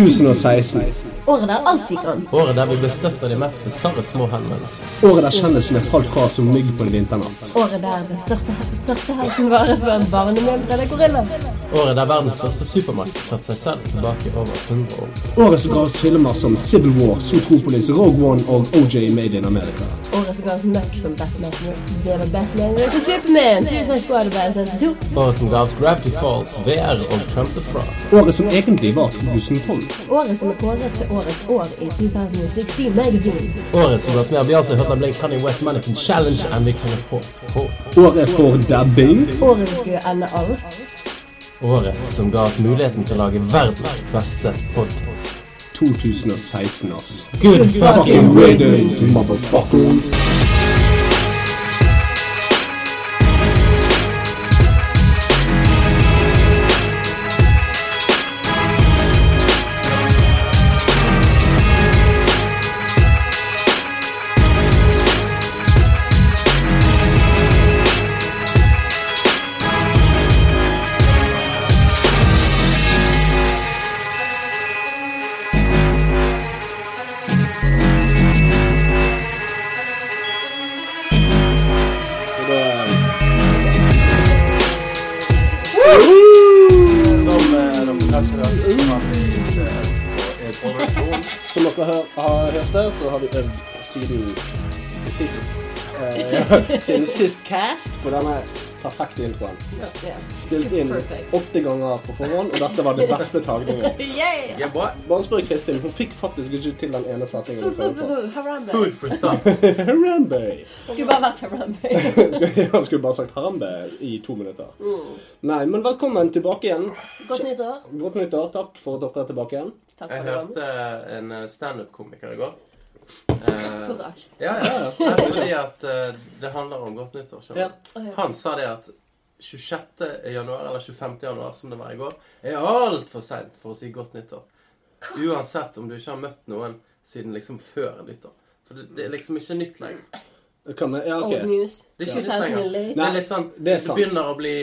2016. Året der alt gikk an. Året der vi ble støtt av de mest bisarre små henvendelser. Året der kjendisene falt fra som mygg på en vinternatt. Året der den største, største helten vares var en barnemødre gorilla. Året der verdens største supermakt satte seg selv tilbake i over 100 år. Året som ga oss filmer som Civil War, Zootropolis, Rogue One og OJ Made in America. Året som ga oss møkk som Batman. som Det var Batman vs. Superman. Suicide Squad og Bad 72. Året som ga oss Gravity Falls, VR og Trump the Frog. Året som egentlig var 2012. Året som er kåret til årets år i 2016 Magazine. Året som ga oss mer Beyoncé, Hot Blink, Kanye West, Mannequin Challenge enn vi kunne håpet. Året for dabbing. Året som skulle ende alt. Året som ga oss muligheten til å lage verdens beste podcast. 2016, ass. Good fucking riddance, motherfucker. siden sist cast på denne perfekte introen. Ja. Spilt inn åtte ganger på forhånd, og dette var det beste tagningen. Yeah! Bare spør Kristin. Hun fikk faktisk ikke til den ene setningen. Food for thought. Harambe! Skulle bare vært Harambe. Han skulle bare sagt harambe i to minutter. Nei, men velkommen tilbake igjen. Godt nytt år. Godt nyttår. Takk for at dere er tilbake igjen. Jeg hørte en standup-komiker i går. Eh, På sak. Ja, ja. Det er fordi at eh, det handler om godt nyttår. ja. Han sa det at 26. januar, eller 25. januar, som det var i går, er altfor seint for å si godt nyttår. Uansett om du ikke har møtt noen siden liksom før nyttår. For det, det er liksom ikke nytt lenger. Kan ja, Old news. Det er ikke nytt 2008. lenger. Det er litt sånn det er Det begynner å bli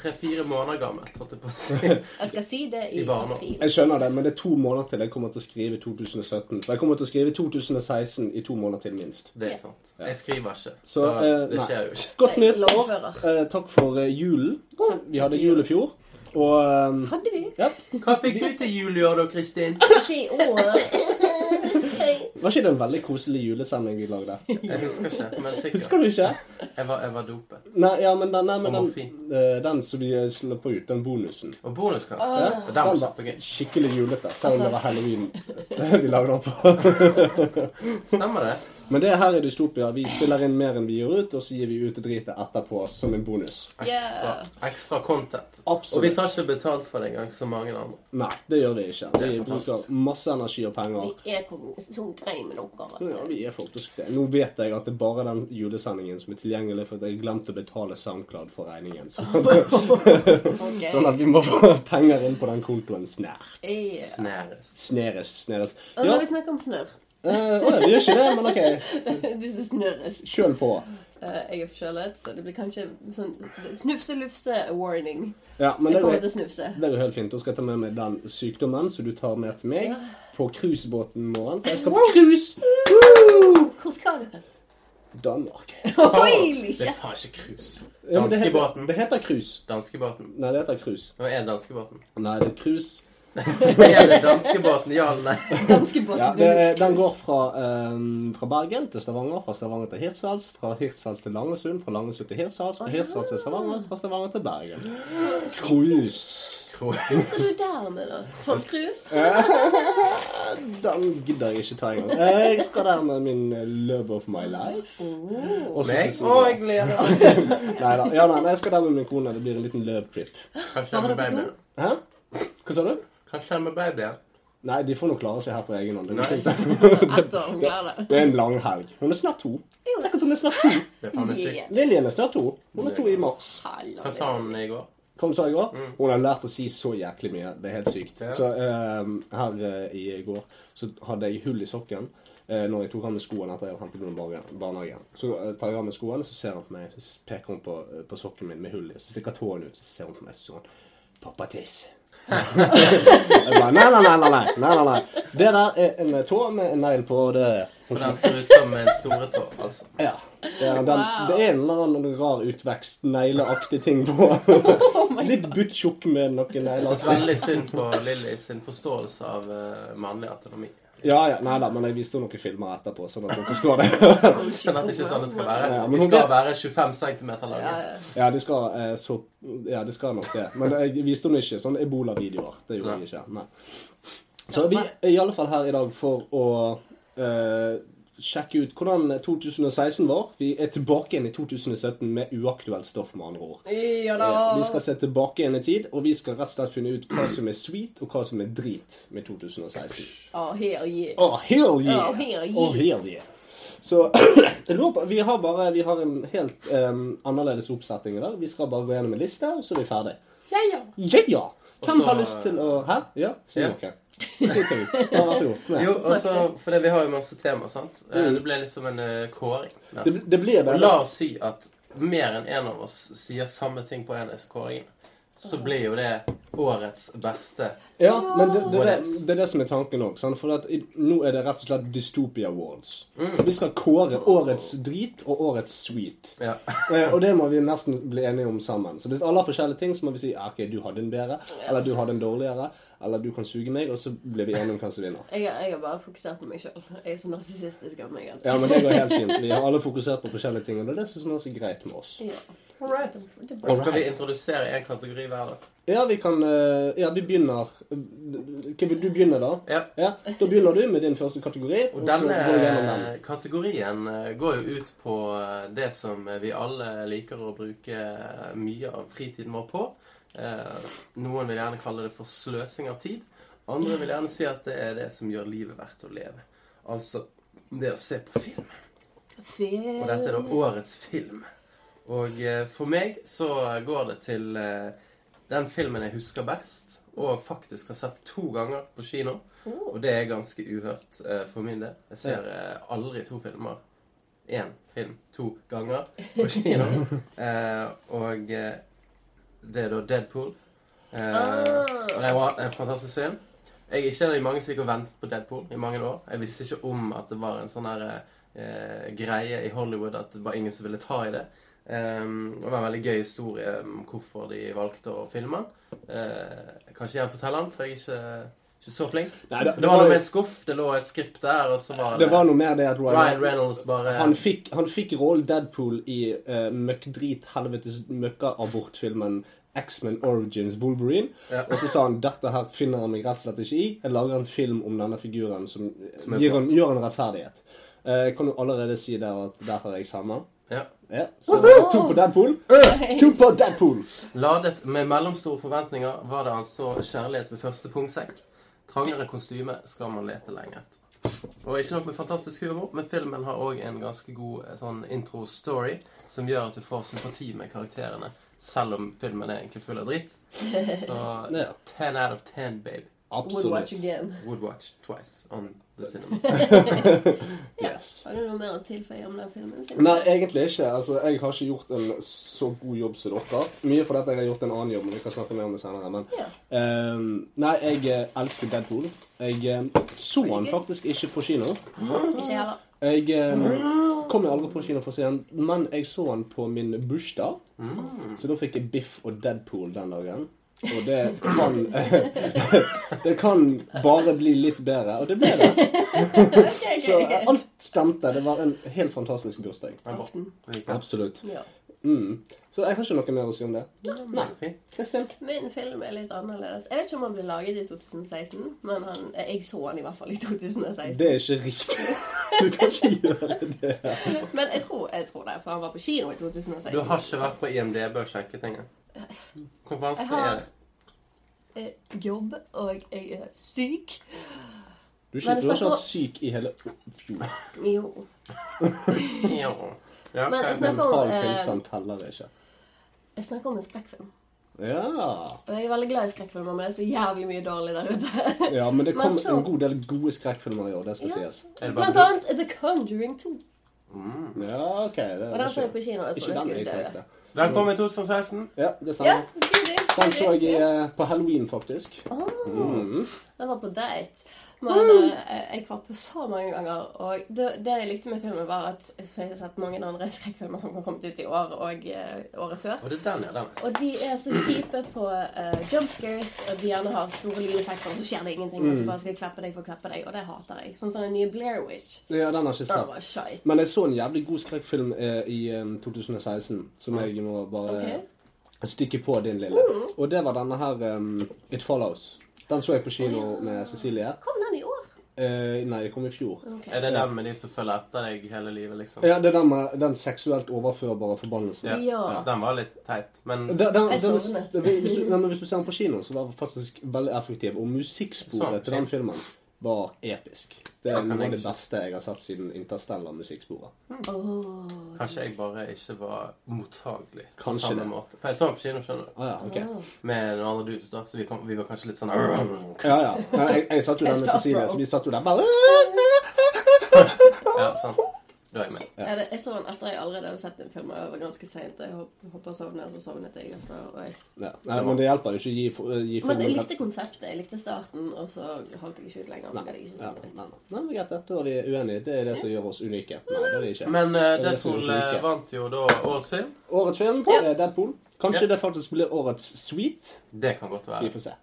tre-fire måneder gammelt, holdt jeg på å si. Jeg skal si det i I barna. april. Jeg skjønner det, men det er to måneder til jeg kommer til å skrive 2017. Så jeg kommer til å skrive 2016 i to måneder til minst. Det er sant. Jeg skriver ikke. Så, Så eh, det nei. skjer jo ikke. Godt nytt år. Eh, takk for eh, julen. Vi hadde jul i fjor. Og um, Hadde vi? ja, Hva fikk du til jul i år da, Kristin? Ikke i år. Var ikke det en veldig koselig julesending vi lagde? Jeg husker ikke, men sikkert. Husker du ikke? Jeg var, jeg var dopet. Nei, ja, men den, nei, men Og den, eh, den som vi slapp ut, den bonusen. Og bonuskasse. ja. Den var Den var kjempegøy. skikkelig julete, selv om Altså- det var halloween vi lagde den på. Stemmer det? Men det her er Dystopia. Vi spiller inn mer enn vi gir ut, og så gir vi ut dritet etterpå som en bonus. Ekstra, Yeah. ekstra content. Absolutt. Og vi tar ikke betalt for det engang, som mange andre. Nei, det gjør vi ikke. Vi bruker masse energi og penger. Vi er så greie med dere. Ja, vi er faktisk det. Nå vet jeg at det er bare den julesendingen som er tilgjengelig, for jeg glemte å betale SoundCloud for regningen. Så, okay. sånn at vi må få penger inn på den kontoen snært. Yeah. Snærest. Snærest, snærest. Ja. Og når vi snakker om snørr eh, å, det gjør ikke det, men ok. Du som snørrest. Kjøl på. Uh, jeg er forkjølet, så det blir kanskje sånn snufse-lufse-warning. Ja, men det Jeg er, kommer jo, til å snufse. det er helt fint. Da skal jeg ta med meg den sykdommen som du tar med til meg på cruisebåten i morgen. For jeg skal på cruise! Hvor skal du? Danmark. Holy Det er faen ikke cruise. Ja, det heter- Danskebåten. Det heter cruise. Danskebåten. Nei, det heter cruise. Hva er danskebåten? Nei, det er cruise. Danskebåten? Ja eller nei? Danskebåten. Ja, det, den går fra, um, fra Bergen til Stavanger, fra Stavanger til Hirtshals, fra Hirtshals til Langesund, fra Langesund til Hirtshals, fra Hirtshals til Stavanger, fra Stavanger til Bergen. Cruise. Tror. Hva skal du der med, da? Tom Cruise? Den gidder jeg ikke ta engang. Jeg skal der med min eh, love of my life. Og så Meg? Å, jeg gleder meg. Nei da. Ja, nei, jeg skal der med min kone. Det blir en liten love trip. Hva sa du? Hva skjer med babyen? Nei, de får nå klare seg her på egen hånd. Det det. Det er en lang helg. Hun er snart to. Tenk at hun er snart to. Lillian er snart to. Hun er to i mars. Hva sa hun i går? Hva hun sa i går? Hun har lært å si så jæklig mye. Det er helt sykt. Så um, her eh, i går så hadde jeg hull i sokken. Eh, når jeg tok av meg skoene etter jeg hadde hentet noen barnehagen. Så eh, tar jeg av meg skoene, så ser hun på meg, så peker hun på, på sokken min med hull i. Så stikker tåen ut, så ser hun på meg sånn Pappatiss. jeg bare, nei, nei, nei, nei, nei, nei, nei, nei. Det der er en tå med en negl på. Det For den ser ut som en store tå, altså. Ja. Det er, den, wow. det er en eller annen rar utvekst, negleaktig ting på. oh Litt buttjukk med noen negler. Jeg syns veldig synd på Lilly sin forståelse av uh, mannlig autonomi. Ja, ja, nei da, men jeg viste henne noen filmer etterpå, sånn at hun forstår det. Jeg skjønner at det ikke er sånn det skal være. Ja, men De skal vet- være 25 cm Ja, lange. ja. Ja, de skal, eh, så, ja, de skal nok det. Men jeg viste henne ikke sånn ebola-videoer. Det gjorde jeg ikke. Nei. Så vi er i alle fall her i dag for å eh, sjekke ut hvordan 2016 var. Vi er tilbake igjen i 2017 med uaktuelt stoff, med andre ord. Ja da. Eh, Vi skal se tilbake igjen i tid, og vi skal rett og slett finne ut hva som er sweet, og hva som er drit med 2016. Oh, yeah. Hell yeah! Å, hell yeah. Å, hell yeah! Så vi har bare vi har en helt um, annerledes oppsetting i dag. Vi skal bare gå gjennom en liste, og så er vi ferdig. Ja, ja. Ja, ja! Hvem Også, har lyst til å Hæ? Ja, si Ja. noe. Ting. Ja, vær så god. Kom. Jo, også, for det, vi har jo masse tema, sant? Eh, Mm. Det ble liksom en uh, kåring. Det, det blir det. Og la oss si at mer enn en av oss sier samme ting på en av disse kåringene. Så blir jo det årets beste. Ja, men det, det, det, det er det som er tanken òg. For at i, nå er det rett og slett Dystopia Awards. Mm. Vi skal kåre årets drit og årets sweet. Ja. Eh, og det må vi nesten bli enige om sammen. Så hvis alle har forskjellige ting, så må vi si ok, du hadde en bedre, eller du hadde en dårligere, eller du kan suge meg, og så blir vi enige om hvem som vinner. Jeg, jeg har bare fokusert på meg sjøl. Jeg er så narsissistisk av meg. Altså. Ja, men det går helt fint. Vi har alle fokusert på forskjellige ting, og det er det som er så greit med oss. Ja. Alright. Bra. skal vi introdusere en kategori hver, da? Ja, vi kan eh, Ja, vi begynner Kevin, du begynner da? Ja. Ja, Da begynner du med din første kategori, Og og så denne går vi gjennom den. kategorien eh, går jo ut på eh, det som vi alle liker å bruke mye av fritiden vår på. Eh, Noen vil gjerne kalle det for sløsing av tid. Andre vil gjerne si at det er det som gjør livet verdt å leve. Altså det å se på film. Og dette er da årets film. Og eh, for meg så går det til eh, den filmen jeg husker best, og faktisk har sett to ganger på kino. Oh. Og det er ganske uhørt eh, for min del. Jeg ser eh, aldri to filmer. Én film to ganger på kino. eh, og eh, det er da Deadpool. Eh, oh. og det var en fantastisk film. Jeg er ikke en av de mange som gikk og ventet på Deadpool i mange år. Jeg visste ikke om at det var en sånn her eh, greie i Hollywood at det var ingen som ville ta i det. Um, det var en veldig gøy historie om hvorfor de valgte å filme den. Eh, jeg kan ikke gjerne fortelle den, for jeg er ikke, ikke så flink. Nei, det, Det var noe med et skuff, det lå et skript der, og så var det, det var noe mer det at Ryan Reynolds bare Han fikk, han fikk rollen Deadpool i uh, møkkdrit helvetes møkkaabortfilmen X-Men Origins Wolverine. Ja. Og så sa han dette her finner han meg rett og slett ikke i. Jeg lager en film om denne figuren som, Som gir han, gjør han rettferdighet. Uh, Jeg kan jo allerede si der at der har jeg samme. ja. Ja, så to på Deadpool. To på Deadpool! Ladet med mellomstore forventninger var det altså kjærlighet ved første pungsekk. Trangere kostyme skal man lete lenge etter. Og ikke nok med fantastisk humor, men filmen har òg en ganske god eh, sånn intro-story som gjør at du får sympati med karakterene, selv om filmen er egentlig full av dritt. Så ten 10 out of ten, babe. Would watch again. Would watch twice on the cinema. Yes. Har du noe mer å tilføye om den filmen? sin? Nei, egentlig ikke. Altså, Jeg har ikke gjort en så god jobb som dere. Mye fordi jeg har gjort en annen jobb, men vi kan snakke mer om det senere. Men Ja. um, Nei, jeg eh, elsker Deadpool. Jeg eh, så han faktisk ikke på kino. Ikke heller. Jeg eh, kom jo aldri på kino for å se den, men jeg så han på min bursdag. Mm. Så da fikk jeg Biff og Deadpool den dagen. Og det kan Det kan bare bli litt bedre. Og det ble det. Så alt stemte. Det var en helt fantastisk bursdag. Absolutt. Mm. Så jeg har ikke noe mer å si om det. Nei. Kristin? Min film er litt annerledes. Jeg vet ikke om han ble laget i 2016, men han, jeg så han i hvert fall i 2016. Det er ikke riktig. Du kan ikke gjøre det. Men jeg tror, jeg tror det, for han var på kino i 2016. Du har ikke vært på IMDb og sjekket engang? Hvor Jeg vanskelig har er det? eh, jobb, og jeg er syk. Du, ikke, Men har ikke vært syk i hele fjor. Jo. jo. Ja, Men jeg snakker om Mental eh, tilstand teller ikke. Jeg snakker om en skrekkfilm. Ja. Og jeg er veldig glad i skrekkfilmer, men det er så jævlig mye dårlig der ute. ja, men det Men kom så- en god del gode skrekkfilmer i år, det skal Ja. sies. Blant annet The Conjuring 2. Mm. Ja, ok. Det Og den så jeg ikke, på kino. Jeg tror jeg jeg skulle dø. Kom i 2016. Ja, det stemmer. Ja, Den så jeg eh, på halloween, faktisk. Oh, Mm. Jeg var på date. Men eh, jeg kvapp så mange ganger. Og det, det jeg likte med filmen, var at jeg har sett mange andre skrekkfilmer som har kommet ut i år og uh, året før. Og det den, ja. Den. Og de er så kjipe på uh, jump scares, og de gjerne har store lydeffekter, og så skjer det ingenting, og så bare skal jeg kveppe deg for å kveppe deg, og det hater jeg. Sånn som den nye Blair Witch. Ja, den har jeg ikke sett. var shite. Men jeg så en jævlig god skrekkfilm uh, i um, 2016, som jeg må bare okay. stikke på din lille. Og det var denne her um, It Follows. Den så jeg på kino med Cecilie. Kom den i år? Eh, nei, det kom i fjor. Okay. Er det den med de som følger etter deg hele livet, liksom? Ja, det er den med den seksuelt overførbare forbannelsen. Ja. Den var litt teit, men Den, den, Jeg den, sovnet. hvis, du, nei, men hvis du ser den på kino, så var den faktisk veldig effektiv. Og Så, musikksporet til den film. filmen var episk. Det er noe av det beste jeg har sett siden Interstellar musikksporet. Oh, kanskje jeg bare ikke var mottagelig på Kanskje samme det. måte. For jeg så den på kino, skjønner du. Ah, ja, ok. oh. Med noen andre dudes, da, så vi, kom, vi var kanskje litt sånn Ja, ja. Jeg, jeg satt jo der med Cecilie, så vi satt jo der bare Ja, sant. Da er jeg med. Ja, det, jeg så den etter jeg allerede hadde sett en film, og det var ganske sent. Jeg hoppa og sovnet, og så sovnet jeg. Og så, og jeg. ja. Nei, Men det hjelper jo ikke å gi, gi Men jeg filmen likte konseptet. Jeg likte starten, og så holdt jeg ikke ut lenger. Så Nei, jeg ikke ja, nei, nei. nei, men greit. Da er de uenige. Det er det som gjør oss unike. Nei, det er det ikke. Men uh, det Deadpool eh, vant jo da årets film. Årets film Ja. er Deadpool. Kanskje Ja. det faktisk blir årets Sweet. Det kan godt være. Vi får se.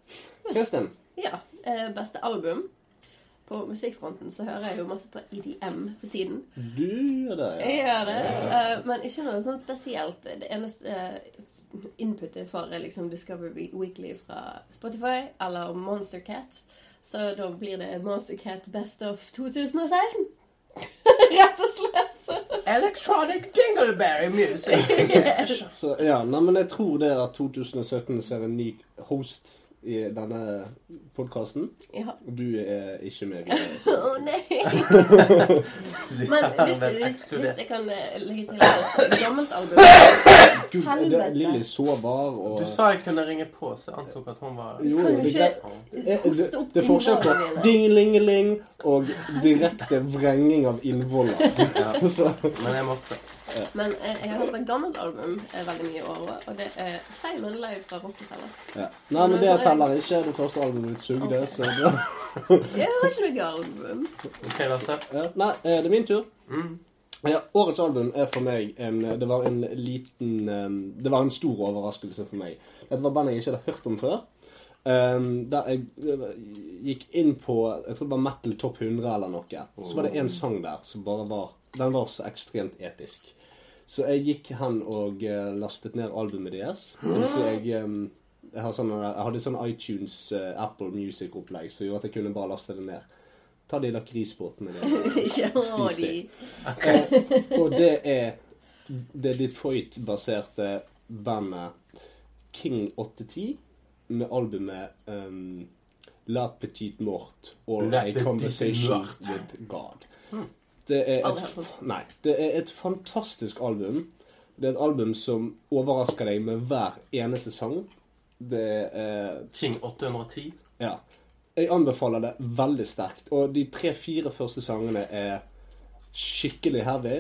Kristin. Ja. Eh, beste album. På musikkfronten så hører jeg jo masse på EDM for tiden. Du gjør det, Jeg gjør det, Uh, men ikke noe sånn spesielt. Det eneste uh, inputet jeg får, er liksom Discover Weekly fra Spotify eller Monster Cat. Så da blir det Monster Cat Best of 2016. Rett og slett. Electronic Dingleberry Music. Så, ja, nei, men jeg tror det at 2017 ser en ny host i denne podkasten. Ja. Du er ikke med. Å nei! Men hvis, hvis, hvis jeg kan eh, legge til et gammelt album du, Helvete. det, Lilly sover og Du sa jeg kunne ringe på, så jeg antok at hun var Jo, Kan du det, ikke hoste opp det er forskjell på ding-ling-ling og direkte vrenging av innvoller. Ja. Men jeg måtte. Men eh, jeg har hørt et gammelt album eh, veldig mye i år også, og det er Simon Live fra Rockefeller. ja. Nei, men det teller ikke. Det første albumet mitt sugde, så da, Jeg har ikke noe album. Ok, Lasse. ja. Nei, eh, det er min tur. Mm. Ja, årets album er for meg en Det var en liten Det var en stor overraskelse for meg. Dette var band jeg ikke hadde hørt om før. Um, der jeg gikk inn på Jeg tror det var Metal Top 100 eller noe. Så var det en sang der som bare var Den var så ekstremt episk. Så jeg gikk hen og eh, lastet ned albumet deres. Det jeg jeg, har sånne, jeg hadde sånn iTunes, eh, Apple Music-opplegg som gjorde at jeg kunne bare laste det ned. Ta de lakrisbåtene dine. Ikke Spis de. Og det er det Detroit-baserte bandet King 810 med albumet um, La Petite Mort or La A Conversation Mort. with God. Det er, et, nei, det er et fantastisk album. Det er et album som overrasker deg med hver eneste sang. Det er King 810. ja. Jeg anbefaler det veldig sterkt. Og de tre-fire første sangene er skikkelig heavy.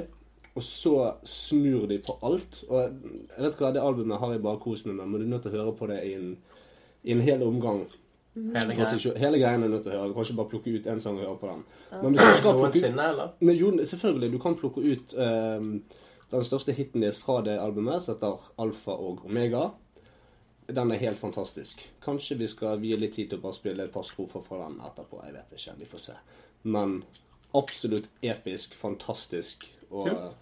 Og så snur de på alt. Og jeg vet hva, det albumet har jeg bare kost meg med, men du er nødt til å høre på det i en, i en hel omgang. Hele greia. Hele greien er nødt til å høre. Du kan ikke bare plukke ut én sang og høre på den. Men hvis du skal plukke ut Noensinne, eller? men jo, selvfølgelig. Du kan plukke ut um, den største hiten deres fra det albumet, som heter Alfa og Omega. Den er helt fantastisk. Kanskje vi skal vie litt tid til å bare spille et par strofer fra den etterpå. Jeg vet ikke. Vi får se. Men absolutt episk, fantastisk. Og Kult.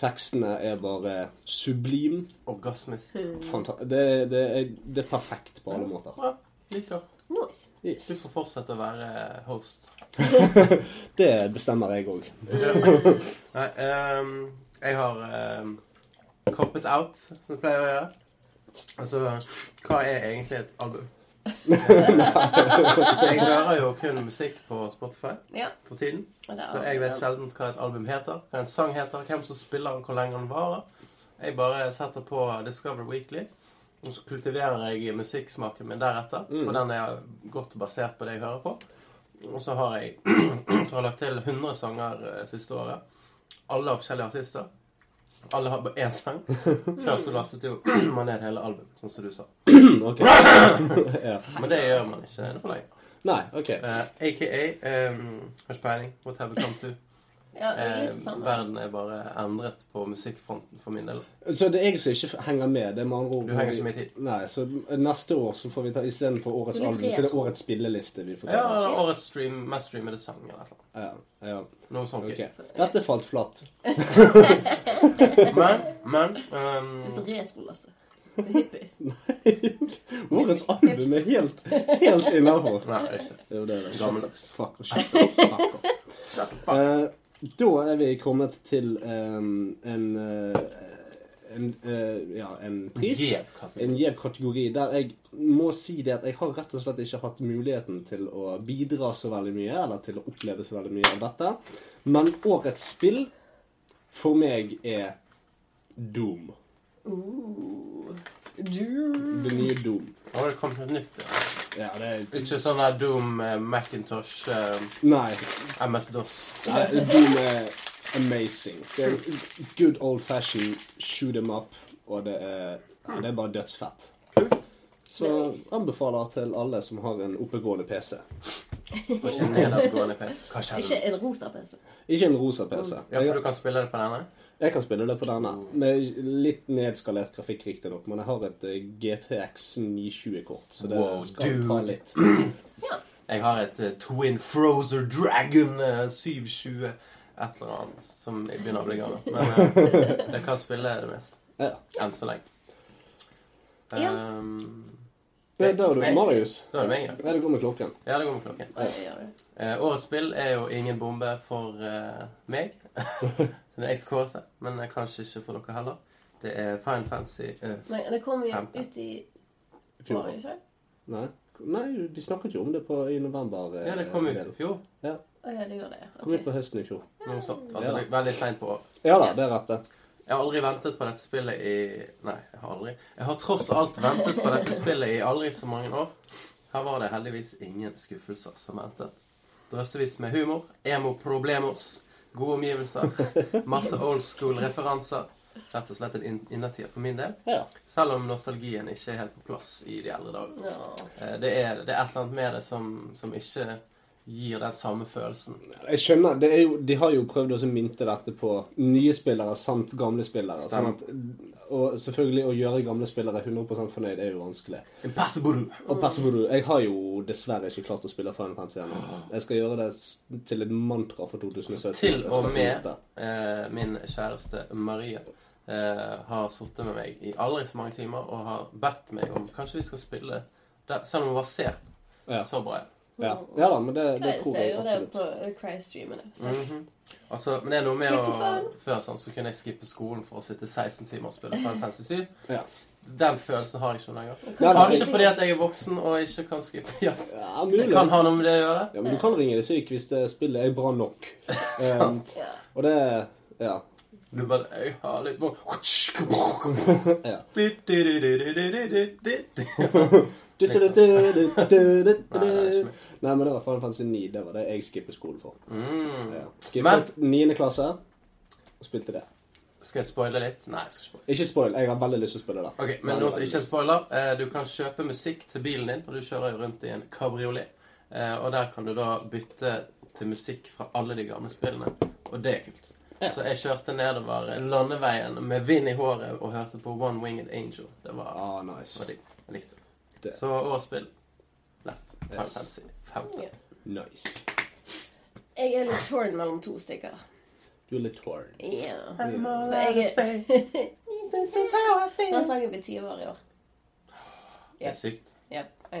tekstene er bare sublim. Orgasmisk. Det, det, er, det er perfekt på alle måter. Liker. Nice. Yes. Du får fortsette å være host. Det bestemmer jeg òg. Nei, um, jeg har um, coppet out, som jeg pleier å gjøre. Altså, hva er egentlig et album? jeg hører jo kun musikk på Spotify Ja. for tiden. er Så jeg vet sjelden hva et album heter, hva en sang heter, hvem som spiller den, hvor lenge den varer. Jeg bare setter på Discover Weekly, og så kultiverer jeg musikksmaken min deretter. For den er godt basert på det jeg hører på. Og så har jeg, har lagt til 100 sanger eh, siste året. Alle av forskjellige artister. Alle har bare én sang. Før så lastet jo man ned hele album, sånn som du sa. Okay. ja. Men det gjør man ikke nå for lenge. Nei, ok. Uh, AKA um, Har ikke peiling. What have we come to? Ja, Eh, sånn. verden er bare endret på musikkfronten for min del. Så det er jeg som ikke henger med. Det er med andre ord Du henger ikke med i tid. Nei, så neste år så får vi ta istedenfor årets album, så det er årets spilleliste vi får Ja, eller årets stream, mest streamede sang eller noe. Ja, ja. Noe sånt. Dette falt flatt. Men, men um, Du er så retro, Lasse. Hippie. Årets album er helt, helt innafor. Nei, ikke. Jo, det er det. Gammeldags. Fuck, shut up, fuck up. Eh, da er vi kommet til um, en eh, en, uh, ja, en pris. En gjev kategori der jeg må si det at jeg har rett og slett ikke hatt muligheten til å bidra så veldig mye, eller til å oppleve så veldig mye av dette. Men årets spill for meg er Doom. Uh, Doom. Det nye Doom. Har det kommet noe nytt. Ja. Ja, det er Ikke sånn der Doom, Macintosh, eh, Nei. MS-DOS. Nei, Doom er amazing. Det er good old fashion shoot them up, og det er, ja, det er bare dødsfett. Så anbefaler til alle som har en oppegående PC. Og ikke nedadgående PC. Ikke en rosa PC. Ikke en rosa PC. Ja, for du kan spille det på denne? Jeg kan spille det på denne, med litt nedskalert grafikk riktignok, men jeg har et eh, GTX 920-kort, så det Wow, skal ta litt. litt. Jeg har et uh, Twin Frozer Dragon uh, 720 et eller annet som jeg begynner å bli gammel. Men uh, jeg kan spille det mest. Ja. Enn så lenge. Ja. Um, Det, da er du Marius. Da er det meg, ja. Ja, det går med klokken. Ja, det går med klokken. Ja, det det. Eh, årets spill er jo ingen bombe for eh, meg. Den er jeg som det, men eh, kanskje ikke for dere heller. Det er Fine Fancy uh, Nei, det kom jo ut i Fjor. Ikke? Nei. Nei, de snakket jo om det på, i november. eh, Ja, det kom ut i fjor. Å ja, det gjør det. Kom ut på høsten i fjor. Noe sånt. Ja. Altså, det er veldig seint på året. Ja da, det er rett, det. Jeg har aldri ventet på dette spillet i Nei, jeg har aldri. Jeg har tross alt ventet på dette spillet i aldri så mange år. Her var det heldigvis ingen skuffelser som ventet. Drøssevis med humor, emo-problemos, gode omgivelser, masse old school-referanser. Rett og slett en inn- innertier for min del. Ja. Selv om nostalgien ikke er helt på plass i de eldre dager. Ja. Eh, Det er, det er et eller annet med det som, som ikke gir den samme følelsen. Jeg skjønner, det er jo, De har jo prøvd å mynte dette på nye spillere samt gamle spillere. Sånn at, og selvfølgelig å gjøre gamle spillere 100 fornøyd er jo vanskelig. Impossible! Passaburu, jeg har jo dessverre ikke klart å spille Final Fantasy ennå. Jeg skal gjøre det til et mantra for 2017. Til og med eh, min kjæreste Maria eh, har sittet med meg i aldri så mange timer og har bedt meg om kanskje vi skal spille det, selv om hun var sen. Ja. Så bra. Ja. ja da, men det, det Jeg tror jeg jo det på Cry-streamene. så- Mhm. altså, men det er noe med å. Før sånn, så kunne jeg skippe skolen for å sitte 16 timer og spille Final Fantasy 7. Ja. Den følelsen har jeg ikke lenger. Kanskje fordi at jeg er voksen og ikke kan skippe. Ja, Ja, det mulig. kan ha noe med det å gjøre. Ja, men du kan ringe deg syk hvis det spillet er bra nok. Um, Sant. Ja. og det Ja. Du bare Jeg har litt vondt. ja. Nei, men det var Final Fantasy 9. Det var det jeg skippet skolen for. Skippet 9. klasse og spilte det. Skal jeg spoile litt? Nei, jeg skal spoile. Ikke spoil. Jeg har veldig lyst til å spille det. Ok, men nå, ikke er spoiler. Du kan kjøpe musikk til bilen din, og du kjører jo rundt i en kabriolet. Og der kan du da bytte til musikk fra alle de gamle spillene. Og det er kult. Ja. Så jeg kjørte nedover landeveien med vind i håret og hørte på One Winged Angel. Det var, Ah, var nice. digg. Jeg likte det. Det. Så årets spill lett. Yes. Fantasy 15. Nice. Jeg er litt torn mellom to stykker. Du er litt torn. Ja. I'm all out of faith. This is how I Den sangen blir 20 år i år. Det er sykt.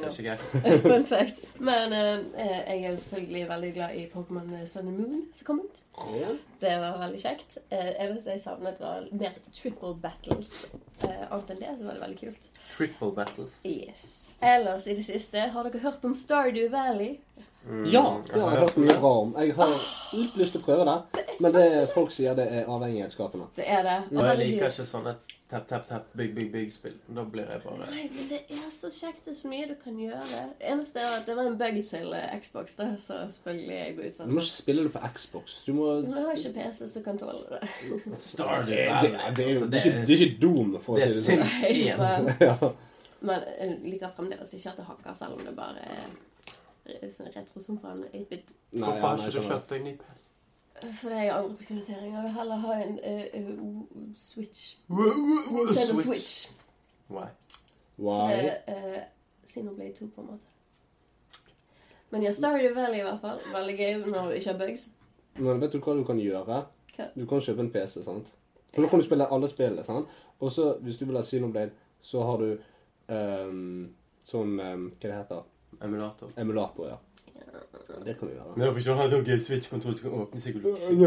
Det er. Fun fact. Men eh, jeg er jo selvfølgelig veldig glad i Pokémon Sun and Moon som kom ut. Ja. Det var veldig kjekt. Eh, eneste jeg savnet, var mer triple battles. Eh, annet enn det så var det veldig kult. Triple battles. Yes. Ellers i det siste, har dere hørt om Stardew Valley? Mm, ja, det har jeg hørt mye bra om. Jeg har litt lyst til å prøve det, men det folk sier det er avhengighetsskapende. Det er det. Og jeg liker ikke sånne tap, tap, tap, big, big, big-spill. Da blir jeg bare Nei, men det er så kjekt. Det er så mye du kan gjøre. Eneste er at det var en bug til eh, Xbox, da, så selvfølgelig jeg ble utsatt Du må ikke spille det på Xbox. Du må Men jeg har ikke PC som kan tåle det. Stardew det, det, det, er jo altså, det, er ikke, er Doom, for å er si det sånn. Sims 1. Men, men jeg liker fremdeles ikke at det hakker, selv om det bare er sånn retro som på en 8-bit. Nei, Hvorfor har ikke du kjøpt deg ny PC? For det er jo andre prioriteringer. Jeg vil heller ha en uh, uh, Switch. Switch. Nintendo Switch. Why? For Why? det uh, Xenoblade 2, på en måte. Men ja, Stardew Valley i hvert fall. Veldig gøy når du ikke har bugs. Men vet du hva du kan gjøre? Hva? Du kan kjøpe en PC, sant? For da kan du spille alle spillene, sant? Og så, hvis du vil ha Xenoblade, så har du um, sånn um, Hva det heter Emulator. Emulator, ja. Det kan vi gjøre. Men hvorfor ikke ha en Switch-kontroll som kan åpne seg og lukke seg?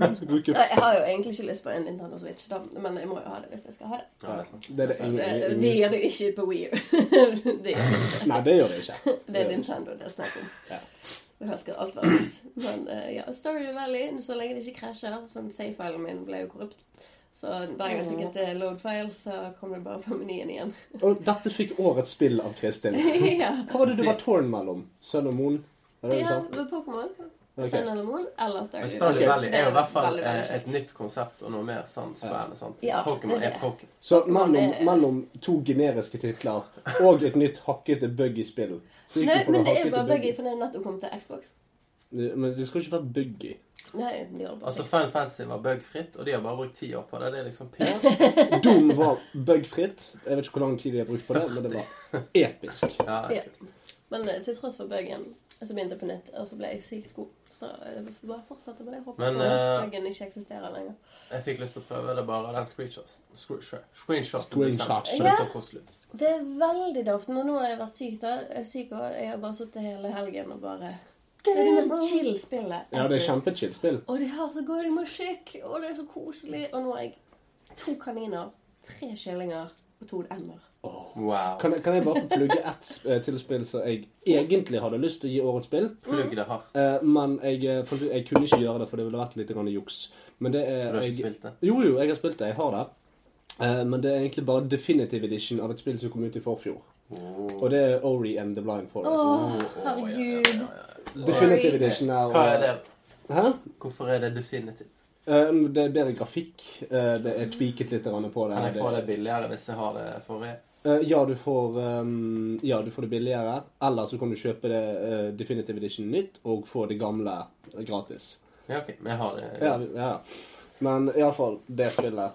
Jeg skal Jeg har jo egentlig ikke lyst på en Nintendo Switch, da, men jeg må jo ha det hvis jeg skal ha det. Ja, det er. Det det Så ingen, det, gjør du ikke på Wii U. det gjør ikke. Nei, det gjør det ikke. Det er Nintendo det er snakk om. Ja. Her skal alt være nytt. Men eh, ja, Story Valley, så lenge det ikke krasjer Sånn safe-filen min ble jo korrupt. Så hver gang jeg trykket til load file, så kom det bare på menyen igjen. Og dette fikk årets spill av Kristin. ja. Hva var det du var tårn mellom? Sønn og Moon? Ja, Pokémon. Sønn eller Moon eller Stardew Ok. Valley er i hvert fall veldig, veldig eh, et nytt konsept og noe mer sant spennende. sant? Ja, Pokémon er er. Pokémon. Så mellom, mellom to generiske titler og et nytt hakkete buggy spill så gikk Nei, men det er bare buggy, for det er nettopp kommet til Xbox. Men det skal ikke være buggy. Nei, de holder på Altså. Final Fantasy var bugfritt, og de har bare brukt ti år på det. Det er liksom pent. Doom var bugfritt. Jeg vet ikke hvor lang tid de har brukt på det, men det var episk. Ja, Ja. Men eh, til tross for bugen, så begynte jeg på nytt, og så ble jeg sykt god. Så jeg bare fortsatte med det. Håper Men, på at bugen ikke eksisterer lenger. Jeg fikk lyst til å prøve det bare den screenshot. Screenshot. Det er veldig daft. Nå nå har jeg vært syk, da. Jeg er syk, og jeg har bare sittet hele helgen og bare Det er det mest chill spillet. Ja, det er kjempechill spill. Og de har så god musikk, og det er så koselig. Og nå har jeg to kaniner, tre kyllinger og to ender. Wow. Kan jeg, kan jeg bare få plugge ett eh, til spill som jeg egentlig hadde lyst til å gi årets spill? Plugg det hardt. Eh, men jeg, eh, jeg kunne ikke gjøre det, for det ville vært litt grann juks. Men det For er du har ikke spilt det? Jo, jo, jeg har spilt det. Jeg har det. Eh, men det er egentlig bare definitive edition av et spill som kom ut i forfjor. Oh. Og det er Ori and the Blind Forest. Oh, herregud. Definitive edition er Hva er det? Hæ? Hvorfor er det definitive? Um, det er bedre grafikk. Uh, det er tweaket litt på det. Kan jeg få det billigere hvis jeg har det forrige? Uh, ja, du får, um, ja, du får det billigere. Eller så kan du kjøpe det uh, Definitive Edition nytt og få det gamle gratis. Ja, ok. Men jeg har det. Ja, ja. Men iallfall, det spillet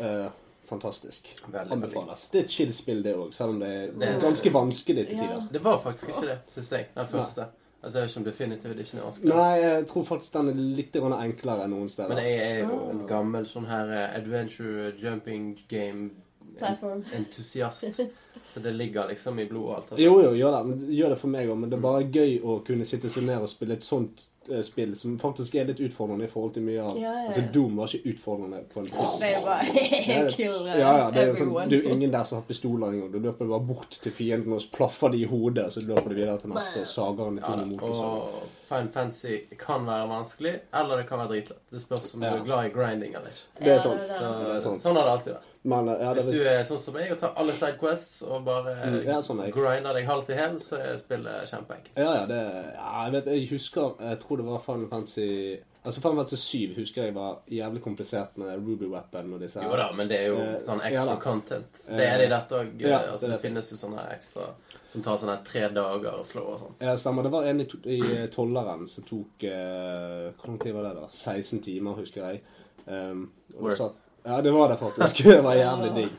eh, Fantastisk. Veldig, veldig. Anbefales. Det er et chill spill, det òg, selv om det er Det ganske vanskelig til Ja. tider. Det var faktisk ikke det, syns jeg. Den første. Altså, Jeg vet ikke om Definitive Edition er vanskelig. Nei, jeg tror faktisk den er litt enklere enn noen steder. Men jeg er jo en gammel sånn her eh, adventure jumping game Platform. entusiast. Så det ligger liksom i blodet og alt. Jo, jo, gjør det. Gjør det for meg òg. Men det er bare gøy å kunne sitte seg ned og spille et sånt spill som faktisk er litt utfordrende i forhold til mye av Ja, ja, ja. Altså, Doom var ikke utfordrende på en plass. Det er jo bare kill uh, Ja, ja, det er jo sånn, jo ingen der som har pistoler engang. Du løper bare bort til fienden og plaffer de i hodet, så løper du videre til neste og sager den i to og Fine Fancy kan være vanskelig, eller det kan være dritlett. Det spørs om Ja. du er glad i grinding eller ikke. Det er sant. det Så, det. er sant. Sånn har det alltid vært. Men ja, det Hvis du er sånn som meg og tar alle sidequests og bare Mm, ja, sånn er grinder deg halvt i hæl, så er spillet kjempeenkelt. Ja, ja, det ja, Jeg vet, jeg husker Jeg tror det var Final Fantasy Altså Final Fantasy 7 husker jeg var jævlig komplisert med Ruby Weapon og disse her. Jo da, men det er jo Eh, sånn ja extra content. Eh, Det er det i dette òg. ja, altså, det det det. finnes jo sånne ekstra som tar sånne tre dager å slå og sånn. Ja, stemmer. Det var en i, to, i eh, tolleren som tok eh, Hvor lang tid var det, da? 16 timer, husker jeg. Um, og Worth. satt, ja, det var det faktisk. Det var jævlig digg.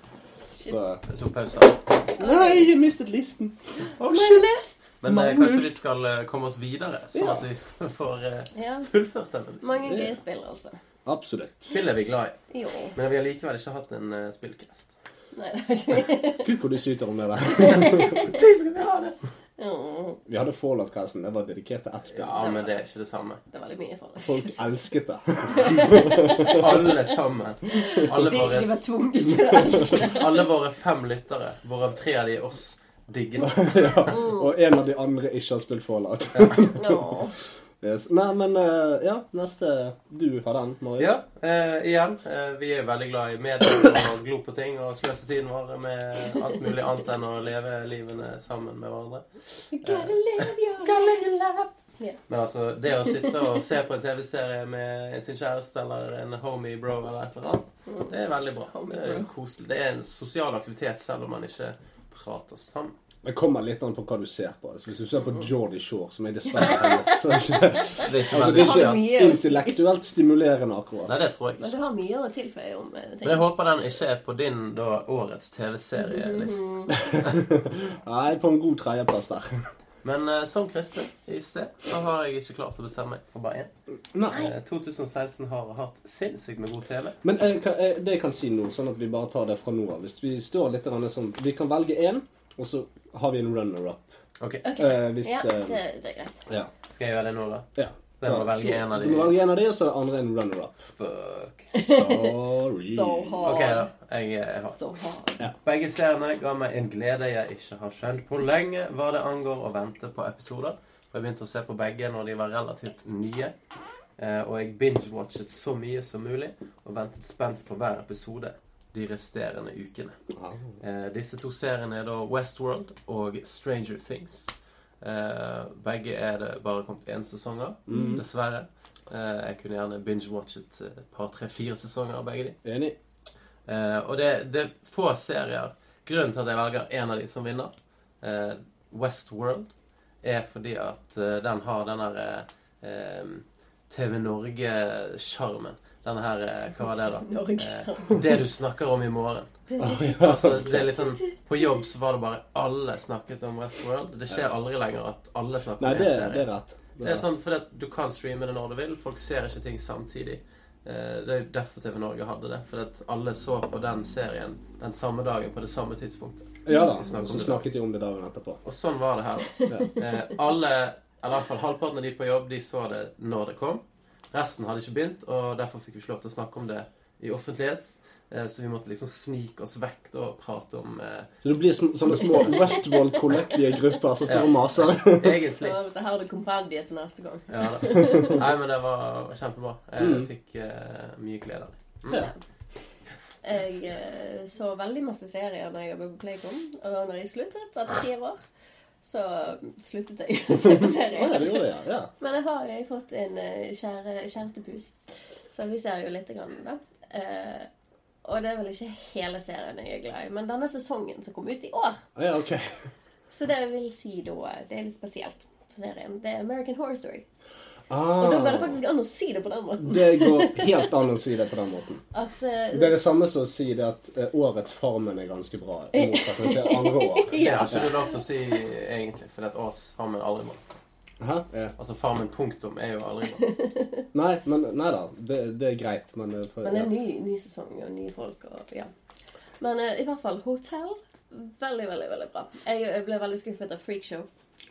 Så Jeg tok pause. Nei, jeg mistet listen! Men shit. Men eh, kanskje vi skal eh, komme oss videre, sånn Ja. at vi får eh, Ja. fullført denne listen. Mange gøye spill, altså. Absolutt. Spill er vi glad i, Jo. men vi har likevel ikke hatt en uh, spillcast. Nei, det er ikke vi. Gud, hvor du syter om det der. Når skal vi ha det? Jo. Vi hadde Fallout-casten. Det var dedikert til ett spill. Ja, men det er ikke det samme. Det var veldig mye det. Folk elsket det. Alle sammen. Alle De, våre, var tvunget til å elske det. alle våre fem lyttere, hvorav tre av de er oss, digger det. ja. Og en av de andre ikke har spilt Fallout. Åh. Yes. Nei, men eh, ja, neste Du har den, Marius. Ja, eh, igjen. Eh, vi er veldig glad i medier og glo på ting og sløse tiden vår med alt mulig annet enn å leve livene sammen med hverandre. Life. Ja. Men altså, det å sitte og se på en TV-serie med sin kjæreste eller en homie bro eller et eller annet, det er veldig bra. Det er koselig. Det er en sosial aktivitet selv om man ikke prater sammen. Det kommer litt an på hva du ser på. Altså, hvis du ser på Geordie Shore, som jeg dessverre har gjort, så er ikke, Det er ikke altså, det er ikke intellektuelt stimulerende, akkurat. Nei, det tror jeg ikke. Men du har mye å tilføye om eh, ting. Men jeg håper den ikke er på din da, årets TV-serielist. Mm -hmm. Nei, på en god tredjeplass der. Men uh, som Kristin i sted, så har jeg ikke klart å bestemme meg for bare én. Nei. Eh, 2016 har hatt sinnssykt med god TV. Men eh, det jeg kan si nå, sånn at vi bare tar det fra nå av Hvis vi står litt sånn Vi kan velge én, og så har vi en runner-up. Ok. Eh, hvis Ja, eh, det, det er greit. ja. Skal jeg gjøre det nå, da? ja. Jeg må velge en av Du må velge en av de, og så er det andre en runner-up. Fuck. Sorry. So hard. Ok, da. Jeg er hard. So hard. Begge seriene ga meg en glede jeg ikke har skjønt på lenge hva det angår å vente på episoder. For jeg begynte å se på begge når de var relativt nye. Eh, og jeg binge-watchet så mye som mulig og ventet spent på hver episode de resterende ukene. Eh, disse to seriene er da Westworld og Stranger Things. Eh, begge er det bare kommet én sesong av, Mm. dessverre. Eh, jeg kunne gjerne binge-watchet et par, tre, fire sesonger av begge de. Enig. Eh, og det, det er få serier Grunnen til at jeg velger en av de som vinner, eh, Westworld, er fordi at eh, den har den derre eh, TV Norge-sjarmen. Denne her eh, Hva var det, da? Norge. Eh, det du snakker om i morgen. Altså, det er liksom På jobb så var det bare alle snakket om Westworld. Det skjer aldri lenger at alle snakker Nei, om det, en det er rett. Det er sånn fordi at du kan streame det når du vil. Folk ser ikke ting samtidig. Eh, Det er jo derfor TV Norge hadde det. Fordi at alle så på den serien den samme dagen på det samme tidspunktet. Ja da. og Så snakket de om det dagen etterpå. Og sånn var det her. Ja. Eh, Alle, eller i hvert fall halvparten av de på jobb, de så det når det kom. Resten hadde ikke begynt, og derfor fikk vi ikke lov til å snakke om det i offentlighet. Eh, Så vi måtte liksom snike oss vekk da og prate om eh, Så det blir sånne små Westworld-kollektive grupper som står og maser. Egentlig. Ja, dette her er det kompendiet til neste gang. Ja da. Nei, men det var kjempebra. Jeg Mm. fikk eh, mye glede av det. Mm. Ja. Jeg eh, så veldig masse serier når jeg jobbet på Playcom, og når jeg sluttet etter fire år, så sluttet jeg å se på serien. det gjorde det, ja. ja. Men jeg har jo fått en eh, kjære, kjærestepus, så vi ser jo litt grann da. Eh, og det er vel ikke hele serien jeg er glad i, men denne sesongen som kom ut i år. Ja, ok. Så det vil si da, det er litt spesielt for serien. Det er American Horror Story. Ah, Og da går det faktisk an å si det på den måten. det går helt an å si det på den måten. At, uh, Det er det samme som å si det at uh, årets Farmen er ganske bra. Mot at det er andre år. Det Ja. har ikke du lov til å si egentlig, for at års Farmen aldri må. Hæ? Ja. Altså Farmen punktum er jo aldri må. Nei, men nei da. Det, det er greit, men eh, for, Men det er ja. ny, ny sesong og nye folk og ja. Men uh, i hvert fall Hotell. Veldig, veldig veldig bra. Jeg, jeg ble veldig skuffet av Freakshow.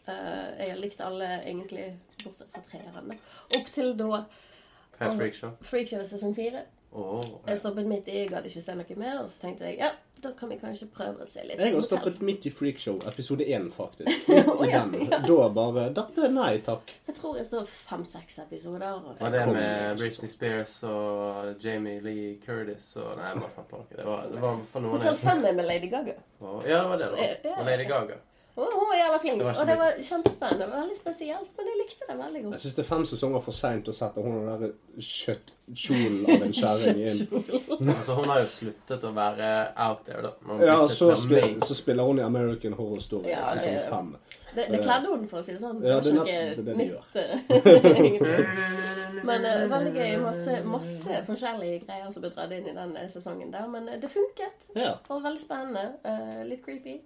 Uh, jeg har likt alle egentlig, bortsett fra treeren. da. Opp til da Hva er freakshow? Freakshow sesong fire. Åh, Jeg stoppet midt i, jeg gadd ikke se noe mer. Og så tenkte jeg ja, da kan vi kanskje prøve å se litt Jeg har stoppet midt i Freakshow, episode én, faktisk. Midt i ja, den. ja. Da bare Dette, nei takk. Jeg tror jeg så fem-seks episoder. Og Var det Kom med Britney Spears og Jamie Lee Curtis og Nei, jeg bare fant på noe. Det var, det var for noen Hotell 5 er med Lady Gaga. Oh, Ja, det var det, da. Og Lady Gaga. Og hun var jævla flink. Det var og det var kjempespennende. Veldig spesielt, men jeg likte det veldig godt. Jeg syns det er fem sesonger for seint å sette hun den der kjøttkjolen av en kjerring inn. Altså, hun har jo sluttet å være out there, da. Ja, så, spil, så spiller hun i American Horror Story Ja, det- sesong fem. Det, det kledde hun, for å si det sånn. Ja, det det er det det nytt. de eh. Men uh, veldig gøy. Masse, masse forskjellige greier som ble dratt inn i den eh, sesongen der. Men uh, det funket. Ja. var veldig spennende. Uh, litt creepy.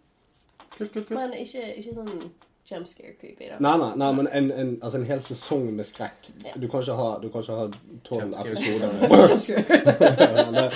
Kult, kult, kult. Men ikke, ikke sånn jumpscare creepy, da. Nei, nei, nei, men en, en, altså en hel sesong med skrekk. Ja. Du kan ikke ha du kan ikke ha tolv episoder.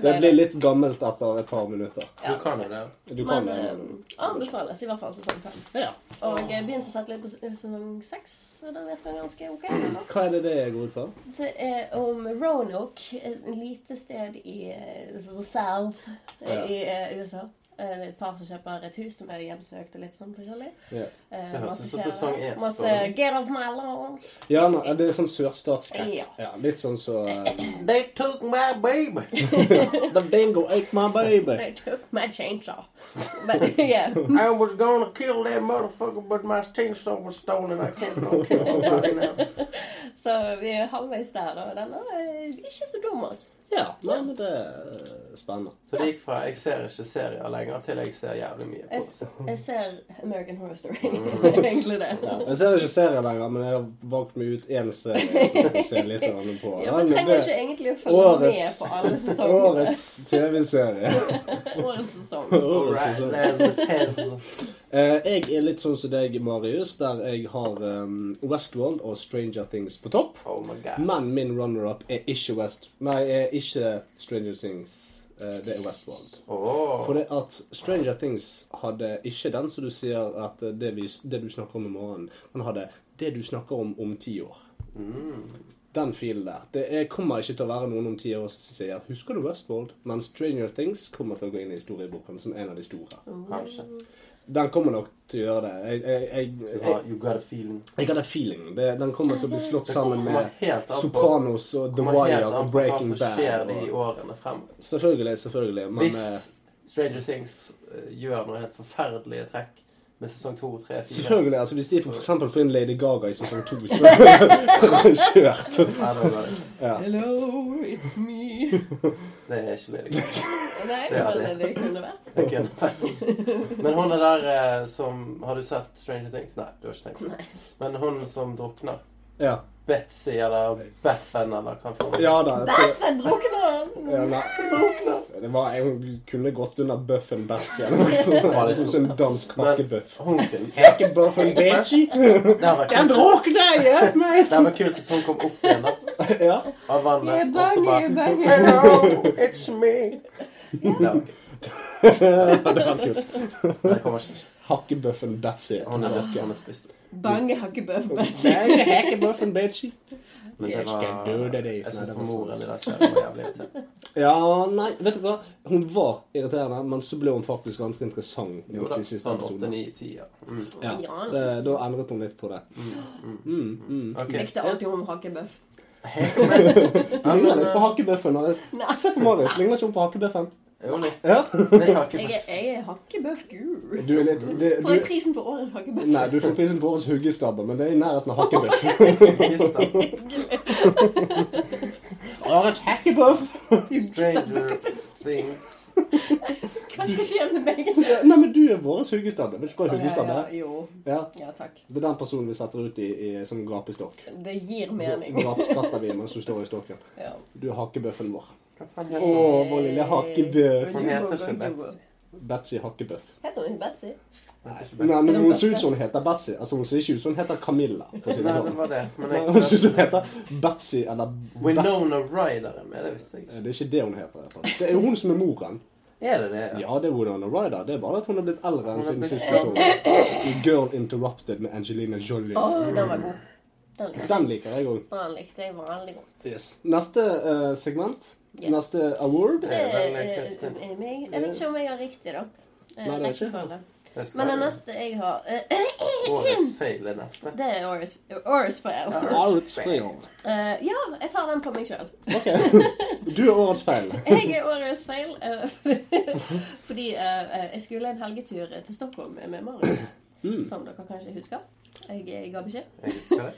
Det, det blir litt gammelt etter et par minutter. Du kan jo det. Du kan Men det. eh, anbefales i hvert fall sesong fem. Ja. Og jeg begynte å sette litt på sesong seks, så den virker ganske ok. eller? Hva er det det går ut på? Det er om Roanoke, et lite sted i eh, the South Ja. i eh, USA. Eh, Det er et par som kjøper et hus som er hjemsøkt og litt sånn forskjellig. Ja, Eh, masse kjære. Masse 'get off my lawns'. ja no, det er sånn sørstatsskrekk. Ja. Ja, litt sånn så eh, They took my baby. The dingo ate my baby. They took my chainsaw. But yeah. I was gonna kill that motherfucker, but my chainsaw was stolen. I can't no kill nobody now. Så vi er halvveis der, da. Den er ikke så dum, altså. Ja, nei, men det er spennende. Så det gikk fra jeg ser ikke serier lenger, til jeg ser jævlig mye på Jeg, det. jeg ser American Horror Story. Mm. Egentlig det. Ja, jeg ser ikke serier lenger, men jeg har valgt meg ut én serie som jeg skal se litt grann på. Ja, Man trenger ikke egentlig å følge med på alle sesongene. Årets TV-serie. Årets sesong. All right, Eh, jeg er litt sånn som deg, Marius, der jeg har um, Westworld og Stranger Things på topp. Oh my god. Men min runner-up er ikke West... Nei, er ikke Stranger Things. Uh, det er Westworld. Oh. For det at Stranger Things hadde ikke den som du sier at det, vi, det du snakker om i morgen, men hadde det du snakker om om ti år. Den filen der. Det er, kommer ikke til å være noen om ti år som sier 'Husker du Westworld?' Men Stranger Things kommer til å gå inn i historieboken som en av de store. Kanskje. Den kommer nok til å gjøre det. Jeg, jeg, jeg, jeg, you got a feeling. jeg det feeling. Det, den kommer til å bli slått sammen med Sopranos og The Kommer helt Wire an og på hva Breaking som skjer Bad. de årene frem. selvfølgelig, selvfølgelig. Men eh, Hvis Stranger Things eh, gjør noe helt forferdelige trekk med sesong 2, 3, 4 Selvfølgelig, altså Hvis de for eksempel får inn Lady Gaga i sesong to, så er det kjørt. Nei, det det. Ja. Hello, it's me. Det er ikke Lady Gaga. Nei, Det er det. det kunne vært. Det kunne vært. Men hun er der eh, som Har du sett Stranger Things? Nei, du har ikke tenkt det. Men hun som drukner. ja. Betsy eller Beffen eller hva faen. Ja da. tror- drukner! Ja, nei. Det var, jeg kunne gått under Buffen Betzy eller noe sånt. Var det Sånn som en dansk hakkebøff. Hun Bessie. Det hadde drukner! Hjelp meg! Det var kult hvis hun kom opp igjen da, Ja. av vannet. Og så bare. Hello, it's me. Det var kult. Det var kult. Det kommer ikke. Hakkebøffen Betsy. Han er død. han er spist. Bange hakkebøff, Betsy. Nei, hakkebøffen Betsy. Men det var Jeg syns det var moren i det serien var jævlig irriterende. Ja, nei, vet du hva? Hun var irriterende, men så ble hun faktisk ganske interessant Jo da. Sånn episodene. 8-9-10, ja. Mm. Ja, Ja. det, da endret hun litt på det. Mm, mm. Ok. Likte alltid hun hakkebøff. Ligner litt på hakkebøffen. Se på Marius, ligner ikke hun på hakkebøffen? Jo, litt. Ja. litt har Jeg er, jeg er hakkebøff gul. Du er litt det, Får jeg prisen for årets hakkebøff? Nei, du får prisen for årets huggestabbe, men det er i nærheten av hakkebøff. Årets hakkebøff! Stranger Things. Hva skal skje med meg? Nei, men du er vårets huggestabbe. Vil du hva huggestabbe Ja, er? ja. Ja. Ja, takk. Det er den personen vi setter ut i, i som gapestokk. Det gir mening. Grapskratter vi mens du står i stokken. Ja. Du er hakkebøffen vår. Hva Å, vår lille hakkebøff. Hun heter ikke Betsy. Betsy Hakkebøff. Heter hun ikke Betsy? Nei, men hun ser ut som hun heter Betsy. Altså, hun ser ikke ut som hun heter Camilla. For å si det Nei, det sånn. var det. Men Nei, hun ser ut som hun heter Betsy eller Bet Winona Ryder er med, det visste jeg ikke. Det er ikke det hun heter. i hvert fall. Det er jo hun som er moren. Er det det? Ja, det er Winona Ryder. Det er bare at hun er blitt eldre enn sin siste person. I Girl Interrupted med Angelina Jolie. Å, den var god. Den likte Den jeg. liker jeg òg. Den likte jeg veldig godt. Yes. Neste eh, segment. Yes. Neste award. Det Det er vel er er meg. Jeg vet ikke om jeg har riktig, da. Eh, Nei, det er ikke. det. Men den neste jeg har eh, Årets feil er neste. Det er Årets Årets feil. Årets feil. Eh, ja, jeg tar den på meg sjøl. Ok. Du er årets feil. Jeg er årets feil. eh, fordi eh, jeg skulle en helgetur til Stockholm med Marius. Mm. Som dere kanskje husker. Jeg ga beskjed. Jeg husker det.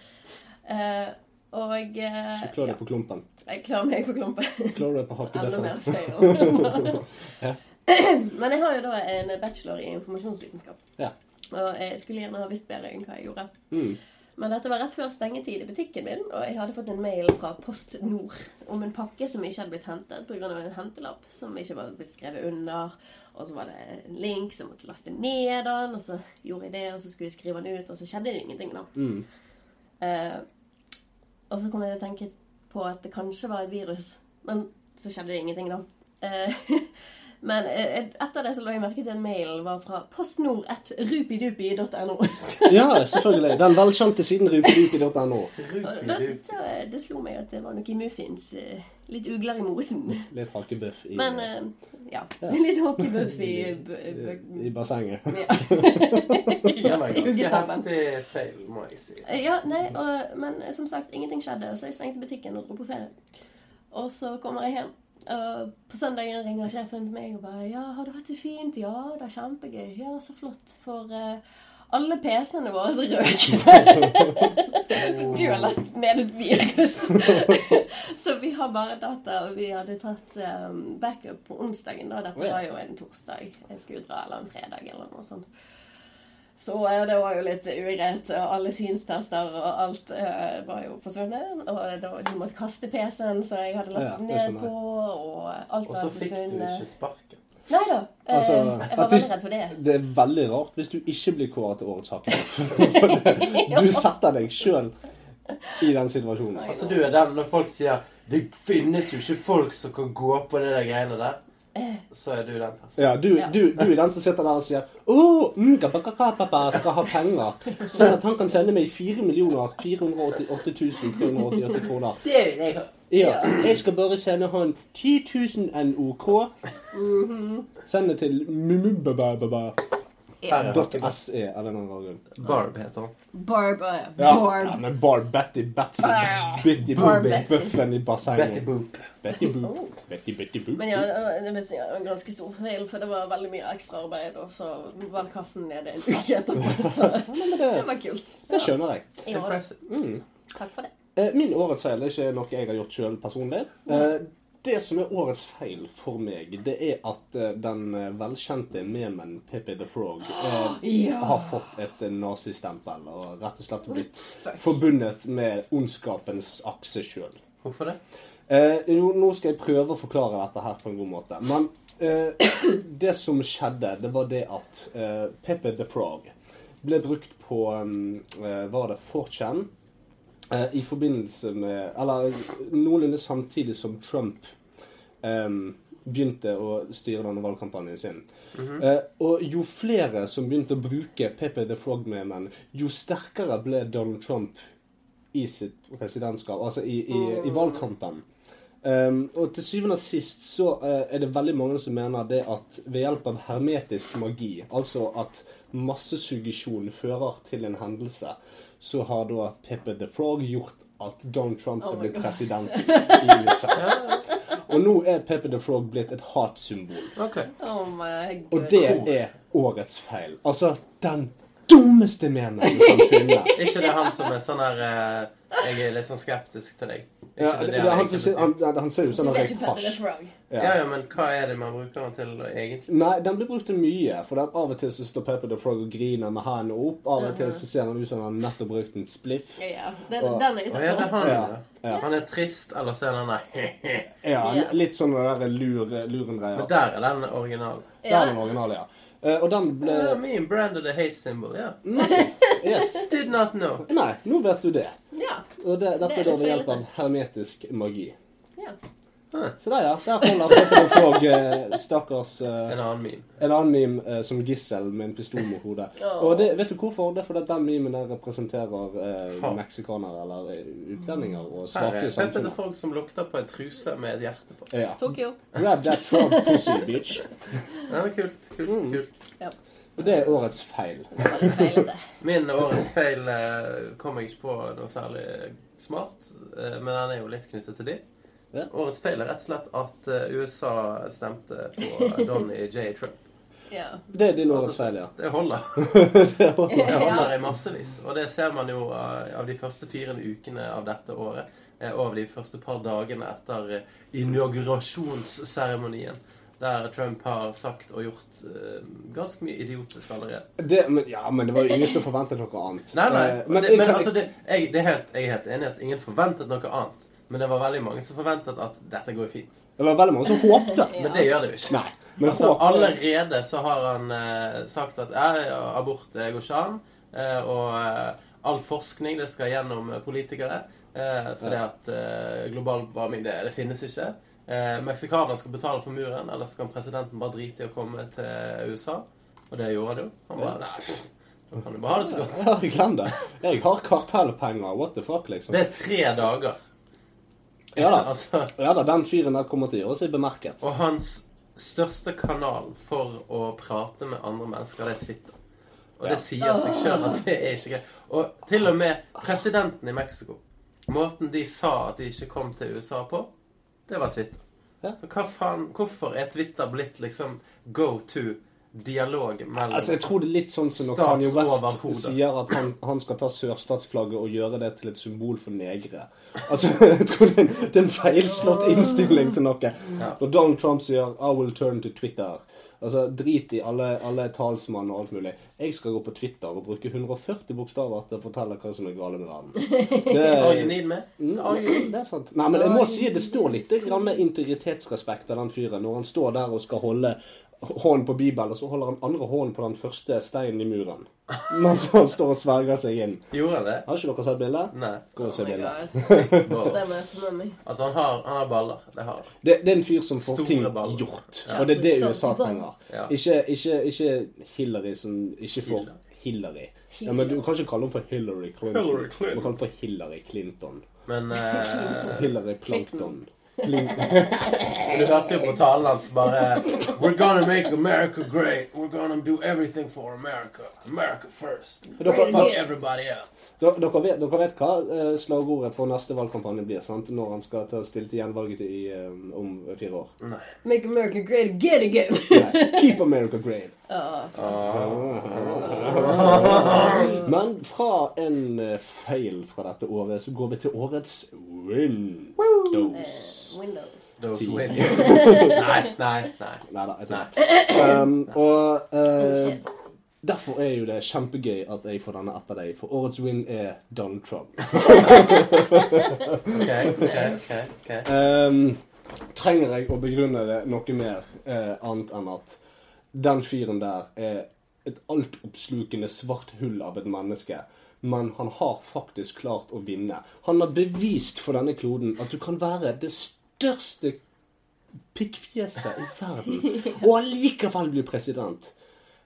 Og eh, Så klør ja, deg på klumpen. jeg klarer meg på klumpen. Klør deg på Enda mer hakkebøffen. feil. Men jeg har jo da en bachelor i informasjonsvitenskap. Ja. Og jeg skulle gjerne ha visst bedre enn hva jeg gjorde. Mm. Men dette var rett før stengetid i butikken min, og jeg hadde fått en mail fra Post Nord om en pakke som ikke hadde blitt hentet pga. en hentelapp som ikke var blitt skrevet under. Og så var det en link som måtte laste ned den, og så gjorde jeg det, og så skulle jeg skrive den ut, og så skjedde det ingenting, da. Mm. Eh, og så kom jeg til å tenke på at det kanskje var et virus, men så skjedde det ingenting, da. Eh, Men eh, etter det så la jeg merke til en mail var fra postnord1rupidupi.no. Ja, selvfølgelig. Den velkjente siden rupidupi.no. Det slo meg at det var noe muffins. eh, Litt ugler i mosen. Litt hakebuff i, Men ja. ja. Litt hakebøff i i, i bassenget. ja. Det var ganske heftig feil, må jeg si. Ja, nei, og, men som sagt, ingenting skjedde, så jeg stengte butikken og dro på ferie. Og så kommer jeg hjem. Og på søndagen ringer sjefen til meg og bare 'Ja, har du hatt det fint?' 'Ja, det er kjempegøy.' 'Ja, så flott.' For uh, alle PC-ene våre så røk. For du har lastet ned et virus. så vi har bare data, og vi hadde tatt um, backup på onsdagen. da. Dette var jo en torsdag. Jeg skulle dra, eller en fredag, eller noe sånt. Så eh, det var jo litt ugreit. og Alle synstester og alt eh, var jo forsvunnet. Og da, de måtte kaste PC-en, som jeg hadde Ja, lastet det ned på, og alt Og så fikk du ikke sparken. Nei da. Eh, Altså, jeg var veldig redd for det. Det er veldig rart hvis du ikke blir kåret til årets hakebuff. du setter deg sjøl i den situasjonen. Altså, du er den når folk sier 'Det finnes jo ikke folk som kan gå på det der greiene der', så er du den personen. Ja, du, du, du er den som sitter der og sier oh, mm, skal ha penger. Sånn at han kan sende meg 4 488 388 kroner. Det er jeg. Ja, jeg skal bare sende han 10 000 NOK. Send det til mumubababa. Er. .se eller annen grunn. Barb heter han. Barb. uh, Ja, Barb. ja, men Barb Betty Betsy Ah, Bitty Betsy. Buffen i Betty. Boop. Betty Boop. Oh. Betty Betty Boop. Men ja, det var- en ganske stor feil, for det var veldig mye ekstraarbeid, og så var kassen nede en uke etterpå. Så det det, var kult. det skjønner jeg. Ja, Mm. takk for det. Eh, Min årets feil er ikke noe jeg har gjort sjøl personlig. Det som er årets feil for meg, det er at eh, den eh, velkjente memen Pippi the Frog eh, Ja. har fått et nazistempel og rett og slett blitt forbundet med ondskapens akse sjøl. Hvorfor det? Eh, nå, nå skal jeg prøve å forklare dette her på en god måte. Men eh, det som skjedde, det var det at eh, Pippi the Frog ble brukt på um, eh, Var det 4chan? Eh, I forbindelse med Eller noenlunde samtidig som Trump um, begynte å styre denne valgkampanjen sin. eh, og jo flere som begynte å bruke PP the Frog-memen, jo sterkere ble Donald Trump i sitt presidentskap, altså i, i, i valgkampen. Um, og til syvende og sist så uh, er det veldig mange som mener det at ved hjelp av hermetisk magi, altså at massesuggesjon fører til en hendelse, så har da Pippi the Frog gjort at Donald Trump Oh er blitt president i USA. Og nå er Pippi the Frog blitt et hatsymbol. Okay. Oh. Og det er årets feil. Altså den dummeste meningen du kan finne. Ikke det han som er sånn her eh, Jeg er litt sånn skeptisk til deg. Ja, det, det det, det han, ser- han, han ser ut som røykt ikke Pepper the hasj. Ja. Ja, ja, men hva er det man bruker han til egentlig? Nei, den blir brukt til mye. For av og til så står Pepper the Frog og griner med hendene opp. Av og til så ser han ut som han har nettopp brukt en spliff. Ja, ja. Den, Og- den er Å ja, han, Ja, ja. Han er trist, eller så er han der Ja, Ja. Litt sånn den der lur, Men der er den originalen. Der er den originale, ja. Uh, og den ble uh, Me and Brandon the hate symbol, ja. Yes. Did not know. Nei, nå vet du det. Ja. Og det, dette Det er da ved hjelp av hermetisk magi. ja. Så der, ja. Der holder Petter Frog eh, stakkars eh, En annen meme. En annen meme eh, som gissel med en pistol mot hodet. Oh. Og det, vet du hvorfor? Det er fordi den memen der representerer eh, meksikanere eller eh, utlendinger og svake er Pepper the samfunn. Frog som lukter på en truse med et hjerte på. Ja. Tokyo. Grab that frog pussy, bitch. Ja, var kult, kult, Mm. kult. Det er årets feil. Min årets feil eh, kom jeg ikke på noe særlig smart, eh, men den er jo litt knyttet til de. Ja. Årets feil er rett og slett at eh, USA stemte på Donny J. Trump. Ja. Det er din årets feil, ja. Det holder. Det holder i massevis. Og det ser man jo av de første fire ukene av dette året. Og av de første par dagene etter inaugurasjonsseremonien. Der Trump har sagt og gjort uh, ganske mye idiotisk allerede. det, men, ja, men det var jo ingen som forventet noe annet. Nei, nei. Uh, Men, det, men altså, det, jeg, det er helt, jeg er helt enig i at ingen forventet noe annet. Men det var veldig mange som forventet at dette går fint. det var veldig mange som håpte. Ja. Men det gjør det jo ikke. Nei. Men altså, håpte... allerede så har han uh, sagt at abort det går ikke an. Eh, og all forskning det skal gjennom politikere. Eh, fordi at eh, global oppvarming det, det finnes ikke. Eh, meksikanerne skal betale for muren, eller så kan presidenten bare drite i å komme til USA. Og det gjorde han jo. Han bare Nei, da kan du bare ha det så godt. Ja, glem det. Jeg har kartellpenger. What the fuck, liksom. Det er tre dager. Ja da. Altså, Ja da, den fyren der kommer til å gjøre seg bemerket. og hans største kanal for å prate med andre mennesker, det er Twitter. Og det Ja. sier seg sjøl at det er ikke greit. Og til og med presidenten i Mexico Måten de sa at de ikke kom til USA på, det var Twitter. Ja. Så hva faen, hvorfor er Twitter blitt liksom go to dialog mellom Altså, jeg tror det er litt sånn som når Kanye West sier at han, han skal ta sørstatsflagget og gjøre det til et symbol for negre. Altså, jeg tror det er en, det er en feilslått innstilling til noe. Ja. Når Donald Trump sier 'I will turn to Twitter' Altså, Drit i alle, alle talsmann og alt mulig. Jeg skal gå på Twitter og bruke 140 bokstaver til å fortelle hva som er gale med verden. Det, me? Mm, det er sant. Nei, men jeg må si det står litt med integritetsrespekt av den fyren når han står der og skal holde hånden på Bibelen, og så holder han andre hånden på den første steinen i muren. Mens han står og sverger seg inn. Gjorde han det? Har ikke dere sett bildet? Nei. Gå og se Oh bildet. Det få med. Altså, han har, han har baller. Det har han. Det, det er en fyr som får Store ting baller. gjort. Ja. Og det er det Ja. USA trenger. Ja. Ikke, ikke, ikke Hillary som ikke får Hillary. Ja, men Du kan ikke kalle henne for Hillary Clinton. Hillary Clinton. Du kan kalle henne for Hillary Clinton. Men uh, Hillary Plankton. Du hørte jo på talen hans bare We're gonna make America great. We're gonna do everything for America. America first. Dere, Fuck everybody else. dere, dere, vet, dere vet hva eh, slagordet for neste valgkampanje blir, sant? Når han skal ta stille til gjenvalget i, um, om fire år. Nei. Make America great again again. Nei, Keep America great. Ja. Men fra en eh, feil fra dette året, så går vi til årets win. Eh, Dose. Windows. Those Ti. nei, nei, nei. Neida, jeg Nei. tror ikke. Um, og uh, derfor er jo det kjempegøy at jeg får denne etter deg, for årets win er Donald Trump. okay, okay, okay, okay. Um, trenger jeg å begrunne det noe mer eh, annet enn at den fyren der er et altoppslukende svart hull av et menneske. Men han har faktisk klart å vinne. Han har bevist for denne kloden at du kan være det største pikkfjeset i verden og allikevel bli president.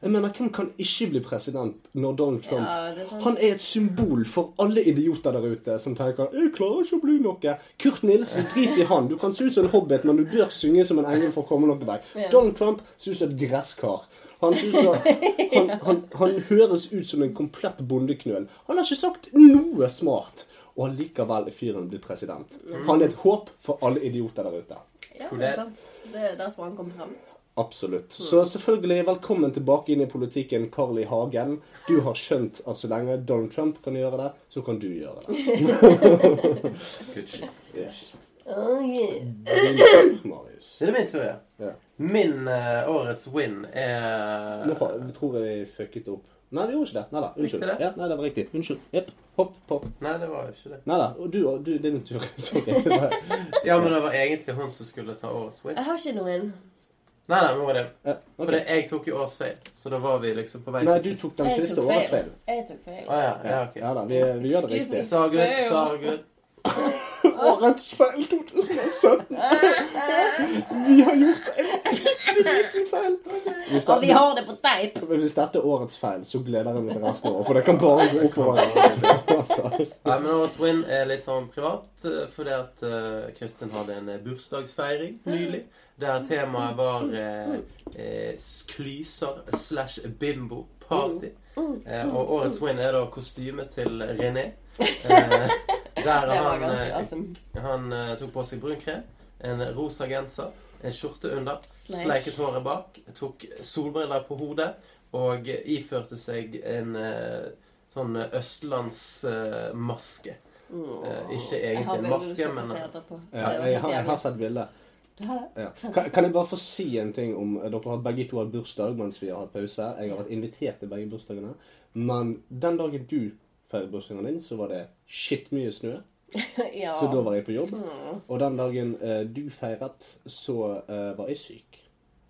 Jeg mener, Hvem kan ikke bli president når Donald Trump Ja, er. Han er et symbol for alle idioter der ute som tenker 'Jeg klarer ikke å bli noe'. Kurt Nilsen, drit i han. Du kan se ut som en hobbit, men du bør synge som en engel for å komme noen vei. Ja. Donald Trump ser ut som et gresskar. Han, han, han, han høres ut som en komplett bondeknøl. Han har ikke sagt noe smart. Og allikevel er fyren blitt president. Han er et håp for alle idioter der ute. Ja, det er sant. Det er derfor han kom frem. Absolutt. Så selvfølgelig, velkommen tilbake inn i politikken, Carl I. Hagen. Du har skjønt at så lenge Donald Trump kan gjøre det, så kan du gjøre det. Good shit. Yes. Oh, yeah. Marius. Det er min tur, ja. Min uh, årets win er Nå jeg tror jeg vi fucket opp. Nei, vi gjorde ikke det. Nei da. Unnskyld. Det? Ja, nei, det var riktig. Unnskyld. Jepp. Hopp, hopp. Nei, det var jo ikke det. Nei da. Og du, du det din tur. Sorry. Ja, men det var egentlig hun som skulle ta årets win. Jeg har ikke noen. Nei, nei, nå var det Ja, For ok. jeg tok jo års feil, så da var vi liksom på vei Nei, du tok den siste årets feil. Jeg tok feil. Å ja, ja, ok. Ja da, vi, vi gjør det riktig. Sorry, sorry. Årets feil 2017. Vi har gjort en bitte liten feil. Hvis Og vi har det på teip. hvis dette er årets feil, så gleder jeg meg til resten av året. For det kan bare gå oppover. Nei, men årets win er litt sånn privat, eh, fordi at uh, Kristin hadde en eh, bursdagsfeiring nylig. Der temaet var eh, eh, klyser slash bimbo-party. Eh, og årets win er da kostyme til René. Der han, eh, awesome. han uh, tok på seg brun krem, en rosa genser, en skjorte under, Sleik. sleiket håret bak, tok solbriller på hodet og iførte seg en uh, sånn østlandsmaske. Eh, ikke egentlig en maske, men. Ja, Det jeg, har, jeg har sett det? Ja. Kan, kan jeg bare få si en ting om Dere har begge to hatt bursdag mens vi har hatt pause. Jeg har vært invitert til begge bursdagene. Men den dagen du bursdagen din, så var det skittmye snø. Ja. Så da var jeg på jobb. Mm. Og den dagen eh, du feiret, så eh, var jeg syk.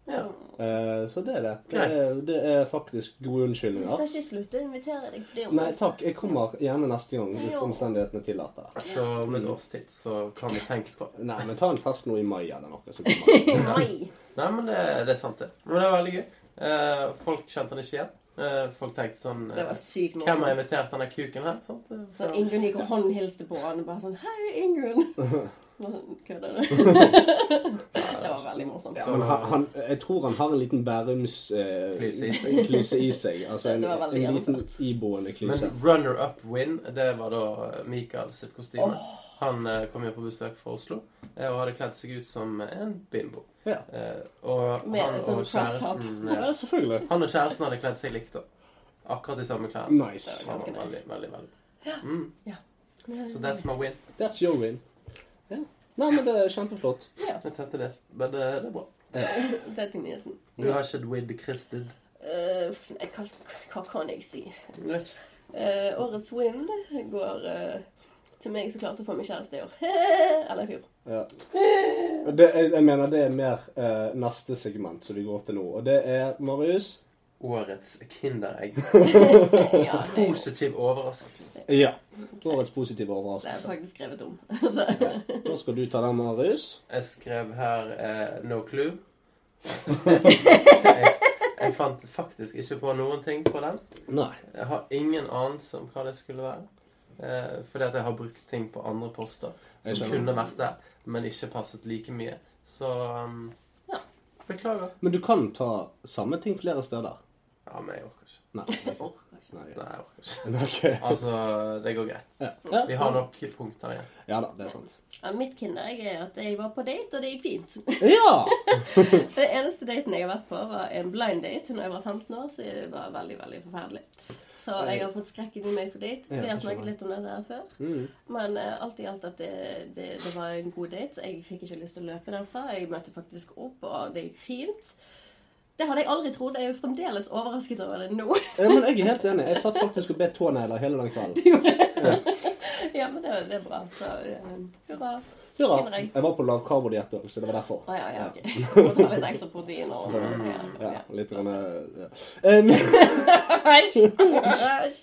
Ja. Eh, så det er det. Det er, det er faktisk gode Jeg unnskyldninger. skal ikke slutte å invitere deg for det. Nei takk, jeg kommer gjerne neste gang hvis omstendighetene tillater det. Så om et års tid så kan vi tenke på Nei, men ta en fest nå i mai eller noe. Så kommer Nei. Nei, men det, det er sant, det. Men det var veldig gøy. Eh, folk kjente han ikke igjen. Eh, folk tenkte sånn Det eh, var sykt Hvem har morsomt. invitert denne kuken her? Sant? Sånn, Ingunn gikk og håndhilste på han og bare sånn Hei, Ingunn. Sånn, Kødder du? Det var veldig morsomt. ja, men han, han, Jeg tror han har en liten Bærums eh, Klyse i i seg. Altså en, en liten iboende klyse. Men runner-up win, det var da Mikael sitt kostyme. Han eh, kom jo på besøk fra Oslo eh, og hadde kledd seg ut som en bimbo. Ja. Eh, og han og kjæresten ja, selvfølgelig. Han og kjæresten hadde kledd seg likt, da. Akkurat de samme klærne. Nice. Det var veldig, nice. veldig, veldig, veldig. Mm. Ja. Så that's my win. That's your win. Ja. Nei, men det er kjempeflott. Ja. Jeg tenkte det, men det, det er bra. Det er til. Du har ikke et win kristed? Uh, hva, hva kan jeg si? Eh, årets win går eh, til meg som klarte å få meg kjæreste i år. Eller i fjor. Ja. Det, jeg, jeg mener det er mer eh, neste segment som vi går til nå. Og det er Marius. Årets Kinderegg. ja, er Positiv overraskelse. Ja. Årets positive det er faktisk skrevet om. Så, Nå skal du ta den, Marius. Jeg skrev her eh, no clue. jeg, jeg fant faktisk ikke på noen ting på den. Nei. Jeg har ingen anelse om hva det skulle være. Eh, fordi at jeg har brukt ting på andre poster som kunne vært der, men ikke passet like mye. Så um, Ja. beklager. Men du kan ta samme ting flere steder. Ja, men jeg orker ikke. Nei. det er Orker ikke. Nei. Nei, jeg orker ikke. Ok. Altså, det går greit. Ja. Vi har nok punkter igjen. Ja da, det er sant. Ja, mitt kinderegg er at jeg var på date, og det gikk fint. Ja! Det eneste daten jeg har vært på, var en blind date når jeg var 15 år, så det var veldig, veldig forferdelig. Så jeg har fått skrekken i meg for date. Vi har snakket litt om dette her før. Mm. Men uh, alt i alt at det, det, det var en god date. Jeg fikk ikke lyst til å løpe derfra. Jeg møtte faktisk opp, og det gikk fint. Det hadde jeg aldri trodd. Jeg er jo fremdeles overrasket over det nå. Ja, men jeg er helt enig. Jeg satt faktisk og bet tånegler hele den kvelden. ja, men det, det er bra. Så eh, hurra. Ja, Kinderegg. jeg var på lavkarbodiett òg, så det var derfor. Oh, ja, ja, ok. Må ta litt ekstra protein og ja, Ja, ja. litt grann, eh, ja. Um, Æsj! Æsj!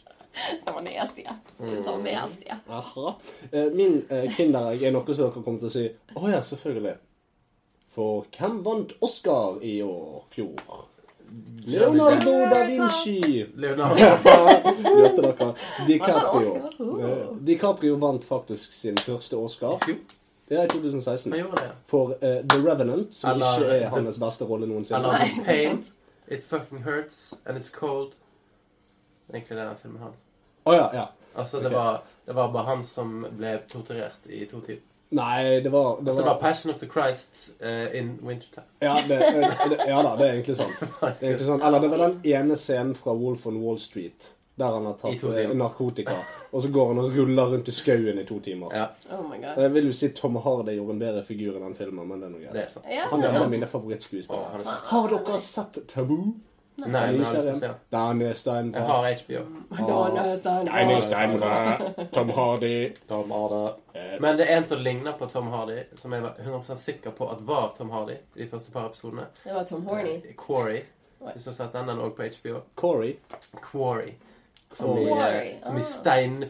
Det var nasty. Det var nasty. ja. Aha. Eh, Min eh, kinderegg er noe som dere kommer til å si Å ja, selvfølgelig. For hvem vant Oscar i år? Fjor? Leonardo da Vinci. Leonardo. Hørte dere? DiCaprio. Eh, DiCaprio vant faktisk sin første Oscar. Det i 2016. han gjorde det. For uh, The Revenant, som Eller, ikke er hans beste rolle noensinne. Eller The Pain. It fucking hurts and it's cold. Egentlig det den filmen hans. Oh, ja, ja. Altså, det, okay. var, det var bare han som ble torturert i to timer. Nei, det var, det Altså, det var var Passion of the Christ uh, in wintertime. ja, det, det, ja da, det er egentlig sant. Det er egentlig sant. Eller det var den ene scenen fra Wolf on Wall Street. Der han har tatt eh, narkotika. Og så går han og ruller rundt i skauen i to timer. Ja, Oh my god. Jeg vil jo si Tom Hardy gjorde en bedre figur i den filmen, men det er noe det greit. Ja, Han er en av mine favorittskuespillere. han er. Har dere sett Tabu? Nei, men jeg har lyst til Daniel er Jeg har HBO. Daniel Steinberg. Daniel. Tom Hardy. Tom Hardy. Eh, Men det er en som ligner på Tom Hardy, som jeg var 100 sikker på at var Tom Hardy i de første par episodene. Det var Tom Horny. Corey. Quarry. Hvis du har sett den, den òg på HBO. Corey. Quarry. Som i, eh, som i steinbrudd. stein...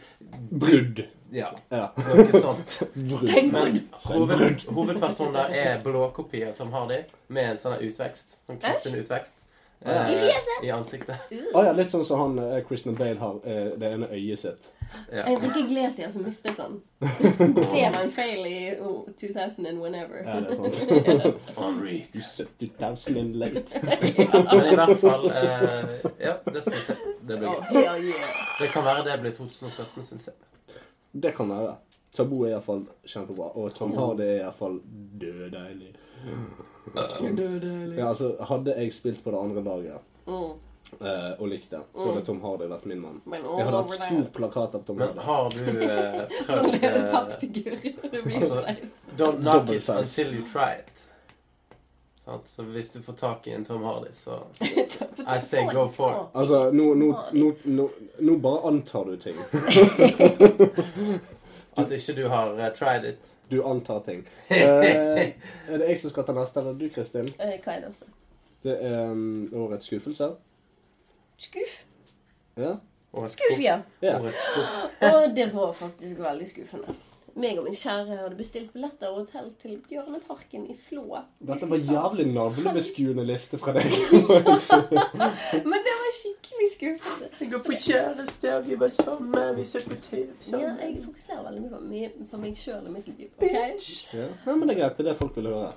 Brudd. Ja, Ja. noe sånt. Brudd. Men hoved, hovedpersonen der er blåkopi av Tom Hardy med en sånn utvekst. Sånn kristen utvekst. Ja. I fjeset? I ansiktet. Å ja, litt sånn som han eh, Christian Bale har eh, det ene øyet sitt. Ja. Enrique Iglesias som mistet den. Det var en feil i oh, 2000 and whenever. Ja, det er sant. Henry. You said 2000 and late. Men i hvert fall eh, Ja, det skal vi se. Det blir Oh, gøy. yeah. Det kan være det blir 2017, syns jeg. Det kan være. Tabu er iallfall kjempebra. Og Tom Hardy er iallfall døddeilig. Ja, altså, hadde jeg spilt på det andre laget Mm. eh, og likt det, så hadde Tom Hardy vært min mann. Jeg hadde hatt stor plakat av Tom Men Hardy. har du eh, prøvd eh. Det blir altså. Don't knock it until you try it. Så hvis du får tak i en Tom Hardy, så I say go for it. Altså, nå, nå, nå, nå, nå bare antar du ting. At ikke du har uh, tried it. Du antar ting. Uh, er det jeg som skal ta neste, eller du, Kristin? Uh, Hva er det også? Det er um, årets skuffelse. Skuff. Ja. Årets Skuff, ja. Ja. Årets skuff. Og det var faktisk veldig skuffende. Meg og min kjære hadde bestilt billetter og hotell til Bjørneparken i Flå. Dette var jævlig navlebeskuende liste fra deg. Men det var skikkelig skuffende. Jeg går på kjæreste, vi var sammen, vi ser på TV Ja, jeg fokuserer veldig mye på, mye på meg sjøl og mitt liv. ok? ja. Nei, men det er greit. Det er det folk vil høre.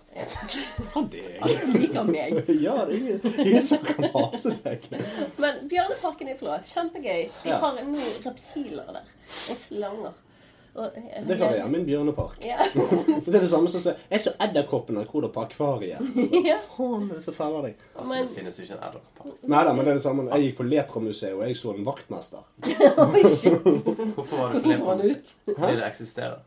Ha det. Alle liker meg. Ja, det er ingen, ingen som kan hate deg. Men Bjørneparken i Flå, kjempegøy. De har nå reptiler der. Og slanger. Og, Det kan jeg hjemme i en bjørnepark. Ja. Det er det samme som å si Jeg så edderkoppen og koder på akvariet. ja. Faen, det er så fæl av deg. Altså, Men- det finnes jo ikke en edderkopp. Nei da, men det er det samme. Jeg gikk på Lepramuseet, og jeg så en vaktmester. Oi, shit. Hvorfor var det Hvordan så han ut? Fordi det eksisterer.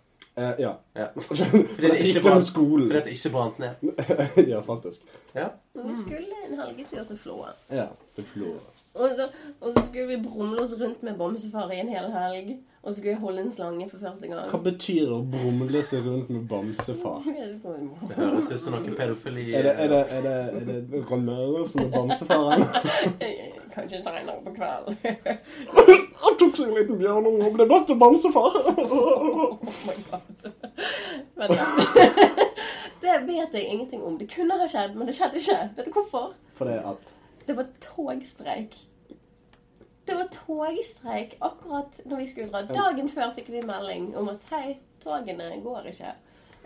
Eh, ja. Ja. Fordi det ikke brant, skolen. fordi det ikke brant ned. ja, faktisk. Ja. Men Vi skulle en helgetur til Flå. Ja, til Flå. Og så, og så skulle vi brumle oss rundt med bamsefar i en hel helg. Og så skulle jeg holde en slange for første gang. Hva betyr det å brumle seg rundt med bamsefar? Det høres ut som noe pedofili. Er det, er det, er det, er det Rønmøre som er bamsefaren? Kanskje seinere på kvelden. Han tok seg en liten bjørnunge og ble bøtt til bamsefar. Oh. Men. Det vet jeg ingenting om. Det kunne ha skjedd, men det skjedde ikke. Vet du hvorfor? For det at Det var togstreik. Det var togstreik akkurat når vi skulle dra. Dagen før fikk vi melding om at hei, togene går ikke.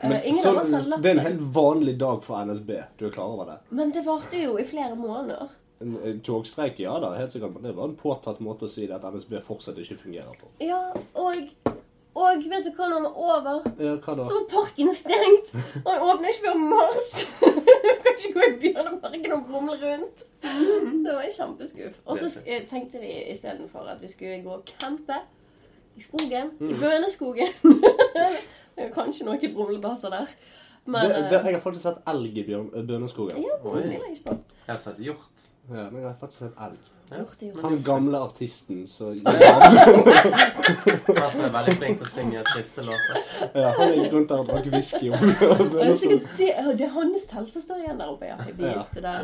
Eh, men, så, Det er en helt vanlig dag for NSB. Du er klar over det? Men det varte jo i flere måneder. En, en togstreik, ja da, helt sikkert. Men det var en påtatt måte å si det at NSB fortsatt ikke fungerer på. Ja, og, og vet du hva når den var over? Ja, hva da? Så var parken stengt. Og den åpner ikke før mars. Du kan ikke gå i Bjørneparken og brumle rundt. Det var en kjempeskuff. Og så eh, tenkte vi istedenfor at vi skulle gå og campe i skogen. Mm. I Bøneskogen. Det er jo kanskje noen brumlebasser der. Men Det, det, eh, jeg har faktisk sett elg i bjørn, Bøneskogen. Ja, det tviler jeg ikke på. Jeg har sett hjort. Ja, men jeg har faktisk sett elg. Han gamle artisten så Han som er veldig flink til å synge triste låter. ja, Han gikk rundt der og drakk whisky. Det er det, er hans som står igjen der oppe, ja. Jeg viste det.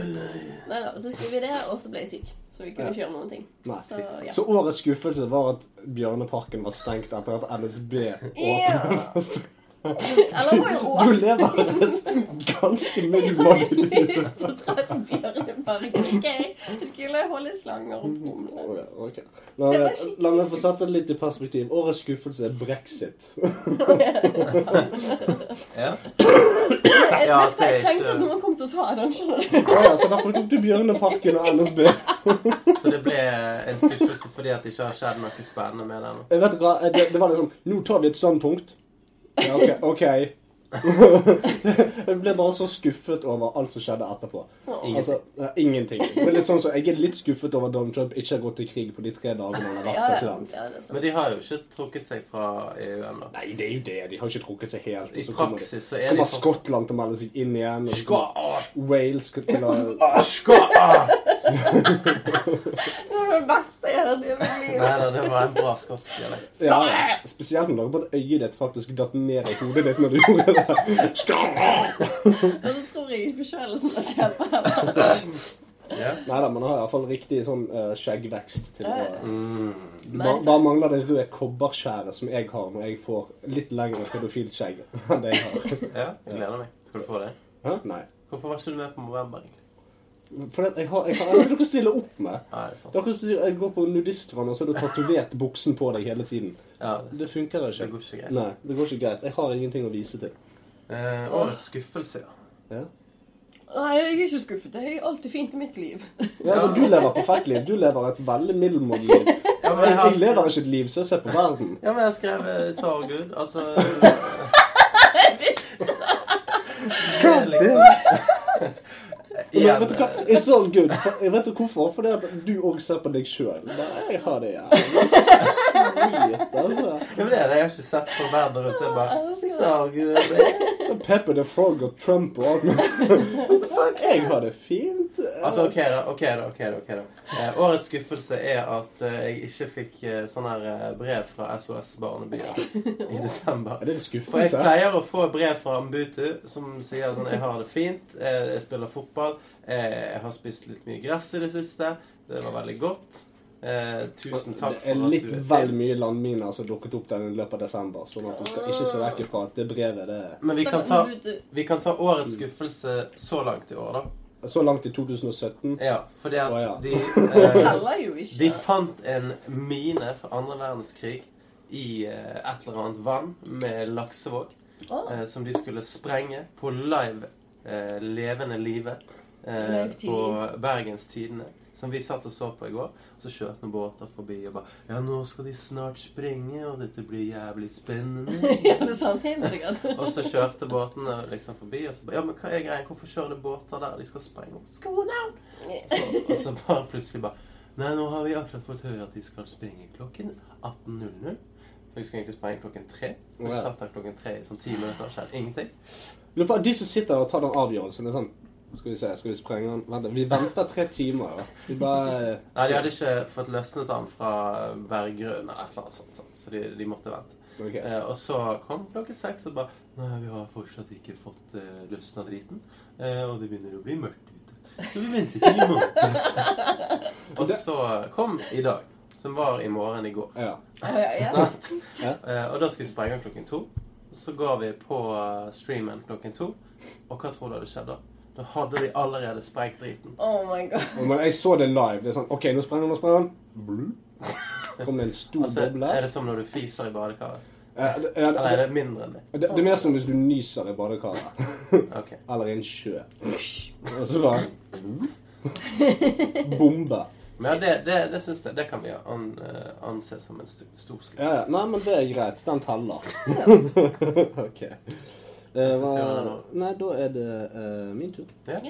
Nei da, så skulle vi det, og så ble jeg syk. Så vi kunne ikke gjøre noen ting. Så ja. Så årets skuffelse var at Bjørneparken var stengt etter at NSB åpnet. Jo Du lever et ganske middelmådig liv. lyst til å dra til Bjørneparken. ok? Jeg skulle holde slanger og brumle. Okay, ja. La, meg- la meg få sette det litt i perspektiv. Årets skuffelse er brexit. Ja. Jeg, Ja, det er jeg tenkte at noen kom til å ta den, skjønner du. Ja, så derfor kom du Bjørneparken og NSB. Så det ble en skuffelse fordi at det ikke har skjedd noe spennende med den. Jeg vet du hva, det, det var liksom Nå tar vi et standpunkt. Ja, ok. jeg ble bare så skuffet over alt som skjedde etterpå. Altså, ja, ingenting. Det er litt sånn så, Jeg er litt skuffet over at Donald Trump ikke har gått til krig på de tre dagene han har vært president. ja, ja. Men de har jo ikke trukket seg fra EU ennå. Nei, det er jo det. De har ikke trukket seg helt. I kommer de- praksis så er de kommer Skottland til å melde seg inn igjen. og kommer Wales til å Skal- Det var det beste jeg hørte i mitt. Nei det var en bra skotsk dialekt. ja, ja. Spesielt når du lager på at øyet ditt faktisk datt ned i hodet ditt når du gjorde det. Og så tror jeg ikke forkjølelsen er så på heller. Yeah. Nei da, man har iallfall riktig sånn uh, skjeggvekst til å. Mm. ba, Bare mangler det røde kobberskjæret som jeg har når jeg får litt lengre pedofilt skjegg enn det jeg har. ja, jeg gleder meg. Skal du få det? Hæ? Nei. Hvorfor var ikke du med på Movember? For jeg har, jeg har, jeg har dere stiller opp med. Nei, det er sant. Dere sier jeg går på nudistvann, og så har du tatovert buksen på deg hele tiden. Ja, det, Det funker det ikke. går ikke greit. Nei, det går ikke greit. Jeg har ingenting å vise til. Eh, årets skuffelse, ja. Ja. Nei, jeg er ikke skuffet. Det er alltid fint i mitt liv. Ja, altså, du lever perfekt liv. Du lever et veldig middelmådig liv. Ja, men Jeg, jeg har jeg lever ikke et liv som jeg ser på verden. ja, men jeg har skrevet svar Gud. Altså Det er liksom Igjen, vet du hva? It's all good. For, jeg vet du hvorfor? Fordi at du òg ser på deg sjøl. Jeg har det jævlig sweet, altså. Ja, men det er det. Jeg har ikke sett på verden rundt. Jeg bare all good. Pepper the Frog og Trump og alt mulig. Jeg har det fint. Altså, OK, da. ok da, ok da, ok da. Eh, årets skuffelse er at eh, jeg ikke fikk eh, sånn her eh, brev fra SOS Barnebyer i desember. Er det en For jeg pleier å få brev fra Mbutu som sier sånn Jeg har det fint, eh, jeg spiller fotball, jeg har spist litt mye gress i det siste. Det var veldig godt. Eh, tusen takk for at litt du er vel til. mye landminer som dukket opp der i løpet av desember. Sånn at du skal ikke se vekk ifra at det brevet det er Men vi kan, ta, vi kan ta årets skuffelse så langt i år, da. så langt i 2017. Ja, fordi at oh, ja. de eh. De fant en mine fra andre verdenskrig i eh, et eller annet vann med laksevåg. Eh, som de skulle sprenge på live eh, levende livet eh, på Bergens Tidende. Som vi satt og så på i går. Og så kjørte noen båter forbi og bare Ja, nå skal de snart sprenge, og dette blir jævlig spennende. ja, det sant. Helt sikkert. og så kjørte båtene liksom forbi, og så bare Ja, men hva er greia? Hvorfor kjører det båter der? De skal sprenge. On? Så, og så bare plutselig bare Nei, nå har vi akkurat fått høre at de skal sprenge klokken 18.00. Vi skal egentlig sprenge klokken tre. Vi satt der klokken tre i sånn ti minutter og skjedde ingenting. Men bare De som sitter der og tar den avgjørelsen, det er sånn Skal vi se, skal vi sprenge den? Vent, vi venter tre timer. Ja. Vi bare Nei, de hadde ikke fått løsnet den fra berggrunn eller et eller annet sånt, sånt. så de, de måtte vente. Okay. Eh, og så kom klokken seks og bare Nei, vi har fortsatt ikke fått eh, løsna driten. Eh, og det begynner å bli mørkt ute. Så vi venter til i morgen. og så kom i dag, som var i morgen i går. Ja. Ja, ja. Ja. Eh, og da skulle vi sprenge klokken to. Så går vi på eh, streamen klokken to. Og hva tror du hadde skjedd da? Da hadde de allerede sprengt driten. Oh my god. Men jeg så det live. Det er sånn OK, nå sprenger han, nå sprenger han. Kom det en stor Altså, boble. er det som når du fiser i badekaret? Eh, det, Eller er det, mindre enn det? det, det er mer som hvis du nyser i badekaret. okay. Eller i en sjø. Og så bare Bombe. Men ja, det, det, det syns jeg Det kan vi an, eh, anse som en st- stor. Ja, ja. Nei, men det er greit. Den teller. OK. Eh, nå. nei, da er det eh, min tur. Ja.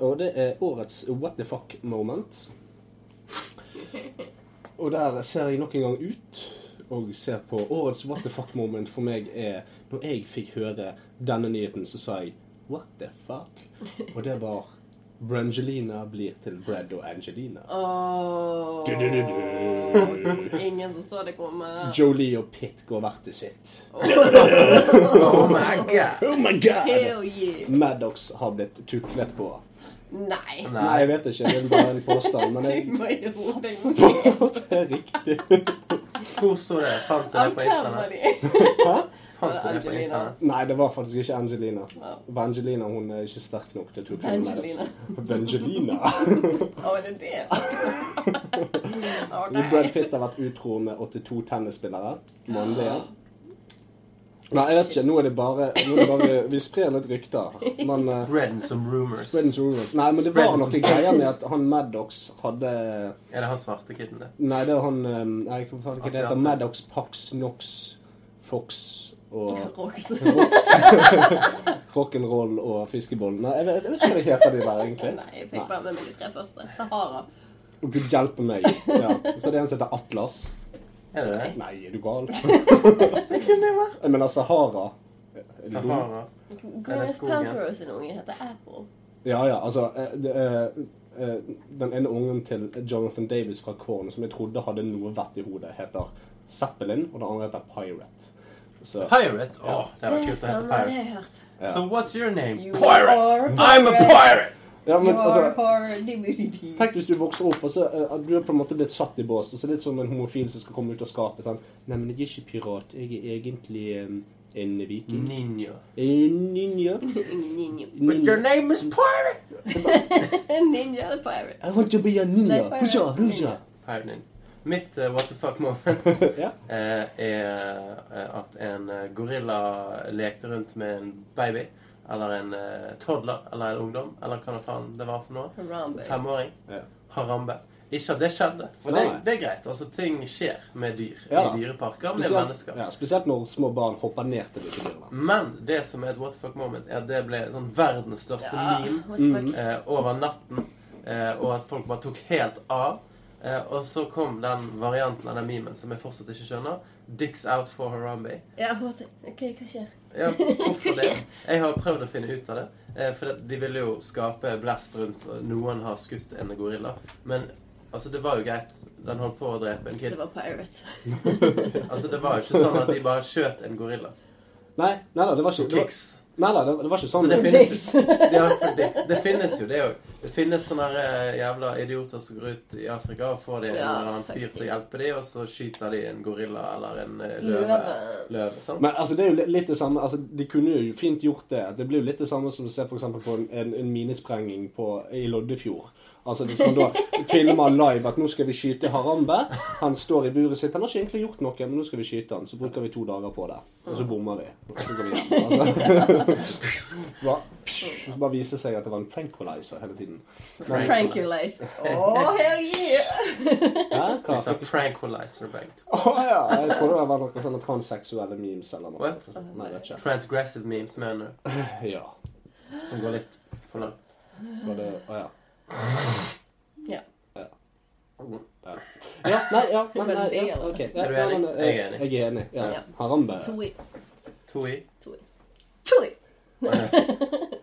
Og det er årets what the fuck moment. Og der ser jeg nok en gang ut og ser på årets what the fuck moment for meg er Når jeg fikk høre denne nyheten, så sa jeg what the fuck? Og det var Brangelina blir til Brad og Angelina. Oh. Du-du-du-du. Ingen som så det komme. Jolie og Pitt går hvert til sitt. Oh my god! Oh my god! Hell yeah. Maddox har blitt tuklet på. Nei. Nei. Jeg vet ikke. Det er bare en påstand. Men Du jeg satser på at det er riktig. Hvor sto det? Fant du det på internett? Hæ? Fant det på internett? Nei, det var faktisk ikke Angelina. Ja. Vangelina hun er ikke sterk nok til med Angelina. Vangelina. Å, er det det? Brad Ok. Pitt har vært utro med 82 tennisspillere. Mannlige. Nei, jeg vet ikke. Nå er det bare, nå er det bare Vi sprer litt rykter. Men uh, Spreading some rumors. Spreading rumors. Nei, men det var noen noe greier med at han Maddox hadde Er det han svarte kiden, det? Nei, det er han um, Nei, hva faen ikke det heter? Maddox, Pax, Nox, Fox og Rox. Rock'n'roll og fiskeboll. Nei, jeg vet, jeg vet ikke hva det heter de der, egentlig. Nei, jeg fikk bare med meg de tre første. Sahara. Gud hjelpe meg. Ja. Så det er en som heter Atlas. Er det det? Nei, er du gal? Jeg mener Sahara. Er du dum? Sahara. Gwyneth skogen? Paltrow sin unge heter Apple. Ja, ja, altså eh, det, er, eh, Den ene ungen til Jonathan Davis fra Korn, som jeg trodde hadde noe vett i hodet, heter Zeppelin, og den andre heter Pirate. Så Pirate? Åh, oh, det var kult å hete Pirate. Ja. So what's your name? You Pirate! pirate! I'm a pirate! ja, men You are altså. Tenk hvis du vokser opp, og så uh, du er på en måte blitt satt i bås. Og så litt som en homofil som skal komme ut av skapet. Sånn. Nei, men jeg er ikke pirat. Jeg er egentlig um, en viking. Ninja. En ninja. Ninja. But your name is Pirate! Ninja the pirate. I want to be a ninja. Huja, huja. Pirate Ninja. Mitt uh, what the fuck moment ja. eh, er eh, at en gorilla lekte rundt med en baby. Eller en toddler. Eller en ungdom. Eller hva faen det var for noe. Harambe. Femåring. Ja. Harambe. Ikke at det skjedde, for det, det er greit. Altså, Ting skjer med dyr Ja. i dyreparker med mennesker. ja, spesielt når små barn hopper ned til disse dyrene. Men det som er et what the fuck moment, er at det ble sånn verdens største Ja, meme mm. eh, over natten. Eh, og at folk bare tok helt av. Eh, og så kom den varianten av den memen som jeg fortsatt ikke skjønner. Dicks out for Harambe. Ja, ok, hva skjer? Ja, hvorfor det? Jeg har prøvd å finne ut av det. Eh, For de ville jo skape blest rundt, og noen har skutt en gorilla. Men altså, det var jo greit. Den holdt på å drepe en kid. Det var Pirate. Altså, det var jo ikke sånn at de bare skjøt en gorilla. Nei, nei da, det var ikke det var, Kicks. Nei da, det, det var ikke Så sånn. det finnes ja, det, det finnes jo, det er jo Det finnes sånne eh, jævla idioter som går ut i Afrika og får de en eller annen fyr til å hjelpe dem, og så skyter de en gorilla eller en eh, løve. Løve. sånn. Men altså, det er jo litt det samme altså, De kunne jo fint gjort det. Det blir jo litt det samme som du ser for eksempel på en, en, en minesprenging på, i Loddefjord. Altså Hvis man da filmer live at nå skal vi skyte Harambe. Han står i buret sitt. Han har ikke egentlig gjort noe, men nå skal vi skyte han. Så bruker vi to dager på det. Og så bommer vi. Og så går vi hjem. Altså. Bare, bare viser seg at det var en tranquilizer hele tiden. Men, Tranquilize. Oh, hell yeah! Vi sa tranquilizer begge. Å ja, jeg trodde det var noen sånne transseksuelle memes eller noe. Nei, vet ikke. Transgressive memes, mener du? Ja. Som går litt for langt. Det Å ja. Ja. Ja. Ja. ja. Nei, ja. Men, nei, ja, ok. Ja, Er du enig? men, Jeg er enig. Jeg er enig. Ja. Ja. Harambe. Toi. To i. Toi. Toi.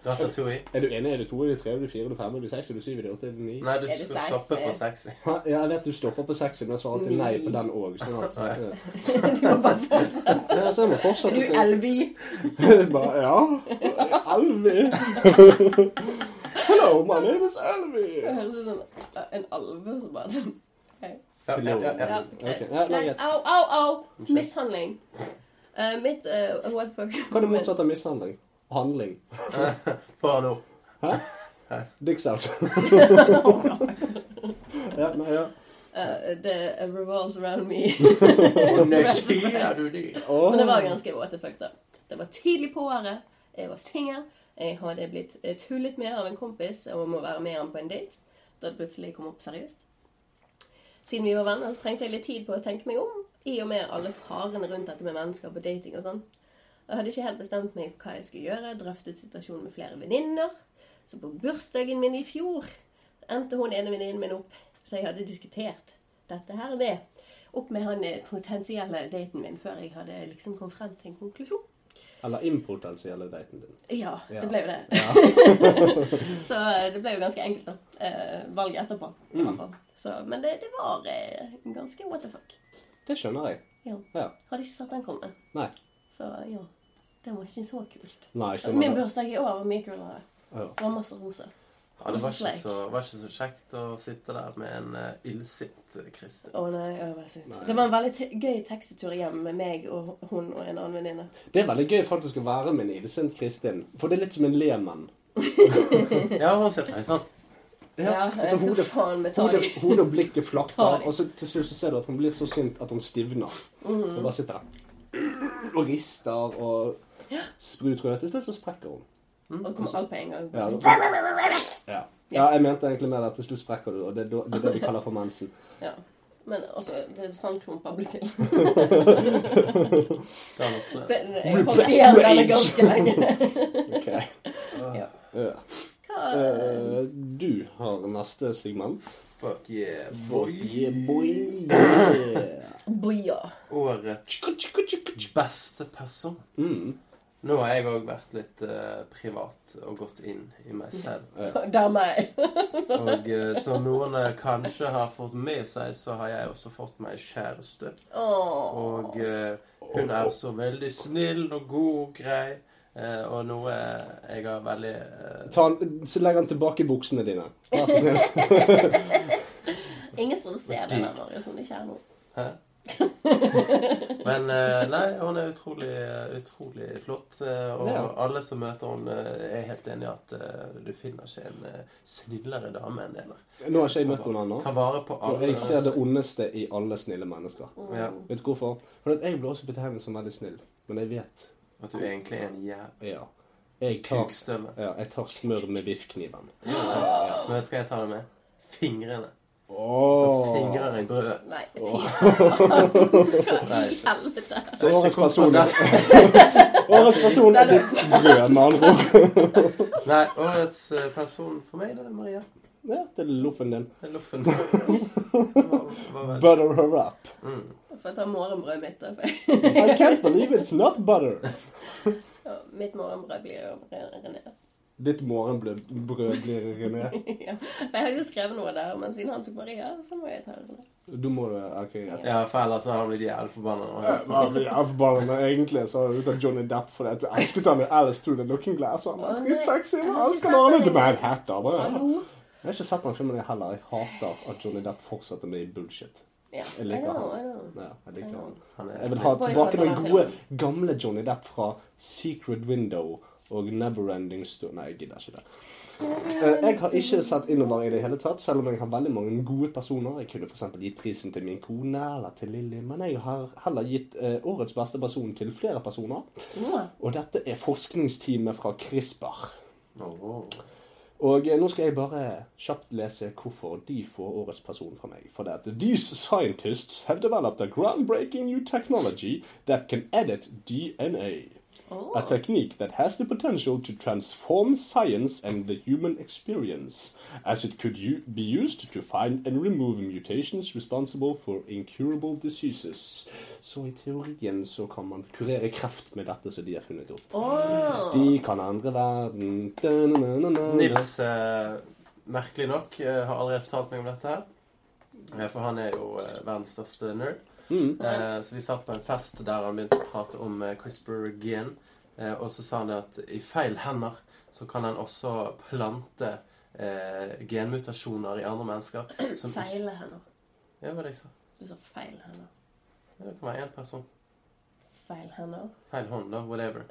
Ratatouille. Er du enig? Er det to, er det tre, er det fire, er det fem, er det seks, er det syv, er det åtte, er det ni? Nei, du Er det skal stoppe på sexy. Ja, jeg vet du stopper på seks, men jeg svarer alltid nei på den òg. Sånn at Nei. ja. Du må bare fortsette. Ja, så jeg må Er fortsette du til Elvi? Bare, Ja. Elvi. Hello, my name is Elvi. Det høres ut som en alve som bare sånn Ja, ja, ja, Ja, ja. Ja, nei. Au, au, au! Mishandling. Uh, mitt uh, what the fuck? Hva er det motsatte av mishandling? Handling. Få nå. Dicks out. ja, nei, ja. Uh, det revolves around me. Men det var ganske what the fuck, da. Det var tidlig på året. Jeg var singel. Jeg hadde blitt eh, tullet med av en kompis og må være med han på en date. Da det plutselig kom opp seriøst. Siden vi var venner, så trengte jeg litt tid på å tenke meg om. I og med alle farene rundt dette med vennskap og dating og sånn. Jeg hadde ikke helt bestemt meg for hva jeg skulle gjøre. Drøftet situasjonen med flere venninner. Så på bursdagen min i fjor endte hun ene venninnen min opp, så jeg hadde diskutert dette her med opp med han eh, potensielle daten min før jeg hadde liksom kommet frem til en konklusjon. Eller impotensielle daten din. Ja, Ja. det ble jo det. så eh, det ble jo ganske enkelt, da. Eh, valget etterpå. i hvert fall. Så, men det, det var eh, ganske what the fuck. Det skjønner jeg. Ja. Ja. Hadde ikke sett den komme. Nei. Så ja. Det var ikke så kult. Nei, Min bursdag i år var mye kulere. Ja. Det var masse roser. Ja, det var ikke, så, var ikke så kjekt å sitte der med en uh, illsint eh, Kristin. Å nei, jeg var sint. Nei. Det var en veldig t gøy taxitur hjem med meg og hun og en annen venninne. Det er veldig gøy faktisk å være med en illsint Kristin. For det er litt som en lemann. Ja, hun sitter her, sånn. Ja, ja altså, hodet, faen meg ta hodet, hodet og blikket flakker, og så til slutt så ser du at hun blir så sint at hun stivner. Mm. Og bare sitter der og rister og sprutrød. Til slutt så sprekker hun. Og så kommer alt på en gang. Ja, ja. ja, jeg mente egentlig mer at til slutt sprekker du, og det det er det vi kaller for mensen. Ja. Men også, det er sånn klumper blir til. Det nok det. Det, jeg holdt igjen denne ganske lenge. Ok. Ja. Eh, du har neste segment. Fuck yeah, Boy, boy. boy, yeah. boja. Årets beste person. Mm. Nå har jeg òg vært litt uh, privat og gått inn i meg selv. Det er meg. Og uh, som noen eh, kanskje har fått med seg, så har jeg også fått meg kjæreste. Oh. Og uh, hun er så veldig snill og god og grei. eh, og noe jeg har veldig eh, Ta så legg den tilbake i buksene dine. Ingen som ser det Marius, som ikke er noe. Hæ? Men eh, nei, hun er utrolig, utrolig flott. eh, og Ja. alle som møter henne, eh, er helt enig i at du finner ikke en snillere dame enn det. Nå har ikke jeg møtt henne ennå. Ta vare på alle. jeg ser det ondeste i alle snille mennesker. Ja, Vet du hvorfor? For jeg blir også betegnet som veldig snill. Men jeg vet At du egentlig er en jævlig Ja. Jeg tar, ja, jeg tar smør med biffkniven. Ja. vet du hva jeg tar det med? Fingrene. Så Åh. fingrer i brødet. Nei, fy helvete. Så årets person Årets person er ditt brød, med andre ord. Nei, årets eh, person for meg, det er Maria. Ja, det er loffen din. Det er Loffen. Butter her up. Mm. får å ta morgenbrødet mitt. da, I can't believe it's not butter. Mitt morgenbrød blir jo René. Ditt morgenbrød blir René. ja. Jeg har ikke skrevet noe der, men siden han tok Maria, så må jeg ta René. Du må det OK, greit. Ja, for ellers har han blitt jævlig forbanna. han hørte jævlig forbanna, egentlig så har han av Johnny Depp fordi at du elsket han i Alice Through the Looking Glass. Han var dritsexy. han, men har ikke elsker sett han den ikke Hatter. Bare. Hallo? Jeg har ikke sett den filmen jeg heller. Jeg hater at Johnny Depp fortsetter med bullshit. Ja. Jeg liker know, han. Ja, jeg liker han. Han er Jeg vil ha tilbake den den gode, gamle Johnny Depp fra Secret Window og Neverending Story Nei, jeg gidder ikke det. Eh, Jeg har ikke sett innover i det hele tatt, selv om jeg har veldig mange gode personer. Jeg kunne f.eks. gitt prisen til min kone eller til Lilly, men jeg har heller gitt eh, årets beste person til flere personer. Og dette er forskningsteamet fra CRISPR. Og eh, nå skal jeg bare kjapt lese hvorfor de får årets person fra meg. For det at These scientists have developed a groundbreaking new technology that can edit DNA. Åh. A technique that has the potential to transform science and the human experience, as it could be used to find and remove mutations responsible for incurable diseases. Så i teorien så kan man kurere kreft med dette som de har funnet opp. Oh. De kan endre verden Da-na-na-na-na. Nils, eh, merkelig nok, eh, har allerede fortalt meg om dette her. Eh, For han er jo eh, verdens største nerd. Mm. Eh, så vi satt på en fest der han begynte å prate om eh, CRISPR-gen. Eh, og så sa han det at i feil hender så kan han også plante eh, genmutasjoner i andre mennesker. som Feile hender. Ja, hva var det jeg sa? Du sa feil hender. Ja, det kan være én person. Feil hender. Feil hånd, da. Whatever.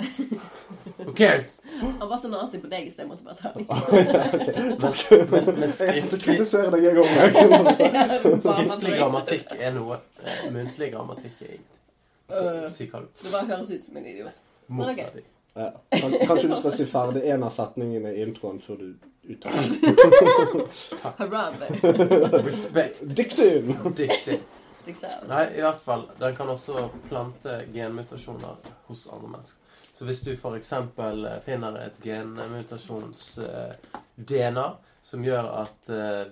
Who cares? Han var så nazi på deg, så jeg måtte bare ta den. Men, skriftlig, kritiserer deg, jeg òg. skriftlig grammatikk er noe. Eh, muntlig grammatikk er ingenting. Øh. Si hva du Det bare høres ut som en idiot. Men ok. Ja. Kanskje du skal si ferdig en av setningene i introen før du uttaler den. Respekt. Respect. Dixie! Liksom. Nei, i hvert fall. Den kan også plante genmutasjoner hos andre mennesker. Så hvis du f.eks. finner et genmutasjons-DNA som gjør at eh,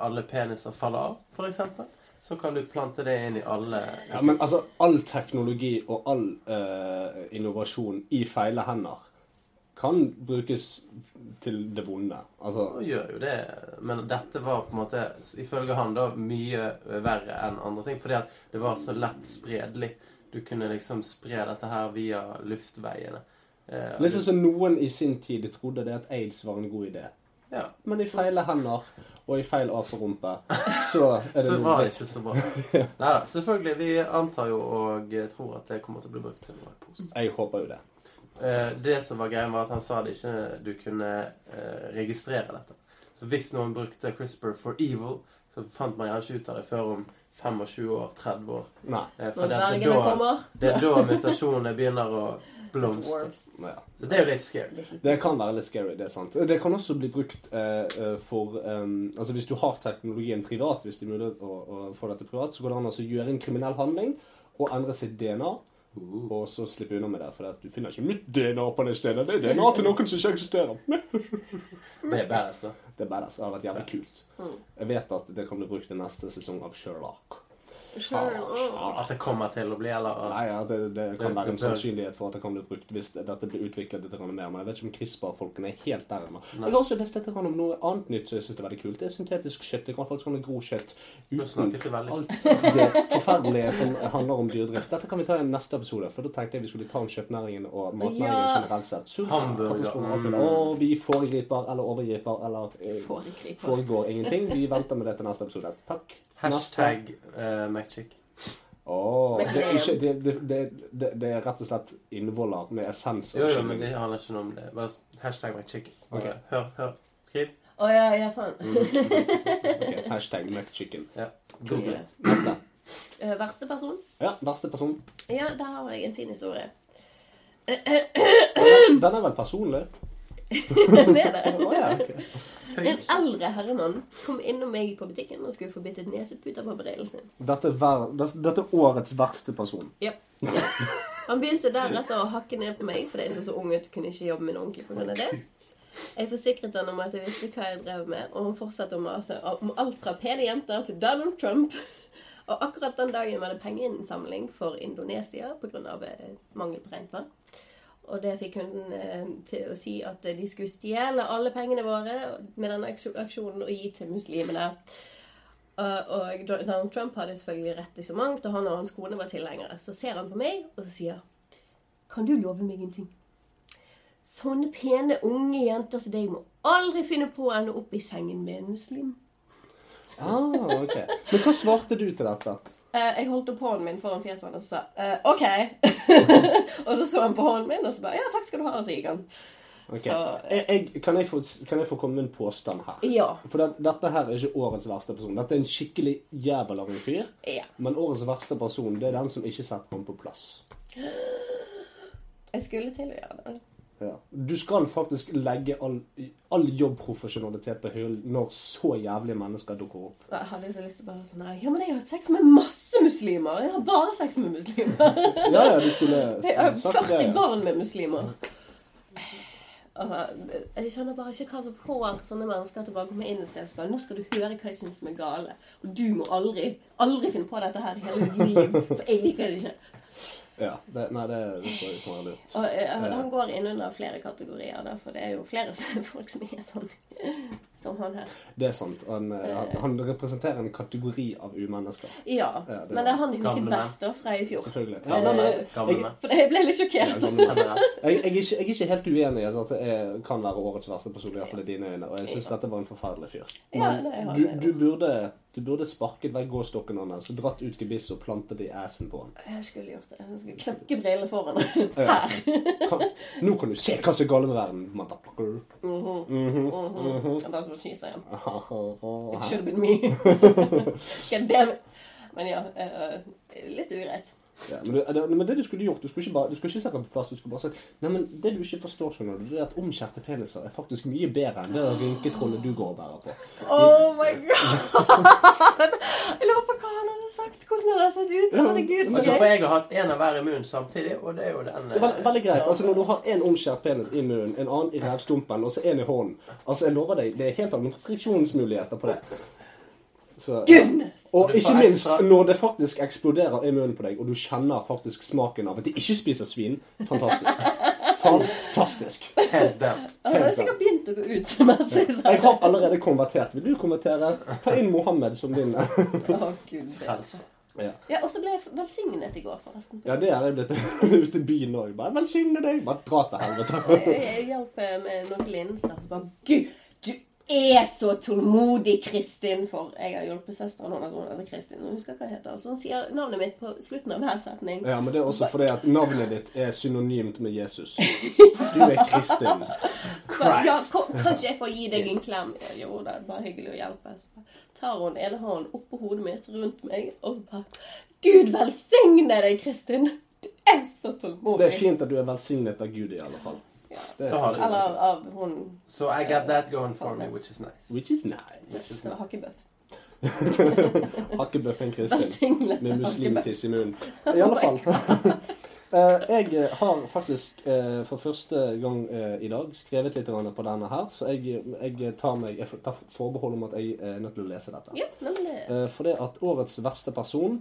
alle peniser faller av, f.eks., så kan du plante det inn i alle Ja, men altså, all teknologi og all uh, innovasjon i feile hender kan brukes til det vonde. Altså, Han gjør jo det. Men dette var på en måte, ifølge han, da mye verre enn andre ting. Fordi at det var så lett spredelig. Du kunne liksom spre dette her via luftveiene. Eh, liksom som noen i sin tid trodde det at aids var en god idé. ja, Men i feile hender og i feil aperumpe, så er det så var det ikke så bra. Nei da. Selvfølgelig. Vi antar jo og tror at det kommer til å bli brukt til noe positivt. Jeg håper jo det. Eh, det som var greia, var at han sa det ikke du kunne eh, registrere dette. Så hvis noen brukte CRISPR for evil, så fant man gjerne ikke ut av det før om 25 år, 30 år. Nei. Eh, for Når det, er da, det er da mutasjonene begynner å blomstre. Ja. Så det er jo litt scary. Det kan være litt scary, det er sant. Det kan også bli brukt eh, eh, for um, Altså Hvis du har teknologien privat, hvis det er mulig å, å få dette privat, så går det an å gjøre en kriminell handling og endre sitt DNA. Og så slipper du unna med det, for du finner ikke mitt DNA på det stedet. Det er DNA til noen som ikke eksisterer. Det er badass, da. Det er badass. Det har vært jævlig kult. Mm. Jeg vet at det kan bli brukt i neste sesong av Sherlock. Sure. At det kommer til å bli, eller at Nei, ja, det, det kan Det- være en sannsynlighet for at det kan bli brukt hvis dette blir utviklet litt mer. Men jeg vet ikke om CRISPR-folkene er helt der ennå. Jeg har også lest litt om noe annet nytt som jeg synes er veldig kult. Det er syntetisk kjøtt. Det kan faktisk være gro kjøtt uten alt det forferdelige som handler om dyredrift. Dette kan vi ta i neste episode, for da tenkte jeg vi skulle ta om kjøttnæringen og matnæringen Ja. generelt sett. Sult, Hamburger, mm. Og vi foregriper eller overgriper eller eh, foregår ingenting. Vi venter med det til neste episode. Takk. Hashtag uh, Åh, Men det, er ikke, det, det, det, er rett og slett innvoller med essens Jo, jo, men det handler ikke noe om det. Bare hashtag McChick. Okay. Hør, hør. Skriv. Å ja, ja, faen. okay, Hashtag McChicken. Ja. Neste. Eh, Verste person? Ja, verste person. Ja, der har jeg en fin historie. Den er vel personlig? det er det. oh, ja, ok. En eldre herremann kom innom meg på butikken og skulle få bitt et nesepute på brillen sin. Dette, er ver, dette er årets verste person. Ja. Han begynte deretter å hakke ned på meg fordi jeg så så ung ut kunne ikke jobbe min ordentlig på grunn av det. Jeg forsikret han om at jeg visste hva jeg drev med, og han fortsatte å mase om alt fra pene jenter til Donald Trump. Og akkurat den dagen var det pengeinnsamling for Indonesia pga. Eh, mangel på rent vann. Og det fikk kunden eh, til å si at de skulle stjele alle pengene våre med denne aksjonen og gi til muslimene. Og Donald Trump hadde selvfølgelig rett i så mangt, og han og hans kone var tilhengere. Så ser han på meg, og så sier Kan du love meg en ting? Sånne pene, unge jenter som deg må aldri finne på å ende opp i sengen med en muslim. Ah, ok. Men hva svarte du til dette? Uh, jeg holdt opp hånden min foran fjeset hans og sa uh, OK. og så så han på hånden min og så bare Ja, takk skal du ha, han. Okay. Så, jeg, jeg, kan, jeg få, kan, jeg få, komme med en påstand her? Ja. For det, dette her er ikke årets verste person. Dette er en skikkelig jævel av en fyr. Ja. Men årets verste person det er den som ikke setter ham på plass. Jeg skulle til å gjøre det. Ja. Du skal faktisk legge all, all jobbprofesjonalitet på hyllen når så jævlige mennesker dukker opp. Jeg hadde liksom lyst til å bare sånn Ja, men jeg har hatt sex med masse muslimer. Jeg har bare sex med muslimer. ja, ja, du skulle Jeg har 40 barn med muslimer. Altså, jeg skjønner bare ikke hva som får sånne mennesker til å bare komme inn et sted og spørre Nå skal du høre hva jeg syns som er gale. Og du må aldri, aldri finne på dette her i hele ditt liv. For jeg liker det ikke. Ja. Det, nei, det, det tror jeg kan være lurt. Og, uh, han går inn under flere kategorier, da, for det er jo flere folk som er sånn som han her. Det er sant. Han, uh, han representerer en kategori av umennesker. Ja, ja det men det er han jeg husker best da, fra i fjor. Selvfølgelig. Ja, men, jeg, for jeg ble litt sjokkert. Jeg, jeg, jeg, er ikke, helt uenig i at det kan være årets verste person, iallfall i dine øyne. Og jeg syns dette var en forferdelig fyr. Men du, du, burde, du burde sparket vekk gåstokken hans, dratt ut gebisset og plantet det i assen på han. Jeg skulle gjort det. Jeg skulle knekke brillene foran her. Kan, nå kan du se hva som er galt med verden, motherfucker. Mm -hmm. Mm -hmm. Mm -hmm. Som kniser igjen. It should have been me. God damn it. Men ja, uh, litt ugreit. Ja, men, det, men, det, du skulle gjort Du skulle ikke, bare, du skulle ikke sette den på plass. Du skulle bare sagt Nei, men det du ikke forstår, skjønner du, det er at omskjærte peniser er faktisk mye bedre enn det rynketrollet du går og bærer på. Oh my god! Jeg lurer på hva han hadde sagt. Hvordan hadde det sett ut? Herregud. Altså, for jeg har hatt en av hver i munnen samtidig, og det er jo den Det er veldig, veldig greit. Altså, når du har en omskjært penis i munnen, en annen i rævstumpen og så en i hånden Altså, jeg lover deg, det er helt andre friksjonsmuligheter på det. Så, Goodness! Og ikke minst når det faktisk eksploderer i munnen på deg, og du kjenner faktisk smaken av at de ikke spiser svin. Fantastisk. Fantastisk. Hands down. Han har sikkert begynt å gå ut. Jeg har allerede konvertert. Vil du konvertere? Ta inn Mohammed som din oh, Gud. Ja. ja, Og så ble jeg velsignet i går, forresten. Ja, det er jeg blitt ute i byen òg. Bare velsigne deg! Bare dra til helvete. jeg, jeg hjalp med noen linser. Så bare Gud, er så tålmodig, Kristin. For jeg har hjulpet søsteren hennes, hun heter Kristin. Hun husker hva hun heter. Så hun sier navnet mitt på slutten av hver setning. Ja, men det er også fordi at navnet ditt er synonymt med Jesus. Du er Kristin. Christ. Ja, kanskje jeg får gi deg en klem? Jo, er bare hyggelig å hjelpe. Så tar hun ene hånden oppå hodet mitt, rundt meg, og så bare Gud velsigne deg, Kristin! Du er så tålmodig. Det er fint at du er velsignet av Gud, i alle fall. Ja. Eller av, av hun So I got that going for me, which is nice. Which is nice. Which is nice. Hakkebøff. Hakkebøffen Kristin med muslimtiss i munnen. I alle fall. Eh, jeg har faktisk uh, for første gang i dag skrevet litt på denne her, så jeg, jeg tar meg jeg tar forbehold om at jeg er nødt til å lese dette. Ja, nemlig. For det at årets verste person,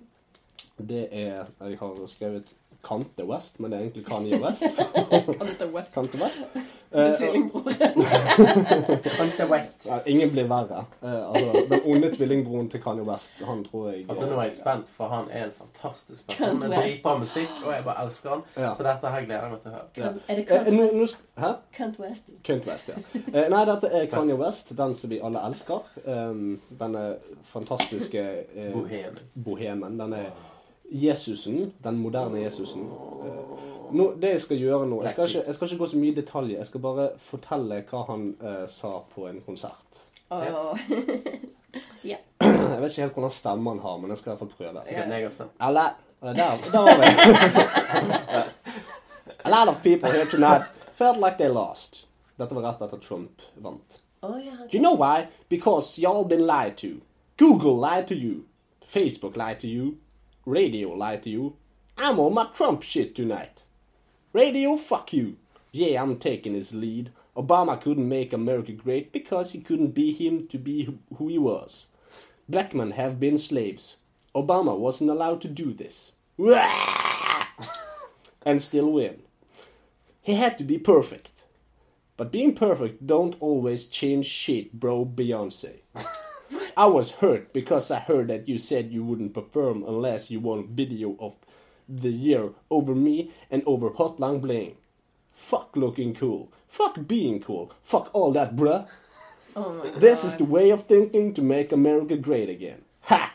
det er Jeg har skrevet Kante West, men det er egentlig Kanye West. Kante West. Kante West. Med Tvillingbroren. Kante West. Ja, ingen blir verre. Uh, altså, den onde tvillingbroren til Kanye West, han tror jeg Altså, Nå er jeg spent, for han er en fantastisk person med dritbra musikk, og jeg bare elsker han. Ja. Så dette her gleder jeg meg til å høre. Ja. Er det Kant uh, West? Hæ? Kant West. Kant West, ja. nei, dette er Kanye West, den som vi alle elsker. Um, denne fantastiske bohemen. bohemen. Den er Jesusen, den moderne Jesusen nå, Det jeg skal gjøre nå jeg skal, ikke, jeg skal, ikke, gå så mye i detalj. Jeg skal bare fortelle hva han uh, sa på en konsert. Oh. ja. Jeg vet ikke helt hvordan stemme han har, men jeg skal i hvert fall prøve. Sikkert. Eller Der, der var vi. A lot of people here tonight felt like they lost. Dette var rett etter Trump vant. Oh, yeah, Do you know why? Because y'all been lied to. Google lied to you. Facebook lied to you. Radio lie to you. I'm on my Trump shit tonight. Radio, fuck you. Yeah, I'm taking his lead. Obama couldn't make America great because he couldn't be him to be who- he was. Black men have been slaves. Obama wasn't allowed to do this. and still win. He had to be perfect. But being perfect don't always change shit, bro, Beyonce. I was hurt because I heard that you said you wouldn't perform unless you won video of the year over me and over Hotline Bling. Fuck looking cool. Fuck being cool. Fuck all that, bruh. Oh my god. This is the way of thinking to make America great again. Ha!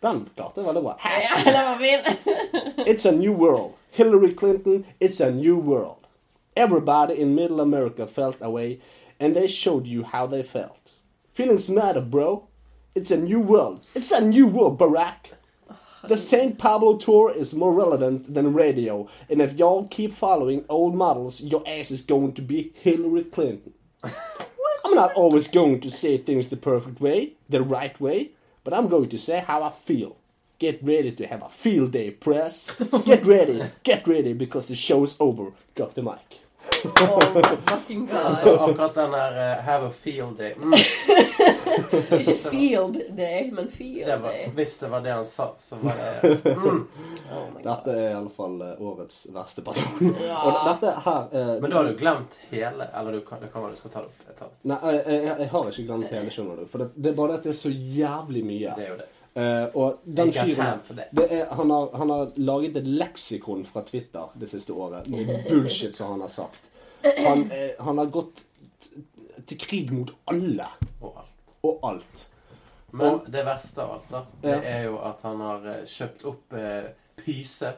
Den klarte jeg veldig bra. Ha! Ja, den var fin. It's a new world. Hillary Clinton, it's a new world. Everybody in middle America felt away, and they showed you how they felt. Feelings matter, bro. It's a new world. It's a new world, Barack. The St. Pablo tour is more relevant than radio, and if y'all keep following old models, your ass is going to be Hillary Clinton. I'm not always going to say things the perfect way, the right way, but I'm going to say how I feel. Get ready to have a field day, press. Get ready, get ready, because the show's over. Got the mic. Oh Altså, akkurat den der uh, Have a field day mm, Ikke field day, men field det var, day. Hvis det var det han sa, så var det mm. Oh. Dette er i alle fall eh, årets verste person. Ja. Og dette her uh, Men da har du glemt hele Eller du kan, det kan være du skal ta det opp. Jeg tar det. Nei, jeg, jeg, har ikke glemt hele, skjønner du. For det, det er bare at det er så jævlig mye. Det er jo det. Uh, og den fyren det han, har, han har laget et leksikon fra Twitter det siste året med bullshit som han har sagt. Han, eh, han har gått til krig mot alle Og alt. og alt. Men Og- det verste av alt, da, det Ja. er jo at han har eh, kjøpt opp eh, Pyse,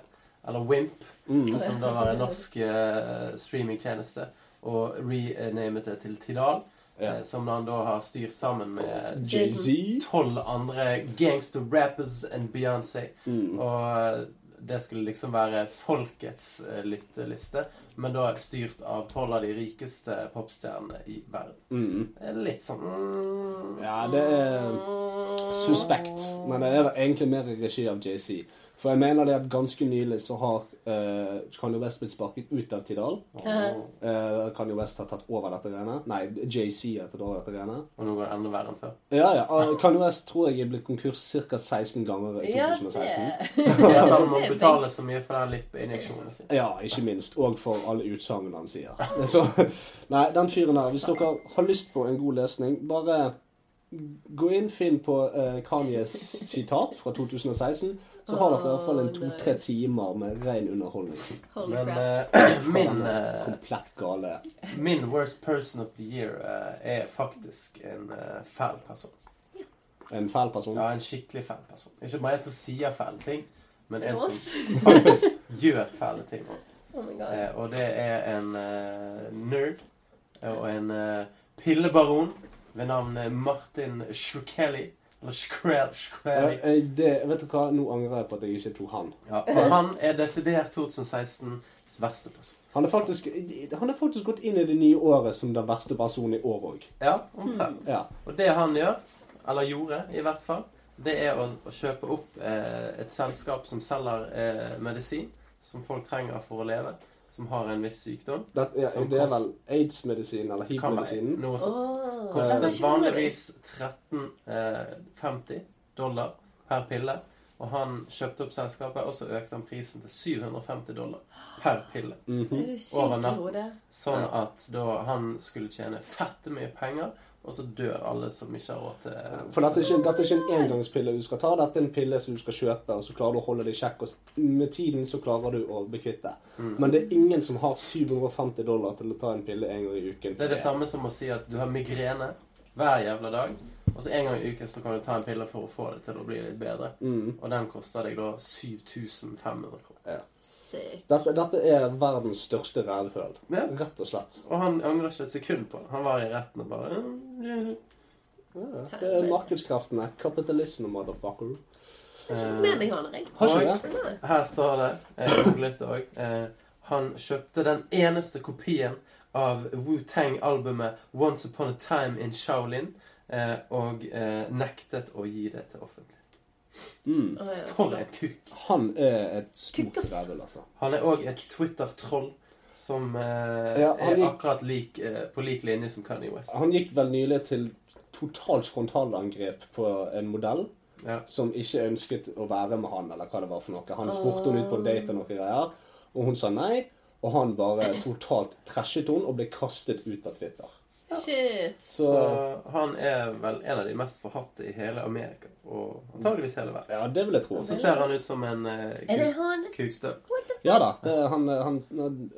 eller Wimp, Mm. som da var en norsk eh, streamingtjeneste, og renamet det til Tidal, eh, som han da har styrt sammen med Jay-Z. tolv andre gangster rappers enn Beyoncé. Mm. Og eh, det skulle liksom være folkets eh, lytteliste, men da styrt av tolv av de rikeste popstjernene i verden. Mm. Litt sånn mm, Ja, det er suspekt. Men det er egentlig mer i regi av JC. For jeg mener det at ganske nylig så har uh, Kanye West blitt sparket ut av Tidal. åh. Uh, Kanye West har tatt over dette greiene. Nei, JC har tatt over dette greiene. Og nå går det enda verre enn før. Ja, ja. Uh, Kanye West tror jeg er blitt konkurs ca. 16 ganger i Ja, 2016. det Det må betale så mye for den lippinjeksjonen sin. Ja, ikke minst. Og for alle utsagnene han sier. Så, nei, den fyren der, hvis dere har lyst på en god lesning, bare gå inn, finn på uh, Kanyes sitat fra 2016, så har dere i hvert fall en to-tre timer med ren underholdning. Holy Men eh, min, eh, Komplett gale. min worst person of the year uh, er faktisk en fæl person. En fæl person. Ja, en skikkelig fæl person. Ikke bare en som sier fæle ting, men en som faktisk gjør fæle ting. også. Oh my god. Eh, og det er en nerd og en pillebaron ved navn Martin Shkreli. Shkrel, Ja, eh, det, vet du hva, Nå angrer jeg på at jeg ikke tok han. Ja, for han er desidert 2016s verste person. Han er faktisk, han er faktisk gått inn i det nye året som den verste personen i år òg. Ja, omtrent. Ja. Og det han gjør, eller gjorde i hvert fall, det er å, å kjøpe opp eh, et selskap som selger eh, medisin som folk trenger for å leve, som har en viss sykdom. Det, ja, Som det er vel aids-medisin eller hiv-medisinen. noe sånt. Kostet vanligvis 13,50 dollar per pille. Og han kjøpte opp selskapet, og så økte han prisen til 750 dollar per pille. Mm -hmm. Er Over natt. Sånn at da han skulle tjene fette mye penger, og så dør alle som ikke har råd til For dette er, ikke, dette er ikke en engangspille du skal ta. Dette er en pille som du skal kjøpe, og så klarer du å holde deg kjekk. Og med tiden så klarer du å bekvitte. Mm. Men det er ingen som har 750 dollar til å ta en pille en gang i uken. Det er det samme som å si at du har migrene hver jævla dag, og så en gang i uken så kan du ta en pille for å få det til å bli litt bedre. Mm. Og den koster deg da 7500 kroner. Sykt. Dette, dette er verdens største rævhøl. Ja. Rett og slett. Og han angrer ikke et sekund på det. Han var i retten og bare «Mm, Ja, det er markedskreftene. Kapitalisme, motherfucker. Jeg har Ikke med meg han, jeg. Nei. Her står det, jeg googlet det òg, eh, han kjøpte den eneste kopien av Wu-Tang-albumet 'Once Upon a Time in Shaolin', eh, og eh, nektet å gi det til offentlig. Mm. For en kukk. Han er et stort Kukkas. altså. Han er òg et Twitter-troll Som eh, Ja, er gikk- akkurat lik, eh, på lik linje som Kanye West. Han gikk vel nylig til totalt frontalangrep på en modell Ja. som ikke ønsket å være med han, eller hva det var for noe. Han spurte henne ut på en date og noen greier, og hun sa nei. Og han bare totalt trashet henne og ble kastet ut av Twitter. Shit. Så, Så han er vel en av de mest forhatte i hele Amerika, og antageligvis hele verden. ja, det vil jeg tro. Og så ser han ut som en eh, han? kukstøv. Ja da. Det, er han, han, han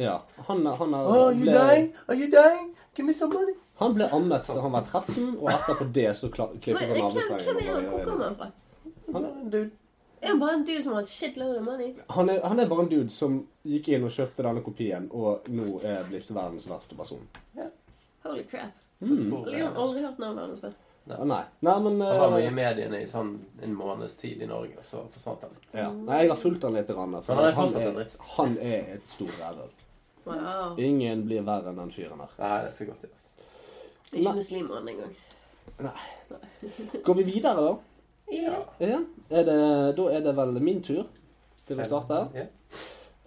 Ja. Han, han, er Oh, you ble, dying? Are you dying? Give me some money. han ble ammet da han var 13, og etterpå det så klippet han av hvem er han? Hvor kommer han fra? Han er en dude. Er han bare en dude som har hatt shitload of money? Han er, han er bare en dude som gikk inn og kjøpte denne kopien, og nå er blitt verdens verste person. Holy crap. Mm. Jeg har aldri hørt navnet hans før. Nei. Nei, men Han var mye i eh, mediene i sånn en måneds tid i Norge, og så forsvant han litt. ja. Nei, jeg har fulgt han litt. Grann, for han er han, er, han er et stort rævhøl. Wow. Ingen blir verre enn den fyren her. Nei, det skal godt gjøres. Ikke Nei. engang. Nei. Går vi videre, da? Ja. Ja. Er det, da er det vel min tur til å starte. her.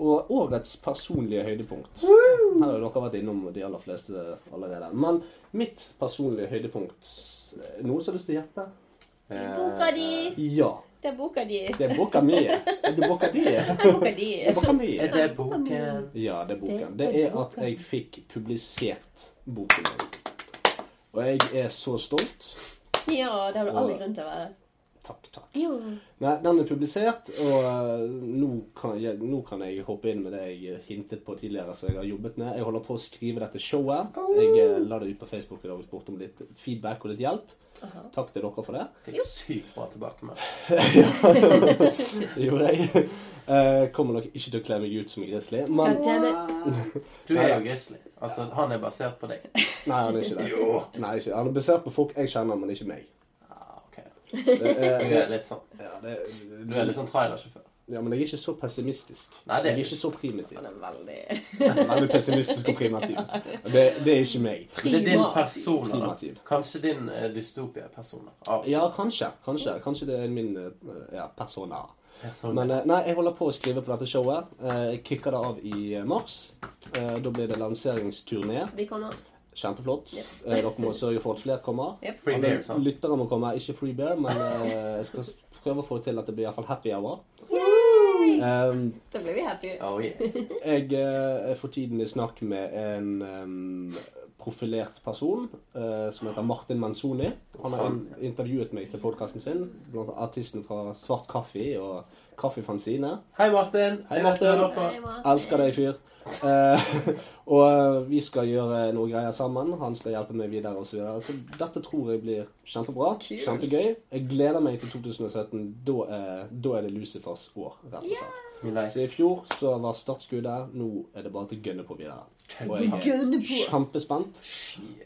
Og årets personlige høydepunkt. Her har dere vært innom de aller fleste allerede. Men mitt personlige høydepunkt Noen som har lyst til å gjette? Boka di! Ja. Det er boka di. Det er boka mi. Er det boka di? Det er boka di. Det er boka mi. Er det boken? Ja, det er boken. Det er er at jeg fikk publisert boken min. Og jeg er så stolt. Ja, det har du all grunn til å være. Takk, takk. Jo. Nei, den er publisert, og eh, nå, kan jeg, nå kan jeg hoppe inn med det jeg hintet på tidligere, så jeg har jobbet med. Jeg holder på å skrive dette showet. Jeg eh, la det ut på Facebook i dag og spurte om litt feedback og litt hjelp. Aha. Takk til dere for det. Det er sykt bra tilbakemelding. Det gjorde jeg. Eh, kommer nok ikke til å kle meg ut som grizzly, men. Du er jo grizzly. Altså, han er basert på deg. Nei, han er ikke det. Jo. Nei, ikke. Han er basert på folk jeg kjenner, men ikke meg. Du er, litt sånn, ja, det, du er litt sånn trailersjåfør. ja, men jeg er ikke så pessimistisk. Nei, det er jeg er ikke så primitiv. Han er veldig Veldig pessimistisk og primitiv. Det, det er ikke meg. Det er din person. Primativ. Kanskje din uh, dystopia-person. Ja, kanskje. Kanskje, kanskje det er min uh, ja, persona. person. Men uh, nei, jeg holder på å skrive på dette showet. Eh, Jeg kicker det av i mars. Eh, Da blir det lanseringsturné. Vi kommer. Kjempeflott. Yep. Eh, Dere må sørge for at flere kommer. Yep. Free Alle beer, sant? lyttere må komme. Ikke free bear, men eh, jeg skal prøve å få til at det blir i hvert fall happy hour. Um, Da blir vi happy. Oh, yeah. Jeg eh, er for tiden i snakk med en um, profilert person uh, som heter Martin Manzoni. Han har intervjuet meg til podkasten sin, blant artisten fra Svart Kaffe og Kaffefanzine. Hei, Martin. Hei, Martin. Hei, Martin. Elsker deg, fyr. Eh, og eh, vi skal gjøre noe greier sammen. Han skal hjelpe meg videre osv. Så, videre. så dette tror jeg blir kjempebra. Kult. Kjempegøy. Jeg gleder meg til 2017. Da, er- da er det Lucifers år, rett og slett. Mye Så i fjor så var startskuddet. Nå er det bare til å gønne på videre. Og jeg er kjempespent.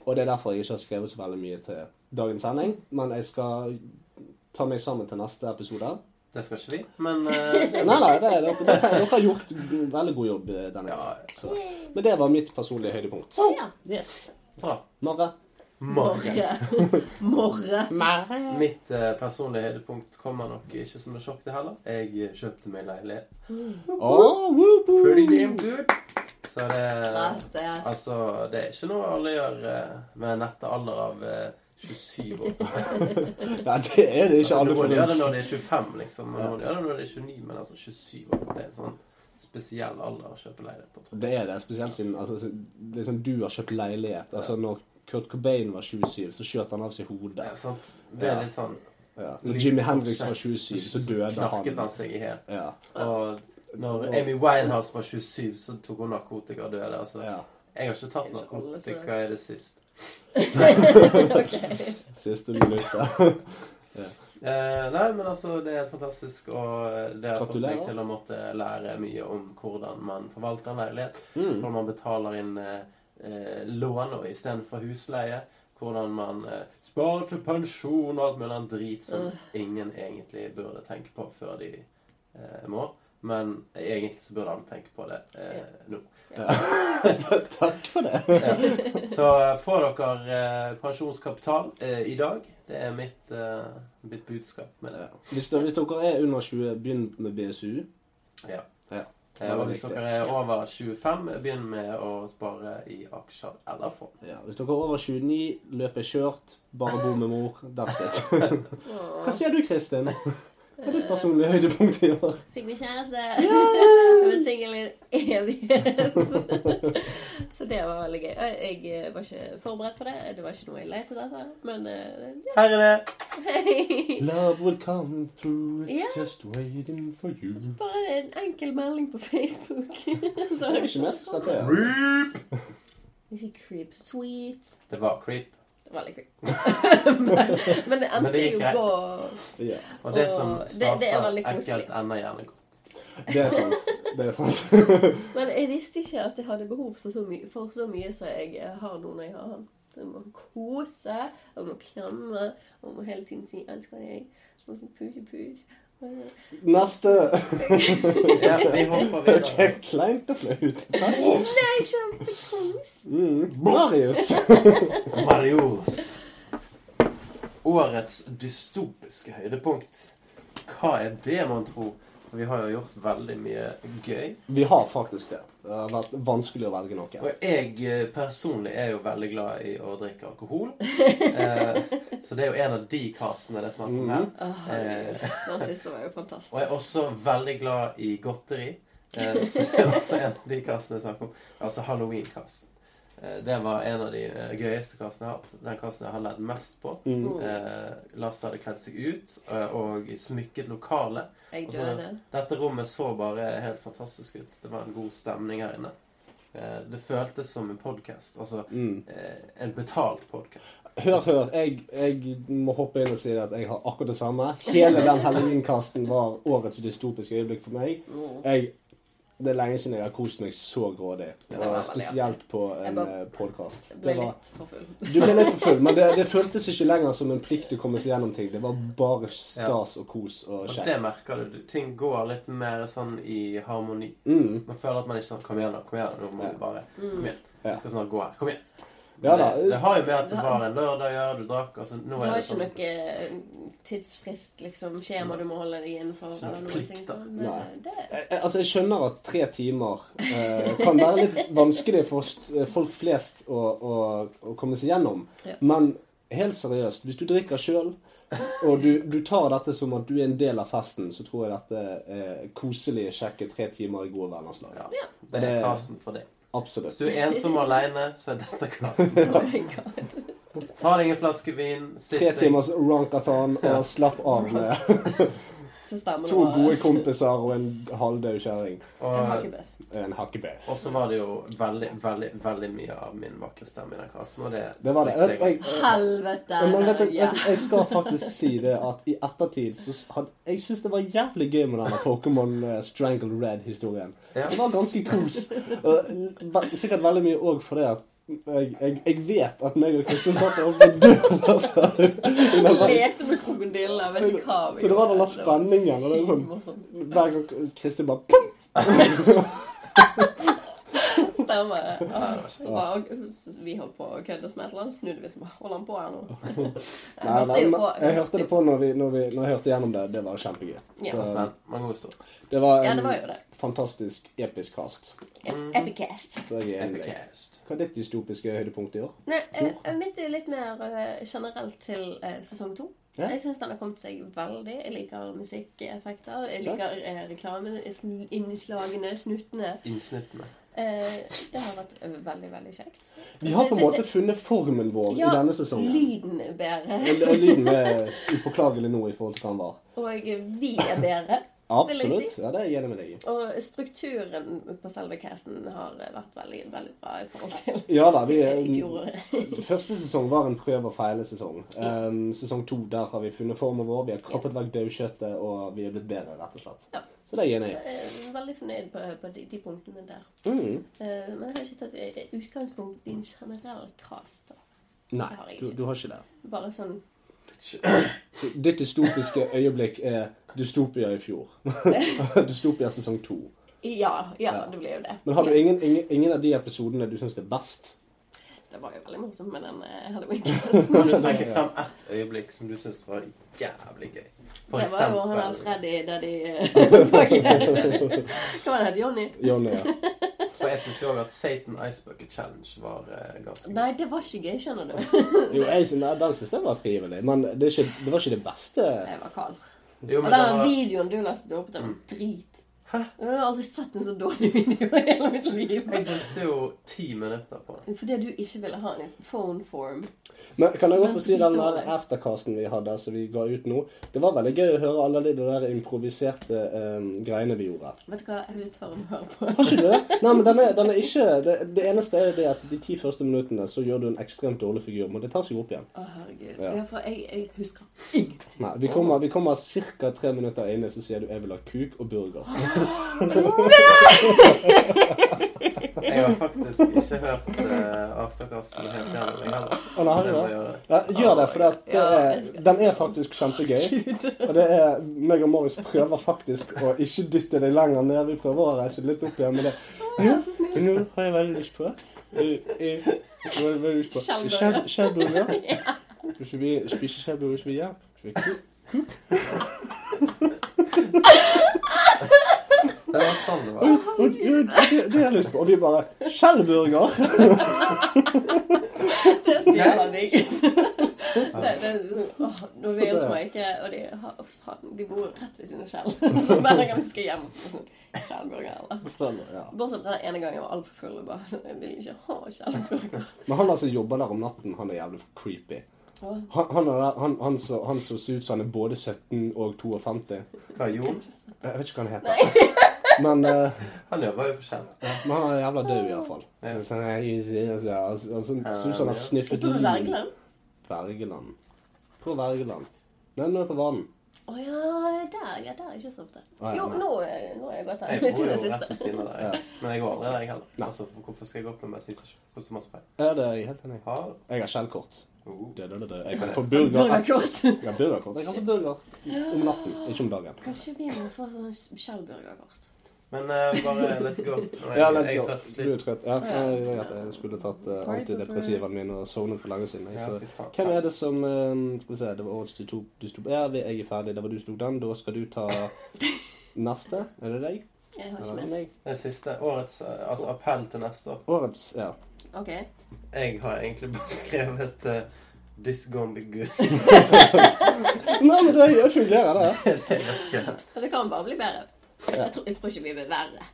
Og det er derfor jeg ikke har skrevet så veldig mye til dagens sending. Men jeg skal ta meg sammen til neste episode. Det skal ikke vi, men uh... Nei, nei, det er, dere, har gjort veldig god jobb eh, denne gangen. Så. Men det var mitt personlige høydepunkt. Ja. Yes. bra. Marre? Morre. Morre. Mitt eh, personlige høydepunkt kommer nok ikke som et sjokk, det heller. Jeg eh, kjøpte meg leilighet. Oh, whoop, whoop. Pretty damn good. Så det Gratis. Altså, det er ikke noe alle gjør eh, med nette alder av eh, 27 år. Nei, det er det ikke Altså, alle noen gjør det når de er 25, liksom. Og noen gjør det når de er 29, men altså 27 år. Det er en sånn spesiell alder å kjøpe leilighet på. Det er det, spesielt siden altså, liksom, du har kjøpt leilighet. Altså, når Kurt Cobain var 27, så skjøt han av seg hodet. Ja, sant? Det er Ja. litt sånn Ja. Når Jimmy Hendrix var 27, så døde Knarket han han. seg i hjel. Ja. Og når Amy Winehouse var 27, så tok hun narkotika og døde. Altså, ja. jeg har ikke tatt narkotika i det sist. Siste minuttet. Eh, nei, men altså, det er fantastisk, og det har fått meg til å måtte lære mye om hvordan man forvalter en leilighet. Mm. Hvordan man betaler inn eh, eh, lån istedenfor husleie. Hvordan man eh, sparer til pensjon og alt mulig annet drit som ingen egentlig burde tenke på før de eh, må. Men egentlig så burde alle tenke på det eh, nå. Takk for det. Ja. Så eh, får dere eh, pensjonskapital eh, i dag. Det er mitt, eh, mitt budskap med det. Hvis, hvis dere er under 20, begynn med BSU. Ja. Ja. Eh, Og hvis dere er over 25, begynn med å spare i aksjer eller fond. Ja, hvis dere er over 29, løp er kjørt. Bare bo med mor. That's it. Hva sier du, Kristin? Hva er ditt personlige høydepunkt i år? Fikk meg kjæreste. Jeg var singel i evighet. Så det var veldig gøy. Jeg jeg var ikke forberedt på det. Det var ikke noe jeg lette etter. Men eh, ja. Her er det! Love will come through, it's yeah. just waiting for you. Bare en enkel melding på Facebook. Så Det er ikke mest til. Creep! Ikke creep. Sweet. Det var creep. Veldig creep. men, men det endte det jo på Ja, Og det som det- det er starter ekkelt, ender gjerne godt. det er sant. Det er sant. Men jeg visste ikke at jeg hadde behov for så mye, for så mye som jeg har nå når jeg har han. Jeg må kose, og må klemme, og må hele tiden si 'elsker deg'. jeg må puse, pus. Neste. Ja, vi hopper videre. Kleint og flaut. Nei, kjempekos! Mm. Marius. Marius. Årets dystopiske høydepunkt. Hva er det, man tro? Vi har jo gjort veldig mye gøy. Vi har faktisk det. Det har vært vanskelig å velge noe. Og jeg eh, personlig er jo veldig glad i å drikke alkohol. Eh, så det er jo en av de kastene det er snakk om her. Oh, eh, Den siste var jo fantastisk. Og jeg er også veldig glad i godteri. Eh, så det er også en av de kastene jeg snakker om. Altså halloween-kasten. Eh, det var en av de eh, gøyeste kastene jeg har hatt. Den kasten jeg har ledd mest på. Mm. Eh, Lasse hadde kledd seg ut eh, og smykket lokalet. Så- Dette rommet så bare helt fantastisk ut. Det var en god stemning her inne. Eh, det føltes som en podkast. Altså Mm. eh, en betalt podkast. Hør, hør. Jeg, jeg må hoppe inn og si at jeg har akkurat det samme. Hele den halloween-kasten var årets dystopiske øyeblikk for meg. Jeg, det er lenge siden jeg har kost meg så grådig. Og spesielt på en bare podkast. Jeg ble litt for full. Du ble litt for full, men det, det føltes ikke lenger som en plikt å komme seg gjennom ting. Det var bare stas og kos og Og det merker du. Ting går litt mer sånn i harmoni. Mm. Man føler at man ikke sånn Kom igjen, da. Kom igjen. Nå må du bare Kom igjen. Vi skal snart gå her. Kom igjen. Ja da. Det, det har jo med at det var en lørdag å gjøre. Du drakk. Altså, nå Du er har det ikke sånn noe eh, tidsfrist, liksom, skjema du må holde deg innenfor? Ikke noe eller noe ting sånn. Nei. Det Jeg, jeg- altså, jeg skjønner at tre timer eh, kan være litt vanskelig for eh, folk flest å, å, å komme seg gjennom. Ja. Men helt seriøst, hvis du drikker sjøl, og du, du tar dette som at du er en del av festen, så tror jeg dette er koselig, kjekke tre timer i gode venners lag. ja, Det er Det- for for deg. Hvis du er ensom og aleine, så er dette klassen. Oh. Ta deg en flaske vin. Tre timers ronkathon og slapp av med to gode kompiser og en halvdød kjerring. Og. En hakkebøff. og så var det jo veldig, veldig veldig mye av min vakre stemme i den kassen. og det Det var det. Jeg, jeg. jeg, Helvete! Men vet du, jeg skal faktisk si det at i ettertid så hadde... had, Jeg syns det var jævlig gøy med denne Pokémon eh, Strangle Red-historien. Ja. Det var ganske kos. Sikkert veldig mye òg fordi at jeg, jeg, jeg vet at meg og Kristin satt og døde. Lekte med krokodiller. Vet ikke hva vi For det var den spenningen, sånn-. Hver gang Kristin bare pum! Stemmer. Ja. Vi holdt på å kødde med et eller annet, snudde vi som bare Holder han på her nå? Nei, nei, men jeg hørte det på når, vi, når, vi, når jeg hørte gjennom det. Det var kjempegøy. Ja. Så det var Ja, en det var jo det. fantastisk episk cast. Epicast. Så jeg er enig. Epicast. Hva er ditt dystopiske høydepunkt i år? Nei, uh, mitt er litt mer uh, generelt til uh, sesong to. Ja. Jeg syns den har kommet seg veldig. Jeg liker musikkeffekter. Jeg liker eh, reklameinnslagene, snuttene. Innsnuttene. Eh, det har vært veldig, veldig kjekt. Vi har på en måte funnet formen vår Ja, i denne sesongen. Lyden er bedre. Lyden er upåklagelig nå i forhold til hva den var. Og vi er bedre. Vil Si. Absolutt. Ja, det er jeg enig med deg i. Og strukturen på selve casten har vært veldig, veldig bra i forhold til Ja da, vi. Første sesong var en prøv og feile-sesong. Um, sesong to, der har vi funnet formen vår. Vi har kappet vekk daukjøttet, og vi er blitt bedre, rett og slett. Ja. Så det er jeg enig i. Veldig fornøyd på, på de, de punktene der. Mm. Uh, men jeg har ikke tatt eh, utgangspunkt i en generell cast. da. Nei, har du, du har ikke det. Bare sånn Ditt dystopiske øyeblikk er Dystopia i fjor. Dystopia sesong to. Ja, ja, Ja. det blir jo det. Men har du ingen, ingen, ingen av de episodene du syns er best? det var jo veldig morsomt med den eh, Kan du trekke frem ett øyeblikk som du syns var jævlig gøy? For Det var jo han der Freddy der de. Hva var det? Johnny? Johnny, ja. For jeg syns jo òg at Satan Ice Bucket Challenge var eh, ganske Nei, det var ikke gøy, skjønner du. Jo, jeg synes, den syns jeg var trivelig, men det, er ikke, det var ikke det beste. Jeg var kald. Jo, men det den var videoen du lastet opp, den var drit. Hæ? Jeg har aldri sett en så dårlig video i hele mitt liv. Jeg brukte jo ti minutter på den. Fordi du ikke ville ha en phone form. Men kan jeg godt få si den der aftercasten vi hadde, som vi ga ut nå? Det var veldig gøy å høre alle de der improviserte um, greiene vi gjorde. Vet du hva, jeg vil ta og høre på. Har ikke du det? Nei, men den er, den er ikke det, det eneste er det at de ti første minuttene så gjør du en ekstremt dårlig figur, men det tar seg opp igjen. Å, herregud. Ja. Ja, for jeg, jeg husker ingenting. Nei, vi kommer, vi kommer ca. tre minutter inn, så sier du 'jeg vil ha kuk og burger'. Jeg har faktisk ikke hørt uh, afterkasten helt gjennom. Jeg heller. Å, nei, Det må jeg gjøre. Ja, gjør det, for det er, den er faktisk kjempegøy. Og det er meg og Morris prøver faktisk å ikke dytte deg lenger ned. Vi prøver å reise litt opp igjen med det. Snill. Nå har jeg veldig lyst på eh, eh, veldig, veldig lyst på Skjellburger. skjell- Skjellburger. Hvis vi spiser skjellburger hvis vi gjør hvis vi kuk. Det var sånn det var. Og det, det, det har jeg lyst på. Og vi bare Skjellburger! Det sier man ikke. Nå Det, jeg åh, hos Så og de, har- de bor rett ved siden av Skjell Så hver gang vi skal hjem, så får vi sånn Skjellburger. Bortsett fra den ene gangen jeg var altfor full og bare Jeg vil ikke ha Skjellburger. Men han altså jobber der om natten, han er jævlig creepy. Han, han, er der, han, han, så, han så ut som han er både 17 og 52. Hva, Jon? Jeg vet ikke hva han heter. Men, uh, Han jobber jo på Skjell. men han er jævla død, iallfall. Ja. Sier, altså, altså, som han har sniffet liv. På Vergeland? Wergeland. På Vergeland. Nei, nå er jeg på Vanen. Å ja, der, ja, der er jeg ikke så ofte. Ah, ja, Jo, nå, nå er jeg gått her. Jeg bor jo rett ved siden av deg. Ja. Men jeg går aldri der, jeg heller. Nei. Altså, hvorfor skal jeg gå opp med meg? Jeg Koster masse penger. Ja, det er jeg helt enig i. Jeg har skjellkort. oh. Det, det, det, det. Jeg kan få burger. Burgerkort. Ja, burgerkort. Jeg kan få burger om natten, ikke om dagen. Kanskje vi må få sånn Skjellburgerkort. Men uh, bare let's go. Nå er Ja, let's jeg go. er trøtt. Du er trøtt. Ja, jeg jeg, jeg skulle tatt uh, antidepressivaen min og sovnet for lenge siden. Ja, Så. Hvem er det som uh, Skal vi se, det var årets du tok du sto, Ja, jeg er ferdig. Det var du som tok den. Da skal du ta neste. Er det deg? Jeg har ikke med. Det siste. Årets eh, altså appell til neste år. Årets Ja. Ok. Jeg har egentlig bare skrevet uh, This gonna be good. Nei, men det fungerer, det. Det det jeg det kan bare bli bedre. Ja. Jeg tror, jeg tror ikke vi blir verre.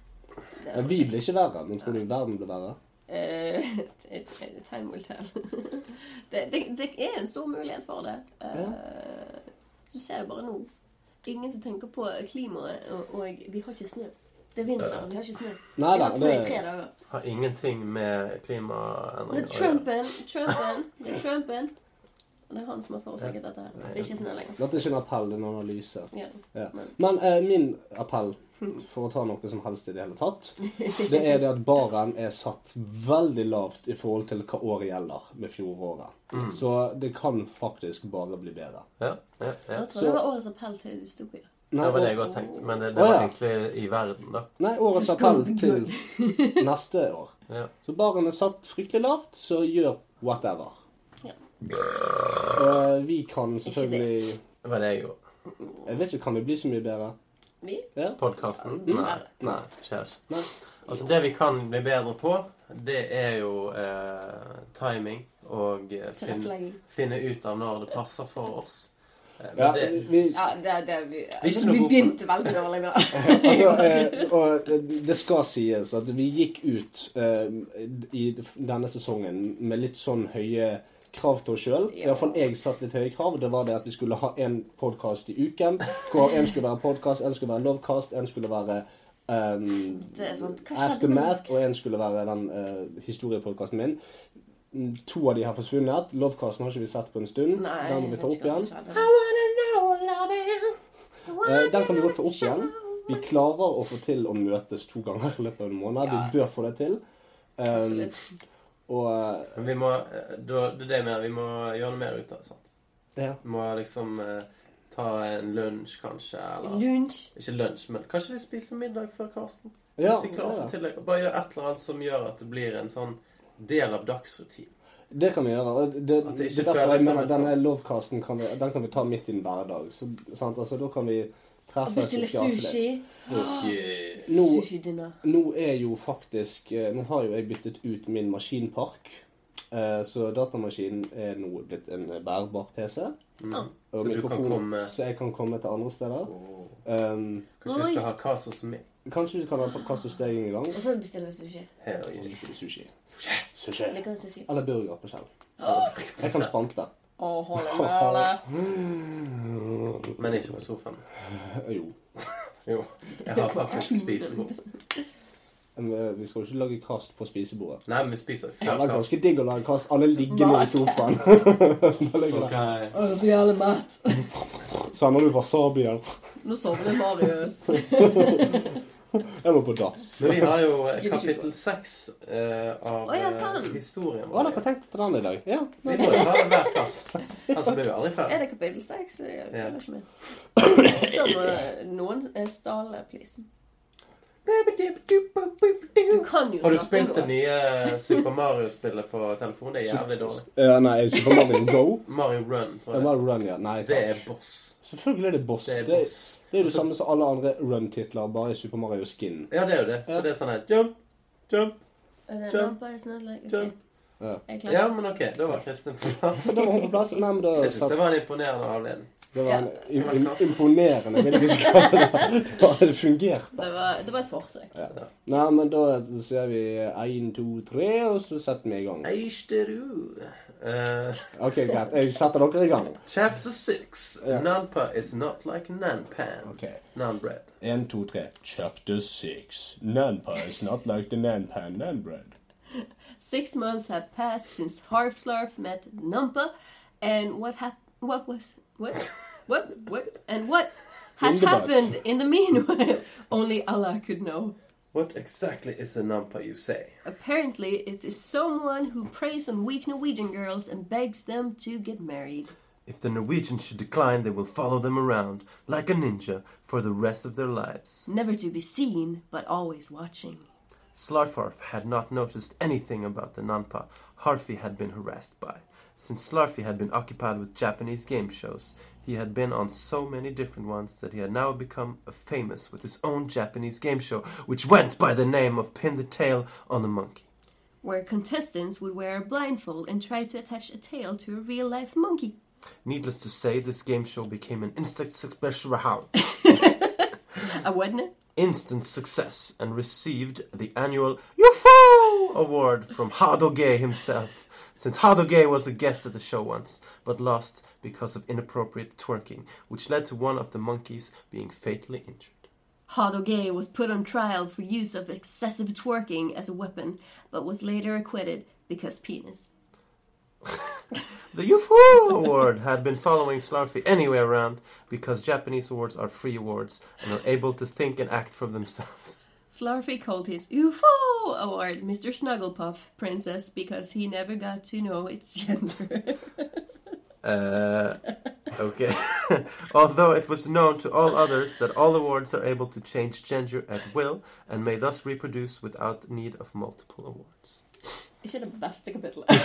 Det Ja, vi blir ikke verre, men tror du verden blir verre? Eh, it- time will tell. det, det, det er en stor mulighet for det. Eh, Du ser jo bare nå. Ingen som tenker på klimaet, og, og vi har ikke snø. Det er vinter, og vi har ikke snø. Nei Vi har hatt snø i tre dager. Har ingenting med Det å er Trumpen, Trumpen, det er Trumpen. Det er han som har forårsaket dette her. Det er ikke snø lenger. Dette er ikke en appell, det er en analyse. Ja. Ja. Men- eh, min appell, for å ta noe som helst i det hele tatt, det er det at baren er satt veldig lavt i forhold til hva året gjelder med fjoråret. Så det kan faktisk bare bli bedre. Ja, ja, ja. Jeg tror det var årets appell til dystopia. Nei, Det var det jeg hadde tenkt tenkte. Men det, det var ja. egentlig i verden, da. Nei, årets appell til neste år. Ja. Så baren er satt fryktelig lavt, så gjør whatever. Og vi kan selvfølgelig Det var det jeg gjorde. Jeg vet ikke, kan vi bli så mye bedre? Vi? Ja. Podkasten? Ja. Nei. Nei, skjer ikke. Nei. Altså, det vi kan bli bedre på, det er jo eh, timing og eh, finne, finne ut av når det passer for oss. Eh, men Ja, det, vi, Ja, det, det, vi, ikke altså, vi begynte veldig dårlig med det. altså, eh, og eh, det skal sies at vi gikk ut eh, i denne sesongen med litt sånn høye krav til oss sjøl. Ja. Iallfall jeg satte litt høye krav. Det var det at vi skulle ha én podkast i uken. Hvor en skulle være podkast, en skulle være Lovecast, en skulle være um, er Aftermath, og en skulle være den uh, historiepodkasten min. Mm, To av de har forsvunnet. Lovecasten har ikke vi sett på en stund. Nei, den må vi ta opp igjen. skjedde. Eh, den kan vi godt ta opp igjen. Vi klarer å få til å møtes to ganger i løpet av en måned. Ja. Vi bør få det til. Um, Absolutt. Og men vi må eh, da, Det er det jeg. Vi må gjøre noe mer ut av det. sant? ja. Vi må liksom eh, ta en lunsj, kanskje. Eller Lunsj. ikke lunsj, men kanskje vi spiser middag før Karsten? Ja, Hvis vi klarer ja, til det. Bare gjør et eller annet som gjør at det blir en sånn del av dagsrutinen. Det kan vi gjøre. Det, det det, er derfor jeg mener at denne sånt- lovcasten kan vi, den kan vi ta midt i en hverdag. Så, sant? Altså, da kan vi Og bestille sushi. Nå, nå er jo faktisk eh, Nå har jo jeg byttet ut min maskinpark. Eh, Så datamaskinen er nå blitt en bærbar PC. Mm. Ah. Og Så du kan komme så jeg kan komme til andre steder. Oh. Um, Kanskje jeg skal ha Kasus meg? kanskje du kan ha kast hos deg en gang. Og så bestille sushi. Her, Og bestille sushi. Sushi. sushi. Eller burger på Kjell. Jeg kan spante. Å, holde med Men ikke på sofaen. Jo. Jo, jeg har faktisk spisebord. Men, eh, Vi skal jo ikke lage kast på spisebordet. Nei, men vi spiser før kast. Det er ganske digg å lage kast. Alle ligger ned i sofaen. okay. ligger det. Ok. alle mett. Sender du wasabi her? Nå sovner Marius. Jeg må på dass. Men vi har jo kapittel seks eh, av Å, ja, eh, faen. historien. Har dere tenkt til den i dag? Ja. Vi må jo ta hver kast. Ellers blir vi aldri Er ferdig. det kapittel seks? Jeg Ja. følger ikke med. Da må noen eh, stale pleasen. Du kan jo Har du spilt det nye Super Mario-spillet på telefon? Det er jævlig dårlig. Ja, nei, Super Mario Go? Mario Run, tror Ja, jeg. Mario Run, ja. Nei, Det er boss. Selvfølgelig er det boss. Det er Det er, boss. det er jo det samme som alle andre run-titler, bare i Super Mario Skin. Ja, det er jo det. Og det er sånn her Jump, jump, Er Jump. jump. Ja. Er. Ja, men ok. Da var Kristin på plass. Da var hun på plass. Nei, men da Jeg syns det var en imponerende avledning. Det var en imponerende, vil jeg ikke kalle det. Ja, Det fungerte. Det var, det var et forsøk. Ja. Nei, men da ser vi én, to, tre, og så setter vi i gang. Eisteru. Eh, OK, greit. Jeg setter dere i gang. chapter 6. Ja. Nanpa is not like nanpan. Okay. Nanbread. Én, to, tre. Chapter six. Nanpa is not like the nanpan nanbread. Six months have passed since Harfslarf met Nampa, and what happened? What was what? what? What? And what has In happened in the meanwhile? Only Allah could know. What exactly is a nampa you say? Apparently, it is someone who preys on weak Norwegian girls and begs them to get married. If the Norwegians should decline, they will follow them around like a ninja for the rest of their lives. Never to be seen, but always watching. Slarfarf had not noticed anything about the Nanpa Harfi had been harassed by. Since Slarfi had been occupied with Japanese game shows, he had been on so many different ones that he had now become famous with his own Japanese game show, which went by the name of Pin the Tail on the Monkey. Where contestants would wear a blindfold and try to attach a tail to a real life monkey. Needless to say, this game show became an instant success, A wasn't instant success and received the annual UFO award from Hadoge himself. Since Hadoge was a guest at the show once, but lost because of inappropriate twerking, which led to one of the monkeys being fatally injured. Hadoge was put on trial for use of excessive twerking as a weapon, but was later acquitted because penis. The UFO award had been following Slarfy anywhere around because Japanese awards are free awards and are able to think and act for themselves. Slarfy called his UFO award Mr. Snugglepuff Princess because he never got to know its gender. Uh, okay. Although it was known to all others that all awards are able to change gender at will and may thus reproduce without need of multiple awards. Ikke det beste kapittelet.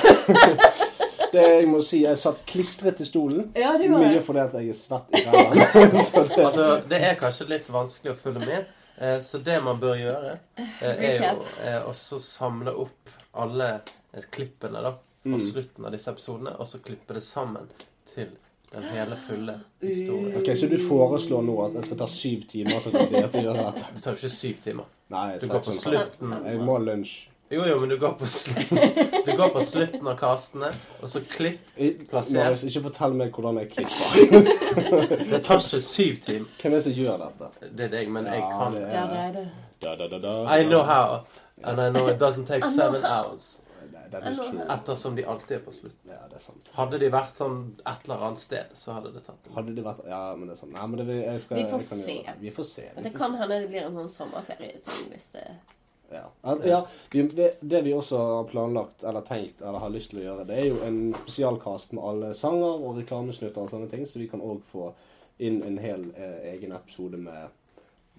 Det jeg må si, jeg satt klistret til stolen. Ja, det var Mye fordi at jeg er svett i ræva. Det- Altså, det er kanskje litt vanskelig å følge med, så det man bør gjøre, eh, er jo eh, å samle opp alle eh, klippene da, på Mm. slutten av disse episodene, og så klippe det sammen til den hele fulle historien. Ok, Så du foreslår nå at det skal ta syv timer til å til å gjøre dette? Det tar jo ikke syv timer. Nei, Du går på slutten. Jeg må ha lunsj. Jo, jo, men du går på, du går på slutten av kastene, og så klipp. Plasser. Marius, ikke fortell meg hvordan jeg klipper. Det tar ikke syv timer. Hvem er det som gjør dette? Det er deg, men jeg kan. det Ja, det er det. Da, da, da, da. I know how, and I know it doesn't take seven hours. Nei, That is true. Ettersom de alltid er på slutten. Ja, det er sant. Hadde de vært sånn et eller annet sted, så hadde det tatt Hadde de vært Ja, men det er sant. Nei, men det, jeg skal, Vi får jeg kan se. gjøre det. Vi får se. Vi Det får kan hende det blir en sånn sommerferie sånn, hvis det Ja. Ja vi, det, det vi også har planlagt, eller tenkt, eller har lyst til å gjøre, det er jo en spesialkast med alle sanger og reklamesnutter og sånne ting, så vi kan òg få inn en hel eh, egen episode med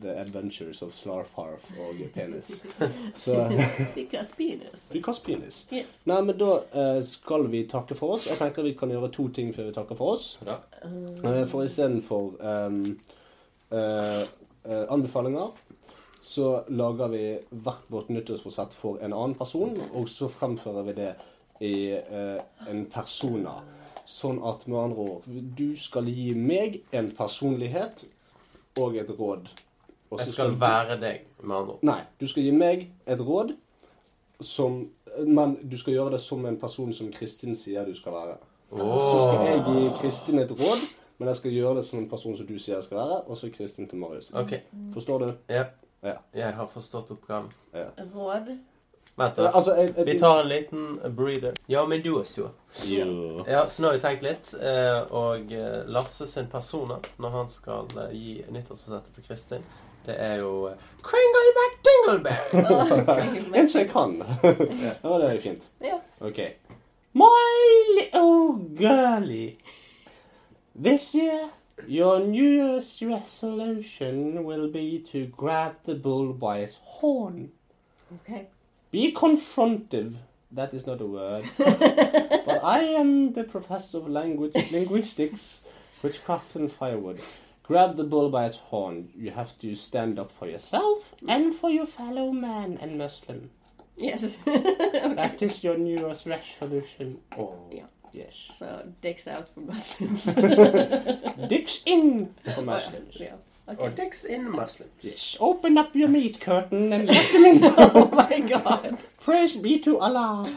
The Adventures of Slarfarf og Penis. Så Because penis. Because penis. Yes. Nei, men da eh, skal vi takke for oss. Jeg tenker vi kan gjøre to ting før vi takker for oss. Ja. Uh, for istedenfor um, uh, uh, anbefalinger, så lager vi hvert vårt nyttårsforsett for en annen person, og så fremfører vi det i eh, en persona. Sånn at med andre ord Du skal gi meg en personlighet og et råd. Og så Jeg skal være deg, med andre ord. Nei, du skal gi meg et råd som Men du skal gjøre det som en person som Kristin sier du skal være. Så skal jeg gi Kristin et råd, men jeg skal gjøre det som en person som du sier jeg skal være, og så Kristin til Marius. OK. Forstår du? Ja. Ja. Jeg har forstått oppgaven. Råd. Vent, da. altså, jeg, jeg, Vi tar en liten breather. Ja, men du også. Jo. Ja, så nå har vi tenkt litt. eh, Og eh, Lasse sin persona når han skal eh, gi nyttårsforsettet til Kristin, det er jo Kringle McDingleberry. Åh, En som jeg kan. ja, det er fint. Ja. OK. My little girlie. This year, your New Year's resolution will be to grab the bull by its horn. Ok. Be confrontive. That is not a word. but I am the professor of language, linguistics, witchcraft, and firewood. Grab the bull by its horn. You have to stand up for yourself and for your fellow man and Muslim. Yes. okay. That is your New Year's resolution. Oh, Ja. Yes. Så dicks out for Muslims. Dicks in for Muslims. ja. yeah. okay. Or dicks in Muslims. Yes. Open up your meat curtain and let them in. Oh my god. Praise be to Allah.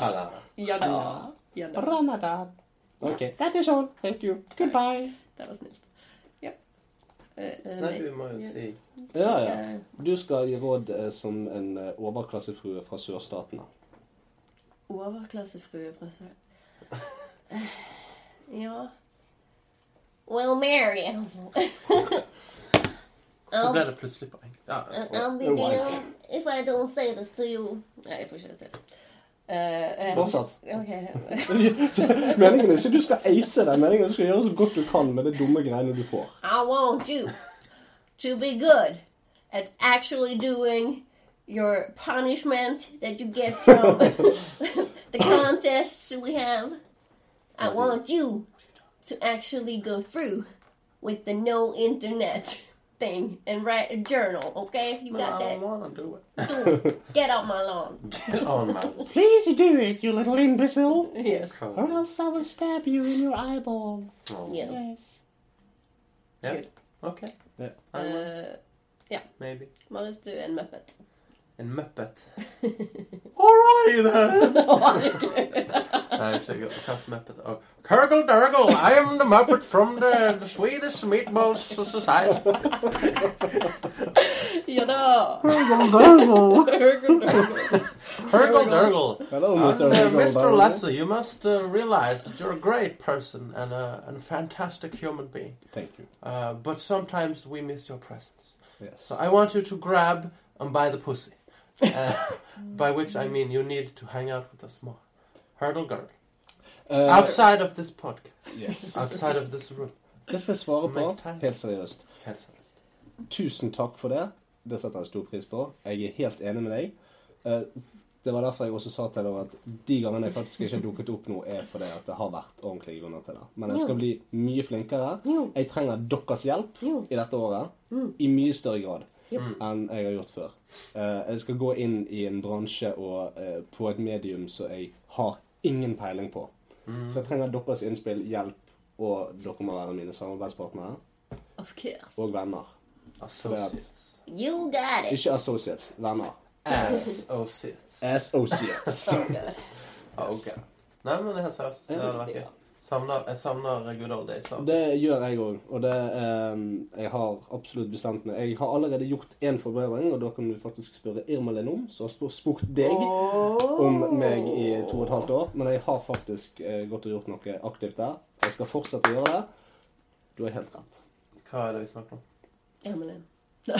Allah. Ja da. Ramadan. Okay, that is all. Thank you. Goodbye. Det var snilt. Ja. Uh, eh, Nei, du må jo si Ja, ja. Du skal gi råd uh, som en eh, overklassefrue fra sørstatene. Overklassefrue fra sør... Ja. Well, Mary. Hvorfor ble det plutselig på engelsk? Ja, I'll be damned if I don't say this to you. Nei, jeg får ikke det til. Eh, eh, Fortsatt. Okay. Meningen er ikke du skal ace det, meningen er du skal gjøre så godt du kan med det dumme greiene du får. I want you to be good at actually doing your punishment that you get from the contests we have. I want you to actually go through with the no internet thing and write a journal, okay? You Men got I that? wanna do it. Do it. Get out my lawn. Get on, man. Please do it, you little imbecile. Yes. Or else I will stab you in your eyeball. Oh. Yes. Yes. Yeah. Good. Okay. Yeah. I will. Uh, Maybe. Marius, du er en muppet. En muppet. Alrighty then. Nei, ikke hvilken muppet. Oh. Kurgle Durgle, I am the muppet from the, the Swedish Meatballs Society. Ja da! Kurgle Durgle. Hello, And, Mr. uh, Hegel Mr. Darwin. Lasse, you must uh, realize that you're a great person and a, and a fantastic human being. Thank you. Uh, but sometimes we miss your presence. Yes. So I want you to grab and buy the pussy. Uh, by which I mean you need to hang out with us more. Hurdle girl. Uh, Outside of this podcast. Yes. Outside of this room. Det skal jeg svare på, helt seriøst. Helt seriøst. Tusen takk for det. Det setter jeg stor pris på. Jeg er helt enig med deg. Eh, Det var derfor jeg også sa til deg at de gangene jeg faktisk ikke har dukket opp nå, er fordi at det har vært ordentlige grunner til det. Men jeg skal bli mye flinkere. Jeg trenger deres hjelp i dette året Mm. i mye større grad. Enn jeg har gjort før. Eh, Jeg skal gå inn i en bransje og eh, på et medium som jeg har ingen peiling på. Mm. Så jeg trenger deres innspill, hjelp, og dere må være mine samarbeidspartnere Of course. og venner. Associates. You got it. Ikke associates, venner. Associates. Associates. So good. Ok. Nei, men det er helt seriøst. Det hadde vært gøy. Savner, jeg savner good old days. av. Det gjør jeg òg, og det eh, Jeg har absolutt bestemt meg. Jeg har allerede gjort én forbedring, og da kan du faktisk spørre Irma om, som har spurt- deg deg om meg i to og et halvt år. Men jeg har faktisk eh, gått og gjort noe aktivt der. Jeg skal fortsette å gjøre det. Du har helt rett. Hva er det vi snakker om? Emelin.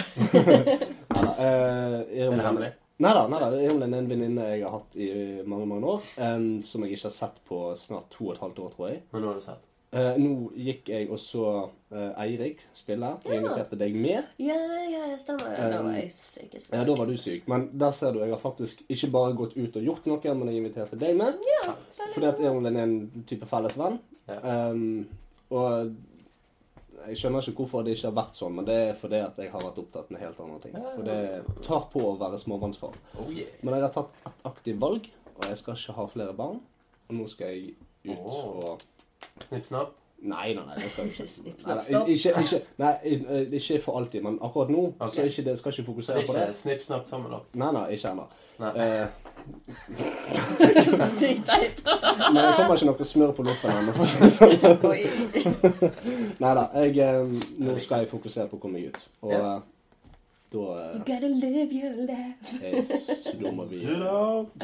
Neida, eh, Er det Irmelin- hemmelig? Neida, neida. Irmelin er en venninne jeg har hatt i mange mange år. em, som jeg ikke har sett på snart to og et halvt år, tror jeg. Men nå har du sett. Eh, nå gikk jeg og så eh, Eirik spille. Jeg Ja. inviterte deg med. Ja, ja, stemmer det. Da Um, var jeg syk. Ja, Da var du syk. Men der ser du, jeg har faktisk ikke bare gått ut og gjort noe, men jeg inviterte deg med. Ja, Fordi at Evelyn er en type felles venn. Ja. Um, og jeg skjønner ikke hvorfor det ikke har vært sånn, men det er fordi at jeg har vært opptatt med helt andre ting. Og det tar på å være småbarnsfar. Oh, yeah. Men jeg har tatt et aktivt valg, og jeg skal ikke ha flere barn. Og nå skal jeg ut og og Snipp, snapp. Nei, nei, nei, det skal jeg ikke. Snipp, Nei, nei, ikke, ikke, nei, eh, ikke for alltid, men akkurat nå okay. så ikke det, skal jeg ikke Så fokusere det på det. ikke snipp, snapp, tommel opp? Nei, nei, ikke ennå. Sykt teit. men det kommer ikke noe smør på loffen ennå. Nei da. Eh, nå skal jeg fokusere på å komme meg ut. Og Ja. eh, da You eh, gotta live your life. så da må vi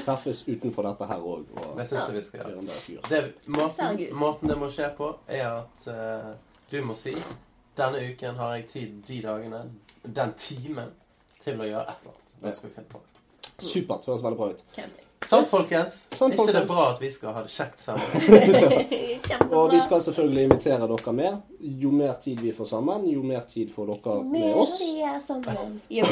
treffes utenfor dette her òg og Det syns jeg vi skal gjøre fyr. Det, måten, måten det må skje på, er at uh, du må si denne uken har jeg tid de dagene, den timen, til å gjøre et eller annet. Det skal vi finne på. Supert. Høres veldig bra ut. Camping. Sant, Yes. folkens? Sant, ikke det folkens. bra at vi skal ha det kjekt sammen? Og vi skal selvfølgelig invitere dere med. Jo mer tid vi får sammen, jo mer tid får dere med oss. vi er sammen. Jo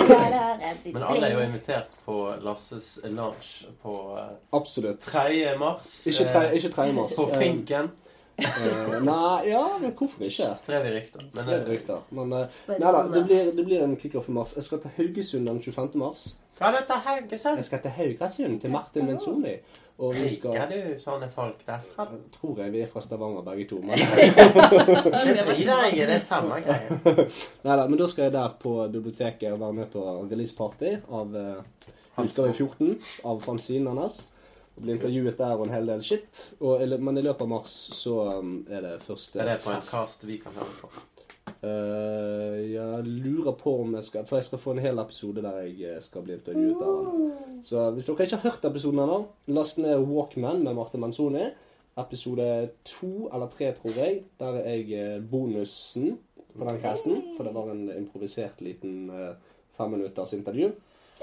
Men alle er jo invitert på Lasses lunch på eh, Absolutt. 3. mars. Ikke tre- eh, ikke 3. mars. På Eh, Finken. Eh, nei, ja, men hvorfor ikke? Sprer vi rykter. Men Det eh, rykter. Men eh, nei da, det blir, det blir en kickoff i mars. Jeg skal til Haugesund den 25. mars. skal du til Haugesund? Jeg skal til Haugesund, til Martin Menzoni. Og vi Liker du sånne folk derfra? Tror jeg vi er fra Stavanger begge to. Men, Det tviler jeg i, det er samme greie. neida, men da skal jeg der på biblioteket og være med på releaseparty av uh, utgave 14 av fanzinen hans. Og bli intervjuet der og en hel del shit. Og, men i løpet av mars så um, er det første Er det på en cast vi kan høre på? Uh, jeg lurer på om jeg skal For jeg skal få en hel episode der jeg eh, skal bli intervjuet der. Så hvis dere ikke har hørt episoden ennå, last ned Walkman med Marte Manzoni. Episode to eller tre, tror jeg. Der er jeg eh, bonusen på den casten. For det var en improvisert liten eh, femminutters intervju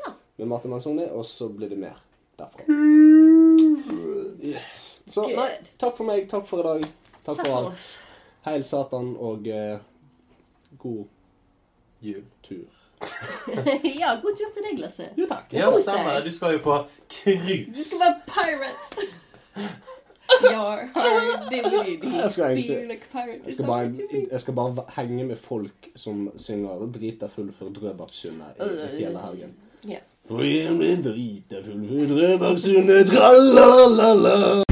Ja. med Marte Manzoni, Og så blir det mer derfra. Yes. Så nei, takk for meg. Takk for i dag. Takk Takk for alt. Heil Satan og eh, god jultur. ja, god tur til deg, Lasse. Jo takk. Ja, Kos stemmer det. Du skal jo på Du skal være pirate. Your heart diddly Jeg skal egentlig- Be like pirate Jeg skal, bare, jeg skal bare henge med folk som synger 'Drita full for Drøbaksundet' i hele helgen. Ja. For jeg blir drita full for Drøbaksundet, tralalala.